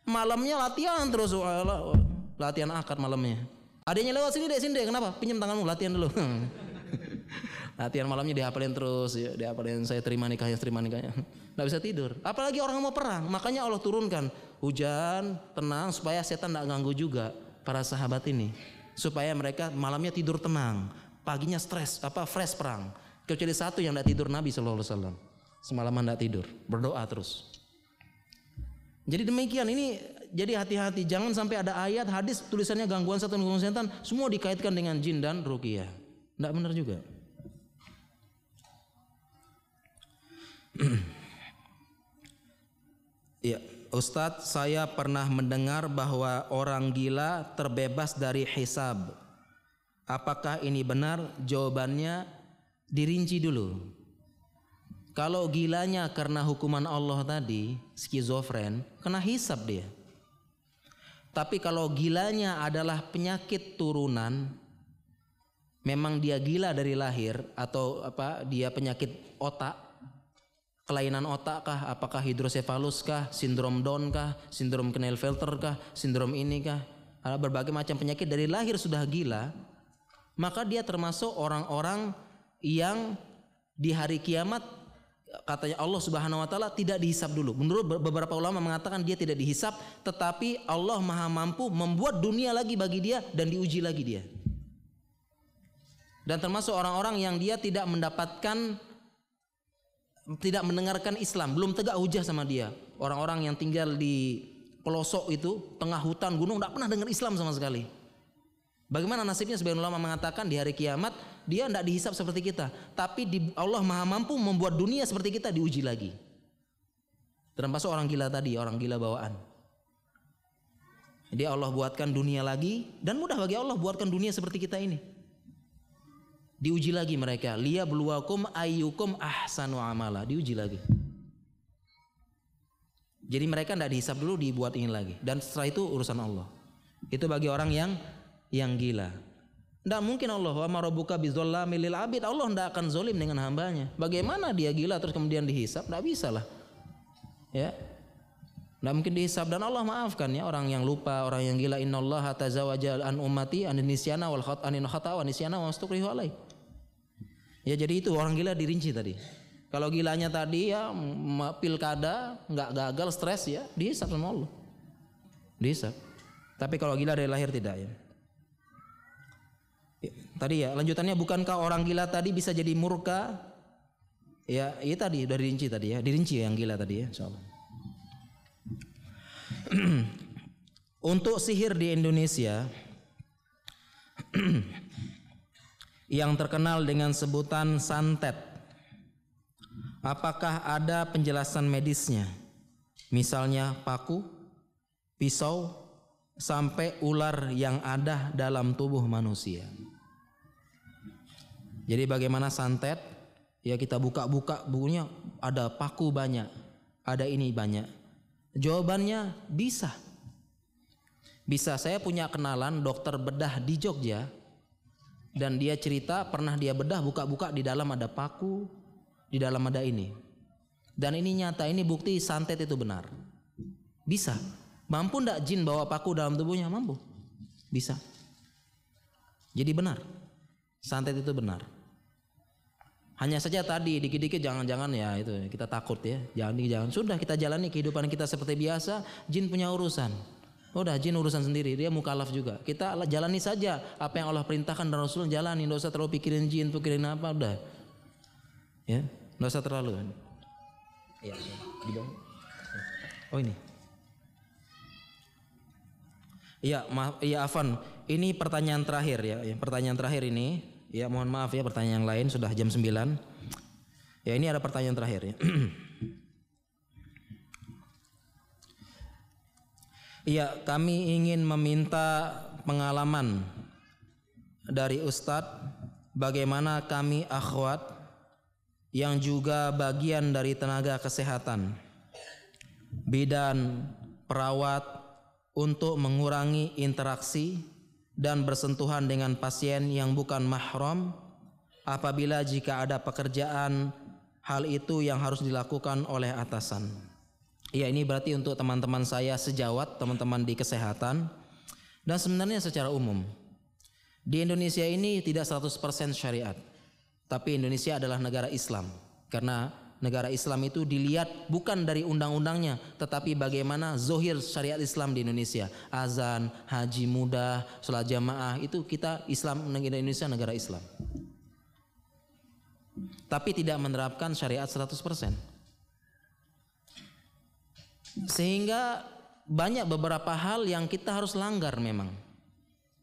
Malamnya latihan terus, latihan akad malamnya. Adanya lewat sini deh, sini deh. Kenapa? Pinjam tanganmu, latihan dulu. latihan malamnya dihafalin terus, ya, dihafalin saya terima nikahnya, terima nikahnya. Tidak bisa tidur. Apalagi orang mau perang. Makanya Allah turunkan hujan, tenang supaya setan tidak ganggu juga para sahabat ini. Supaya mereka malamnya tidur tenang paginya stres apa fresh perang kecuali satu yang tidak tidur Nabi Shallallahu Alaihi Wasallam semalaman tidak tidur berdoa terus jadi demikian ini jadi hati-hati jangan sampai ada ayat hadis tulisannya gangguan setan gangguan setan semua dikaitkan dengan jin dan rukiah tidak benar juga Ya, Ustadz, saya pernah mendengar bahwa orang gila terbebas dari hisab. Apakah ini benar? Jawabannya dirinci dulu. Kalau gilanya karena hukuman Allah tadi, skizofren, kena hisap dia. Tapi kalau gilanya adalah penyakit turunan, memang dia gila dari lahir atau apa? Dia penyakit otak, kelainan otak kah? Apakah hidrosefalus kah? Sindrom Down kah? Sindrom Klinefelter kah? Sindrom ini kah? Berbagai macam penyakit dari lahir sudah gila maka dia termasuk orang-orang yang di hari kiamat katanya Allah Subhanahu wa taala tidak dihisap dulu. Menurut beberapa ulama mengatakan dia tidak dihisap, tetapi Allah Maha mampu membuat dunia lagi bagi dia dan diuji lagi dia. Dan termasuk orang-orang yang dia tidak mendapatkan tidak mendengarkan Islam, belum tegak hujah sama dia. Orang-orang yang tinggal di pelosok itu, tengah hutan gunung, tidak pernah dengar Islam sama sekali. Bagaimana nasibnya sebagian ulama mengatakan di hari kiamat dia tidak dihisap seperti kita, tapi di Allah Maha mampu membuat dunia seperti kita diuji lagi. Termasuk orang gila tadi, orang gila bawaan. Jadi Allah buatkan dunia lagi dan mudah bagi Allah buatkan dunia seperti kita ini. Diuji lagi mereka, liya beluakum ayyukum ahsanu amala, diuji lagi. Jadi mereka tidak dihisap dulu dibuat ini lagi dan setelah itu urusan Allah. Itu bagi orang yang yang gila. Tidak mungkin Allah wa marabuka bidzallami lil abid. Allah tidak akan zolim dengan hambanya. Bagaimana dia gila terus kemudian dihisap? Tidak bisa lah. Ya. Tidak mungkin dihisap dan Allah maafkan ya orang yang lupa, orang yang gila. Inna Allah tazawaja an ummati an nisyana wal khat anin khata wa nisyana wa alai. Ya jadi itu orang gila dirinci tadi. Kalau gilanya tadi ya pilkada nggak gagal stres ya dihisap sama Allah. Dihisap. Tapi kalau gila dari lahir tidak ya. Tadi ya lanjutannya bukankah orang gila tadi bisa jadi murka? Ya, iya tadi udah dirinci tadi ya, dirinci yang gila tadi ya, insyaallah. Untuk sihir di Indonesia yang terkenal dengan sebutan santet. Apakah ada penjelasan medisnya? Misalnya paku, pisau, sampai ular yang ada dalam tubuh manusia. Jadi bagaimana santet? Ya kita buka-buka bukunya ada paku banyak, ada ini banyak. Jawabannya bisa. Bisa saya punya kenalan dokter bedah di Jogja dan dia cerita pernah dia bedah buka-buka di dalam ada paku, di dalam ada ini. Dan ini nyata, ini bukti santet itu benar. Bisa. Mampu ndak jin bawa paku dalam tubuhnya? Mampu. Bisa. Jadi benar. Santet itu benar. Hanya saja tadi dikit-dikit jangan-jangan ya itu kita takut ya. Jangan jangan sudah kita jalani kehidupan kita seperti biasa, jin punya urusan. Udah jin urusan sendiri, dia mukalaf juga. Kita jalani saja apa yang Allah perintahkan dan Rasul jalani, enggak usah terlalu pikirin jin, pikirin apa udah. Ya, enggak usah terlalu. Ya, di bawah. Oh ini. Iya, maaf, iya Afan. Ini pertanyaan terakhir ya. Pertanyaan terakhir ini Ya mohon maaf ya pertanyaan yang lain sudah jam 9. Ya ini ada pertanyaan terakhir ya. Iya kami ingin meminta pengalaman dari Ustadz bagaimana kami akhwat yang juga bagian dari tenaga kesehatan bidan perawat untuk mengurangi interaksi dan bersentuhan dengan pasien yang bukan mahram apabila jika ada pekerjaan hal itu yang harus dilakukan oleh atasan. Ya ini berarti untuk teman-teman saya sejawat, teman-teman di kesehatan dan sebenarnya secara umum. Di Indonesia ini tidak 100% syariat. Tapi Indonesia adalah negara Islam karena negara Islam itu dilihat bukan dari undang-undangnya tetapi bagaimana zohir syariat Islam di Indonesia azan haji muda sholat jamaah itu kita Islam negara Indonesia negara Islam tapi tidak menerapkan syariat 100% sehingga banyak beberapa hal yang kita harus langgar memang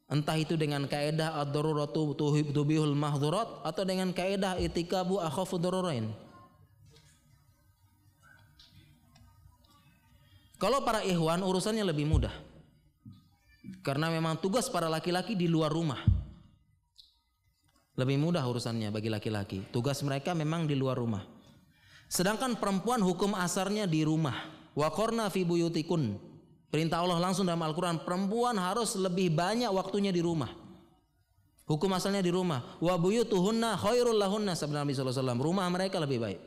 entah itu dengan kaidah ad-daruratu tubihul atau dengan kaidah itikabu akhafu darurain Kalau para ikhwan urusannya lebih mudah. Karena memang tugas para laki-laki di luar rumah. Lebih mudah urusannya bagi laki-laki. Tugas mereka memang di luar rumah. Sedangkan perempuan hukum asarnya di rumah. Wa qarna fi buyutikun. Perintah Allah langsung dalam Al-Qur'an, perempuan harus lebih banyak waktunya di rumah. Hukum asalnya di rumah. Wa buyutuhunna khairul lahunna sabda Nabi wasallam. Rumah mereka lebih baik.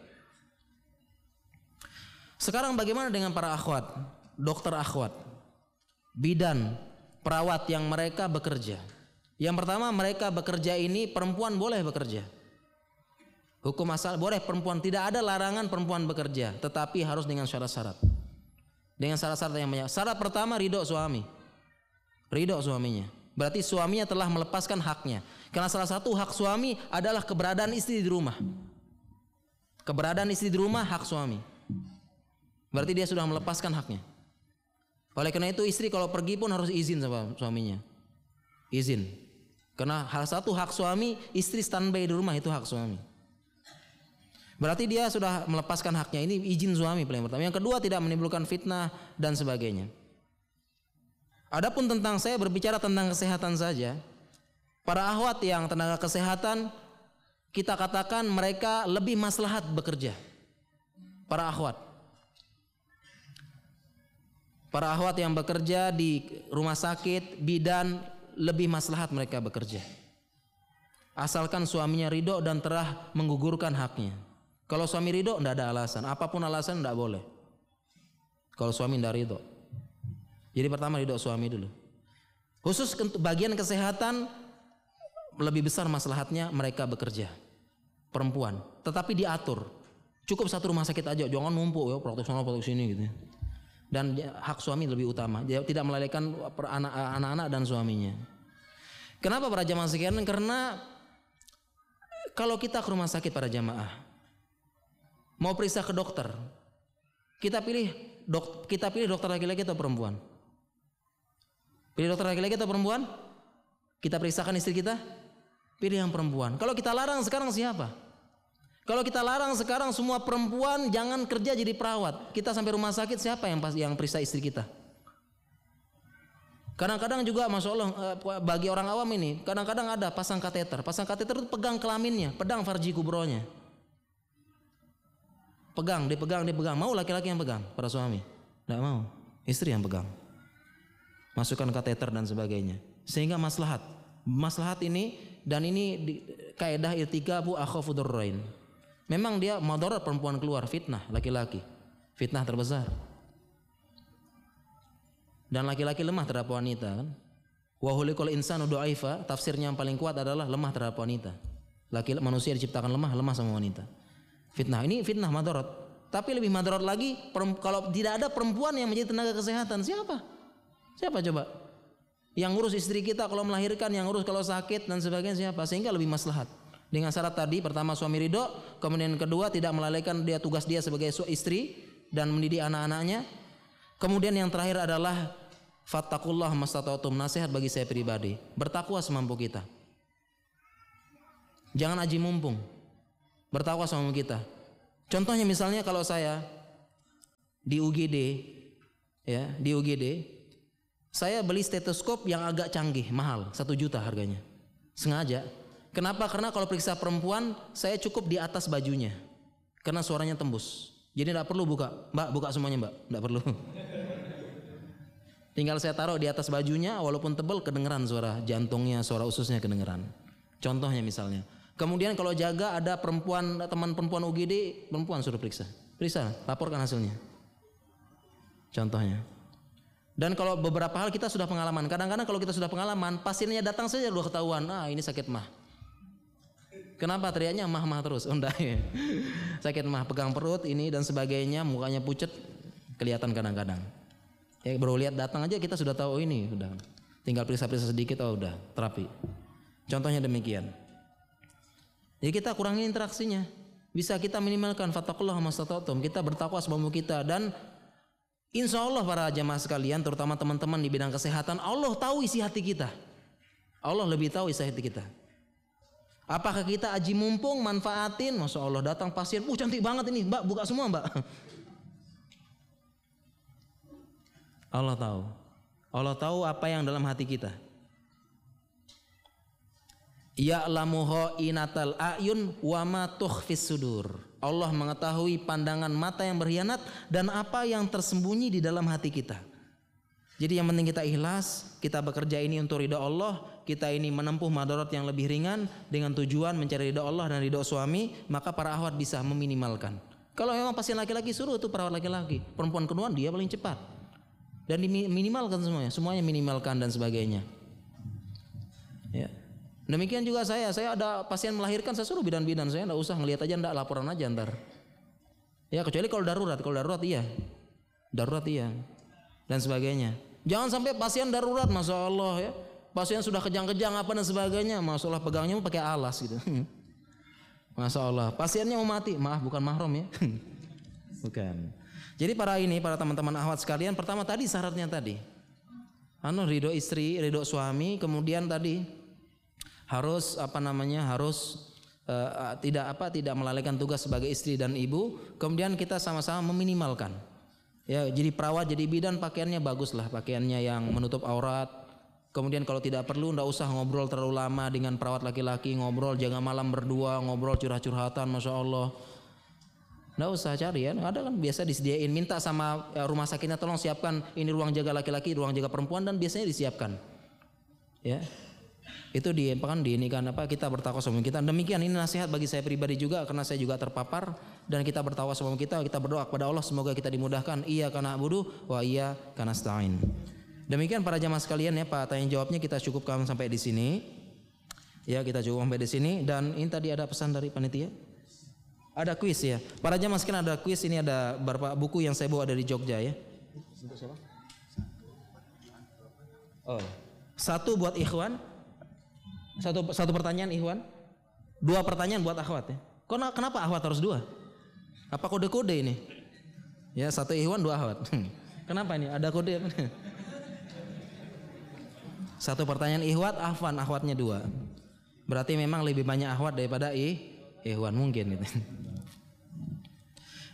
Sekarang bagaimana dengan para akhwat, dokter akhwat, bidan, perawat yang mereka bekerja? Yang pertama mereka bekerja ini perempuan boleh bekerja. Hukum asal boleh perempuan tidak ada larangan perempuan bekerja, tetapi harus dengan syarat-syarat. Dengan syarat-syarat yang banyak. Syarat pertama ridho suami. Ridho suaminya. Berarti suaminya telah melepaskan haknya. Karena salah satu hak suami adalah keberadaan istri di rumah. Keberadaan istri di rumah hak suami. Berarti dia sudah melepaskan haknya. Oleh karena itu istri kalau pergi pun harus izin sama suaminya. Izin. Karena hal satu hak suami, istri standby di rumah itu hak suami. Berarti dia sudah melepaskan haknya. Ini izin suami paling pertama. Yang kedua tidak menimbulkan fitnah dan sebagainya. Adapun tentang saya berbicara tentang kesehatan saja. Para ahwat yang tenaga kesehatan kita katakan mereka lebih maslahat bekerja. Para ahwat. Para ahwat yang bekerja di rumah sakit, bidan lebih maslahat mereka bekerja. Asalkan suaminya ridho dan telah menggugurkan haknya. Kalau suami ridho tidak ada alasan, apa pun alasan tidak boleh. Kalau suami tidak ridho. Jadi pertama ridho suami dulu. Khusus bagian kesehatan lebih besar maslahatnya mereka bekerja. Perempuan, tetapi diatur. Cukup satu rumah sakit aja, jangan numpuk ya praktek sana praktek sini gitu. Dan hak suami lebih utama, dia tidak melalaikan anak-anak dan suaminya. Kenapa para jamaah sekian? Karena kalau kita ke rumah sakit para jamaah, mau periksa ke dokter, kita pilih dok, kita pilih dokter laki-laki atau perempuan? Pilih dokter laki-laki atau perempuan? Kita periksakan istri kita? Pilih yang perempuan. Kalau kita larang sekarang siapa? Kalau kita larang sekarang semua perempuan jangan kerja jadi perawat. Kita sampai rumah sakit siapa yang pas yang periksa istri kita? Kadang-kadang juga Masya Allah eh, bagi orang awam ini kadang-kadang ada pasang kateter. Pasang kateter itu pegang kelaminnya, pedang farji kubronya. Pegang, dipegang, dipegang. Mau laki-laki yang pegang, para suami? Tidak mau. Istri yang pegang. Masukkan kateter dan sebagainya. Sehingga maslahat. Maslahat ini dan ini di, kaidah irtika bu akhafudurrain. Memang dia madarat perempuan keluar fitnah laki-laki. Fitnah terbesar. Dan laki-laki lemah terhadap wanita kan. Wahulikul insanu du'aifa, tafsirnya yang paling kuat adalah lemah terhadap wanita. Laki manusia diciptakan lemah, lemah sama wanita. Fitnah ini fitnah madarat. Tapi lebih madarat lagi kalau tidak ada perempuan yang menjadi tenaga kesehatan siapa? Siapa coba? Yang ngurus istri kita kalau melahirkan, yang ngurus kalau sakit dan sebagainya siapa? Sehingga lebih maslahat. Dengan syarat tadi pertama suami ridho, kemudian kedua tidak melalaikan dia tugas dia sebagai istri dan mendidik anak-anaknya. Kemudian yang terakhir adalah fattakullah mastata'tum nasihat bagi saya pribadi. Bertakwa semampu kita. Jangan aji mumpung bertakwa sama kita. Contohnya misalnya kalau saya di UGD ya, di UGD saya beli stetoskop yang agak canggih, mahal, satu juta harganya. Sengaja. Kenapa? Karena kalau periksa perempuan, saya cukup di atas bajunya. Karena suaranya tembus. Jadi tidak perlu buka. Mbak, buka semuanya mbak. Tidak perlu. Tinggal saya taruh di atas bajunya, walaupun tebal kedengeran suara jantungnya, suara ususnya kedengeran. Contohnya misalnya. Kemudian kalau jaga ada perempuan teman perempuan UGD, perempuan suruh periksa. Periksa, laporkan hasilnya. Contohnya. Dan kalau beberapa hal kita sudah pengalaman. Kadang-kadang kalau kita sudah pengalaman, pasiennya datang saja sudah ketahuan, ah ini sakit mah. Kenapa teriaknya mah-mah terus? Oh, enggak ya. Sakit mah, pegang perut ini dan sebagainya, mukanya pucat, kelihatan kadang-kadang. Ya baru lihat datang aja kita sudah tahu oh, ini, sudah. Tinggal periksa-periksa sedikit, oh udah, terapi. Contohnya demikian. Jadi kita kurangi interaksinya. Bisa kita minimalkan fatakullah mastata'tum. Kita bertakwa sebelum kita dan insya Allah para jamaah sekalian terutama teman-teman di bidang kesehatan Allah tahu isi hati kita. Allah lebih tahu isi hati kita. Apakah kita aji mumpung manfaatin? Masya Allah datang pasien, uh cantik banget ini, mbak buka semua mbak. Allah tahu. Allah tahu apa yang dalam hati kita. Ya'lamuhu inatal ayun wa ma. Allah mengetahui pandangan mata yang berkhianat dan apa yang tersembunyi di dalam hati kita. Jadi yang penting kita ikhlas, kita bekerja ini untuk ridha Allah, kita ini menempuh madarat yang lebih ringan dengan tujuan mencari ridha Allah dan ridha suami, maka para ahwat bisa meminimalkan. Kalau memang pasien laki-laki suruh itu perawat laki-laki, perempuan kedua dia paling cepat. Dan diminimalkan semuanya, semuanya minimalkan dan sebagainya. Ya. Demikian juga saya, saya ada pasien melahirkan saya suruh bidan-bidan saya enggak usah ngelihat aja enggak laporan aja ntar. Ya kecuali kalau darurat, kalau darurat iya. Darurat iya. Dan sebagainya. Jangan sampai pasien darurat, masya Allah ya. Pasien sudah kejang-kejang apa dan sebagainya, masya Allah pegangnya pakai alas gitu. Masya Allah. Pasiennya mau mati, maaf bukan mahram ya. bukan. Jadi para ini, para teman-teman ahwat sekalian, pertama tadi syaratnya tadi. Anu ridho istri, ridho suami, kemudian tadi harus apa namanya harus uh, tidak apa tidak melalaikan tugas sebagai istri dan ibu. Kemudian kita sama-sama meminimalkan. Ya, jadi perawat, jadi bidan pakaiannya bagus lah, pakaiannya yang menutup aurat, Kemudian kalau tidak perlu ndak usah ngobrol terlalu lama dengan perawat laki-laki, ngobrol jangan malam berdua, ngobrol curhat-curhatan, masya Allah. Nggak usah cari ya, ada kan biasa disediain, minta sama ya, rumah sakitnya tolong siapkan ini ruang jaga laki-laki, ruang jaga perempuan dan biasanya disiapkan. Ya, itu di kan di ini kan apa kita bertakwa sama kita. Demikian ini nasihat bagi saya pribadi juga karena saya juga terpapar dan kita bertakwa sama kita, kita berdoa kepada Allah semoga kita dimudahkan. Iya karena budu, wa iya karena stain. Demikian para jamaah sekalian ya Pak tanya jawabnya kita cukupkan sampai di sini. Ya kita cukup sampai di sini dan ini tadi ada pesan dari panitia. Ada kuis ya. Para jamaah sekalian ada kuis ini ada beberapa buku yang saya bawa dari Jogja ya. Untuk siapa? Oh. Satu buat ikhwan. Satu satu pertanyaan ikhwan. Dua pertanyaan buat akhwat ya. Kenapa akhwat harus dua? Apa kode-kode ini? Ya satu ikhwan dua akhwat. Kenapa ini? Ada kode? Satu pertanyaan ihwat, ahwan, ahwatnya dua. Berarti memang lebih banyak ahwat daripada ih, ihwan mungkin gitu.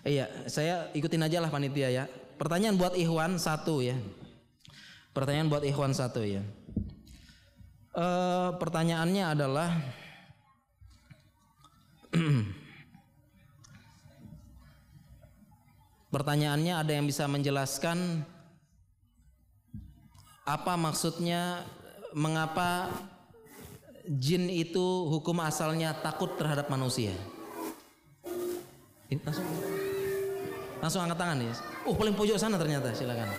Iya, saya ikutin aja lah panitia ya. Pertanyaan buat ihwan satu ya. Pertanyaan buat ihwan satu ya. E, pertanyaannya adalah Pertanyaannya ada yang bisa menjelaskan apa maksudnya mengapa jin itu hukum asalnya takut terhadap manusia? Ini langsung langsung angkat tangan ya. Oh paling pojok sana ternyata silakan.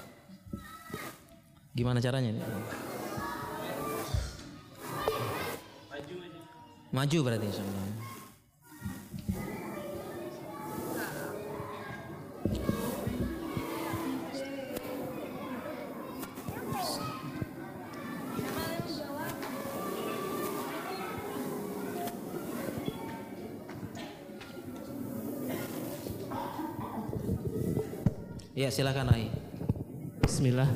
Gimana caranya? Maju Maju berarti sebenarnya. Ya silakan Ai. Bismillah.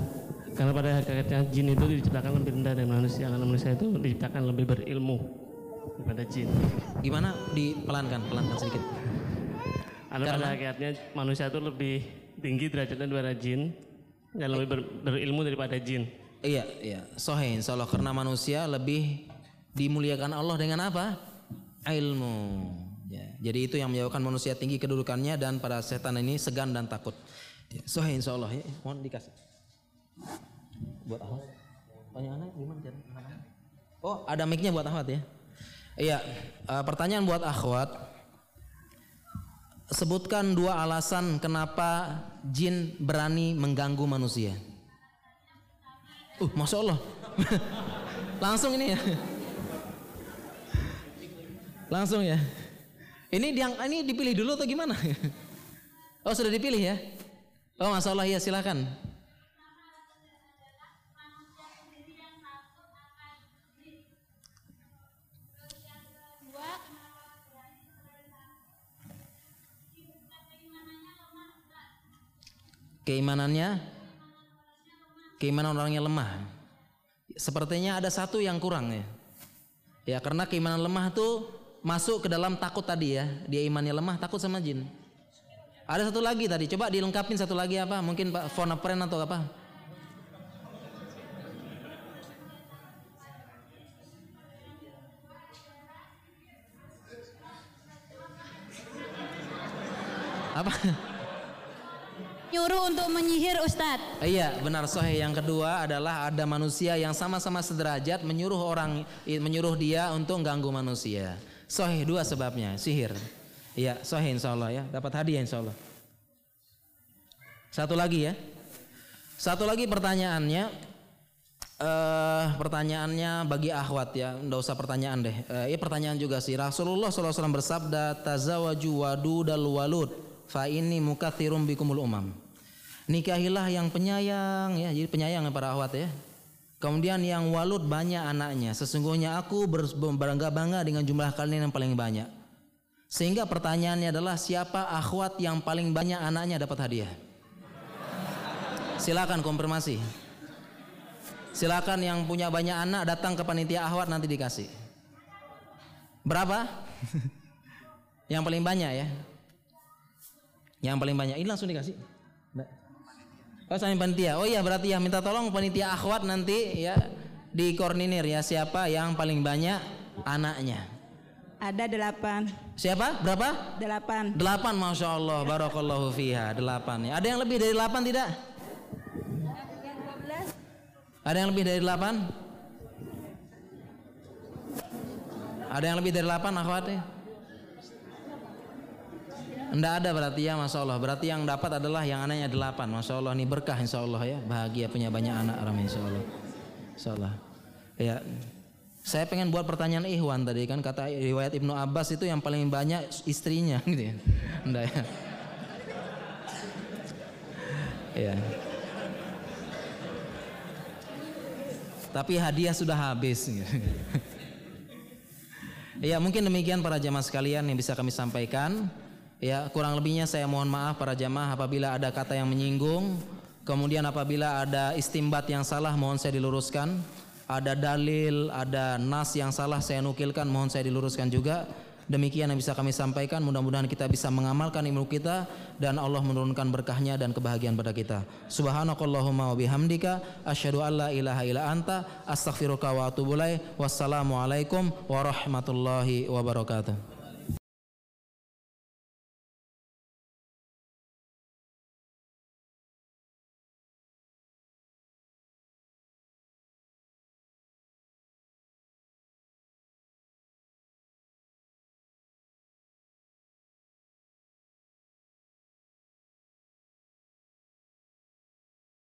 Karena pada hakikatnya jin itu diciptakan lebih rendah dari manusia karena manusia itu diciptakan lebih berilmu daripada jin. Gimana dipelankan, pelankan sedikit. Karena, karena pada hakikatnya manusia itu lebih tinggi derajatnya daripada jin dan lebih ber, berilmu daripada jin. Iya, iya. Sohe, insya Allah karena manusia lebih dimuliakan Allah dengan apa? Ilmu. Ya, jadi itu yang menyebabkan manusia tinggi kedudukannya dan pada setan ini segan dan takut. Ya, Sahih insya Allah ya. Mohon dikasih. Buat Ahmad. Pertanyaannya gimana cara? Oh ada mic-nya buat Ahmad ya. Iya. Uh, pertanyaan buat akhwat. Sebutkan dua alasan kenapa jin berani mengganggu manusia. Uh, masya Allah. Langsung ini ya. Langsung ya. Ini yang ini dipilih dulu atau gimana? Oh sudah dipilih ya? Oh masalah ya silakan. Keimanannya keimanan orangnya lemah. Sepertinya ada satu yang kurang ya. Ya karena keimanan lemah itu masuk ke dalam takut tadi ya. Dia imannya lemah takut sama jin. Ada satu lagi tadi, coba dilengkapin satu lagi apa? Mungkin Pak phone atau apa? Apa? Nyuruh untuk menyihir Ustadz. Iya, benar sohe. Yang kedua adalah ada manusia yang sama-sama sederajat menyuruh orang menyuruh dia untuk ganggu manusia. Sohe dua sebabnya, sihir. Iya, sahih insya Allah ya. Dapat hadiah insya Allah. Satu lagi ya. Satu lagi pertanyaannya. eh pertanyaannya bagi akhwat ya, ndak usah pertanyaan deh. Eh, ya pertanyaan juga sih. Rasulullah SAW bersabda, "Tazawwaju wadudal walud, fa ini mukatsirum bikumul umam." Nikahilah yang penyayang ya, jadi penyayang ya para akhwat ya. Kemudian yang walud banyak anaknya. Sesungguhnya aku ber- berbangga-bangga dengan jumlah kalian yang paling banyak. Sehingga pertanyaannya adalah siapa akhwat yang paling banyak anaknya dapat hadiah? Silakan konfirmasi. Silakan yang punya banyak anak datang ke panitia akhwat nanti dikasih. Berapa? yang paling banyak ya. Yang paling banyak ini langsung dikasih. Oh sama panitia. Oh iya berarti ya minta tolong panitia akhwat nanti ya dikoordinir ya siapa yang paling banyak anaknya. Ada delapan. Siapa? Berapa? Delapan. Delapan Masya Allah Barakallahu fiha Delapan ya Ada yang lebih dari delapan tidak? Ada yang lebih dari delapan? Ada yang lebih dari delapan akhwatnya? Enggak ada berarti ya Masya Allah Berarti yang dapat adalah yang anaknya delapan Masya Allah ini berkah Insya Allah ya Bahagia punya banyak anak Ram Insya Allah Insya Allah Ya saya pengen buat pertanyaan Ikhwan tadi kan kata riwayat Ibnu Abbas itu yang paling banyak istrinya gitu ya. Enggak ya. Ya. Tapi hadiah sudah habis. Ya mungkin demikian para jamaah sekalian yang bisa kami sampaikan. Ya kurang lebihnya saya mohon maaf para jamaah apabila ada kata yang menyinggung. Kemudian apabila ada istimbat yang salah mohon saya diluruskan. Ada dalil, ada nas yang salah saya nukilkan mohon saya diluruskan juga. Demikian yang bisa kami sampaikan. Mudah-mudahan kita bisa mengamalkan ilmu kita dan Allah menurunkan berkahnya dan kebahagiaan pada kita. Subhanakallahumma wa bihamdika asyhadu alla ilaha illa anta astaghfiruka wa atubu ilaik. Wassalamualaikum warahmatullahi wabarakatuh.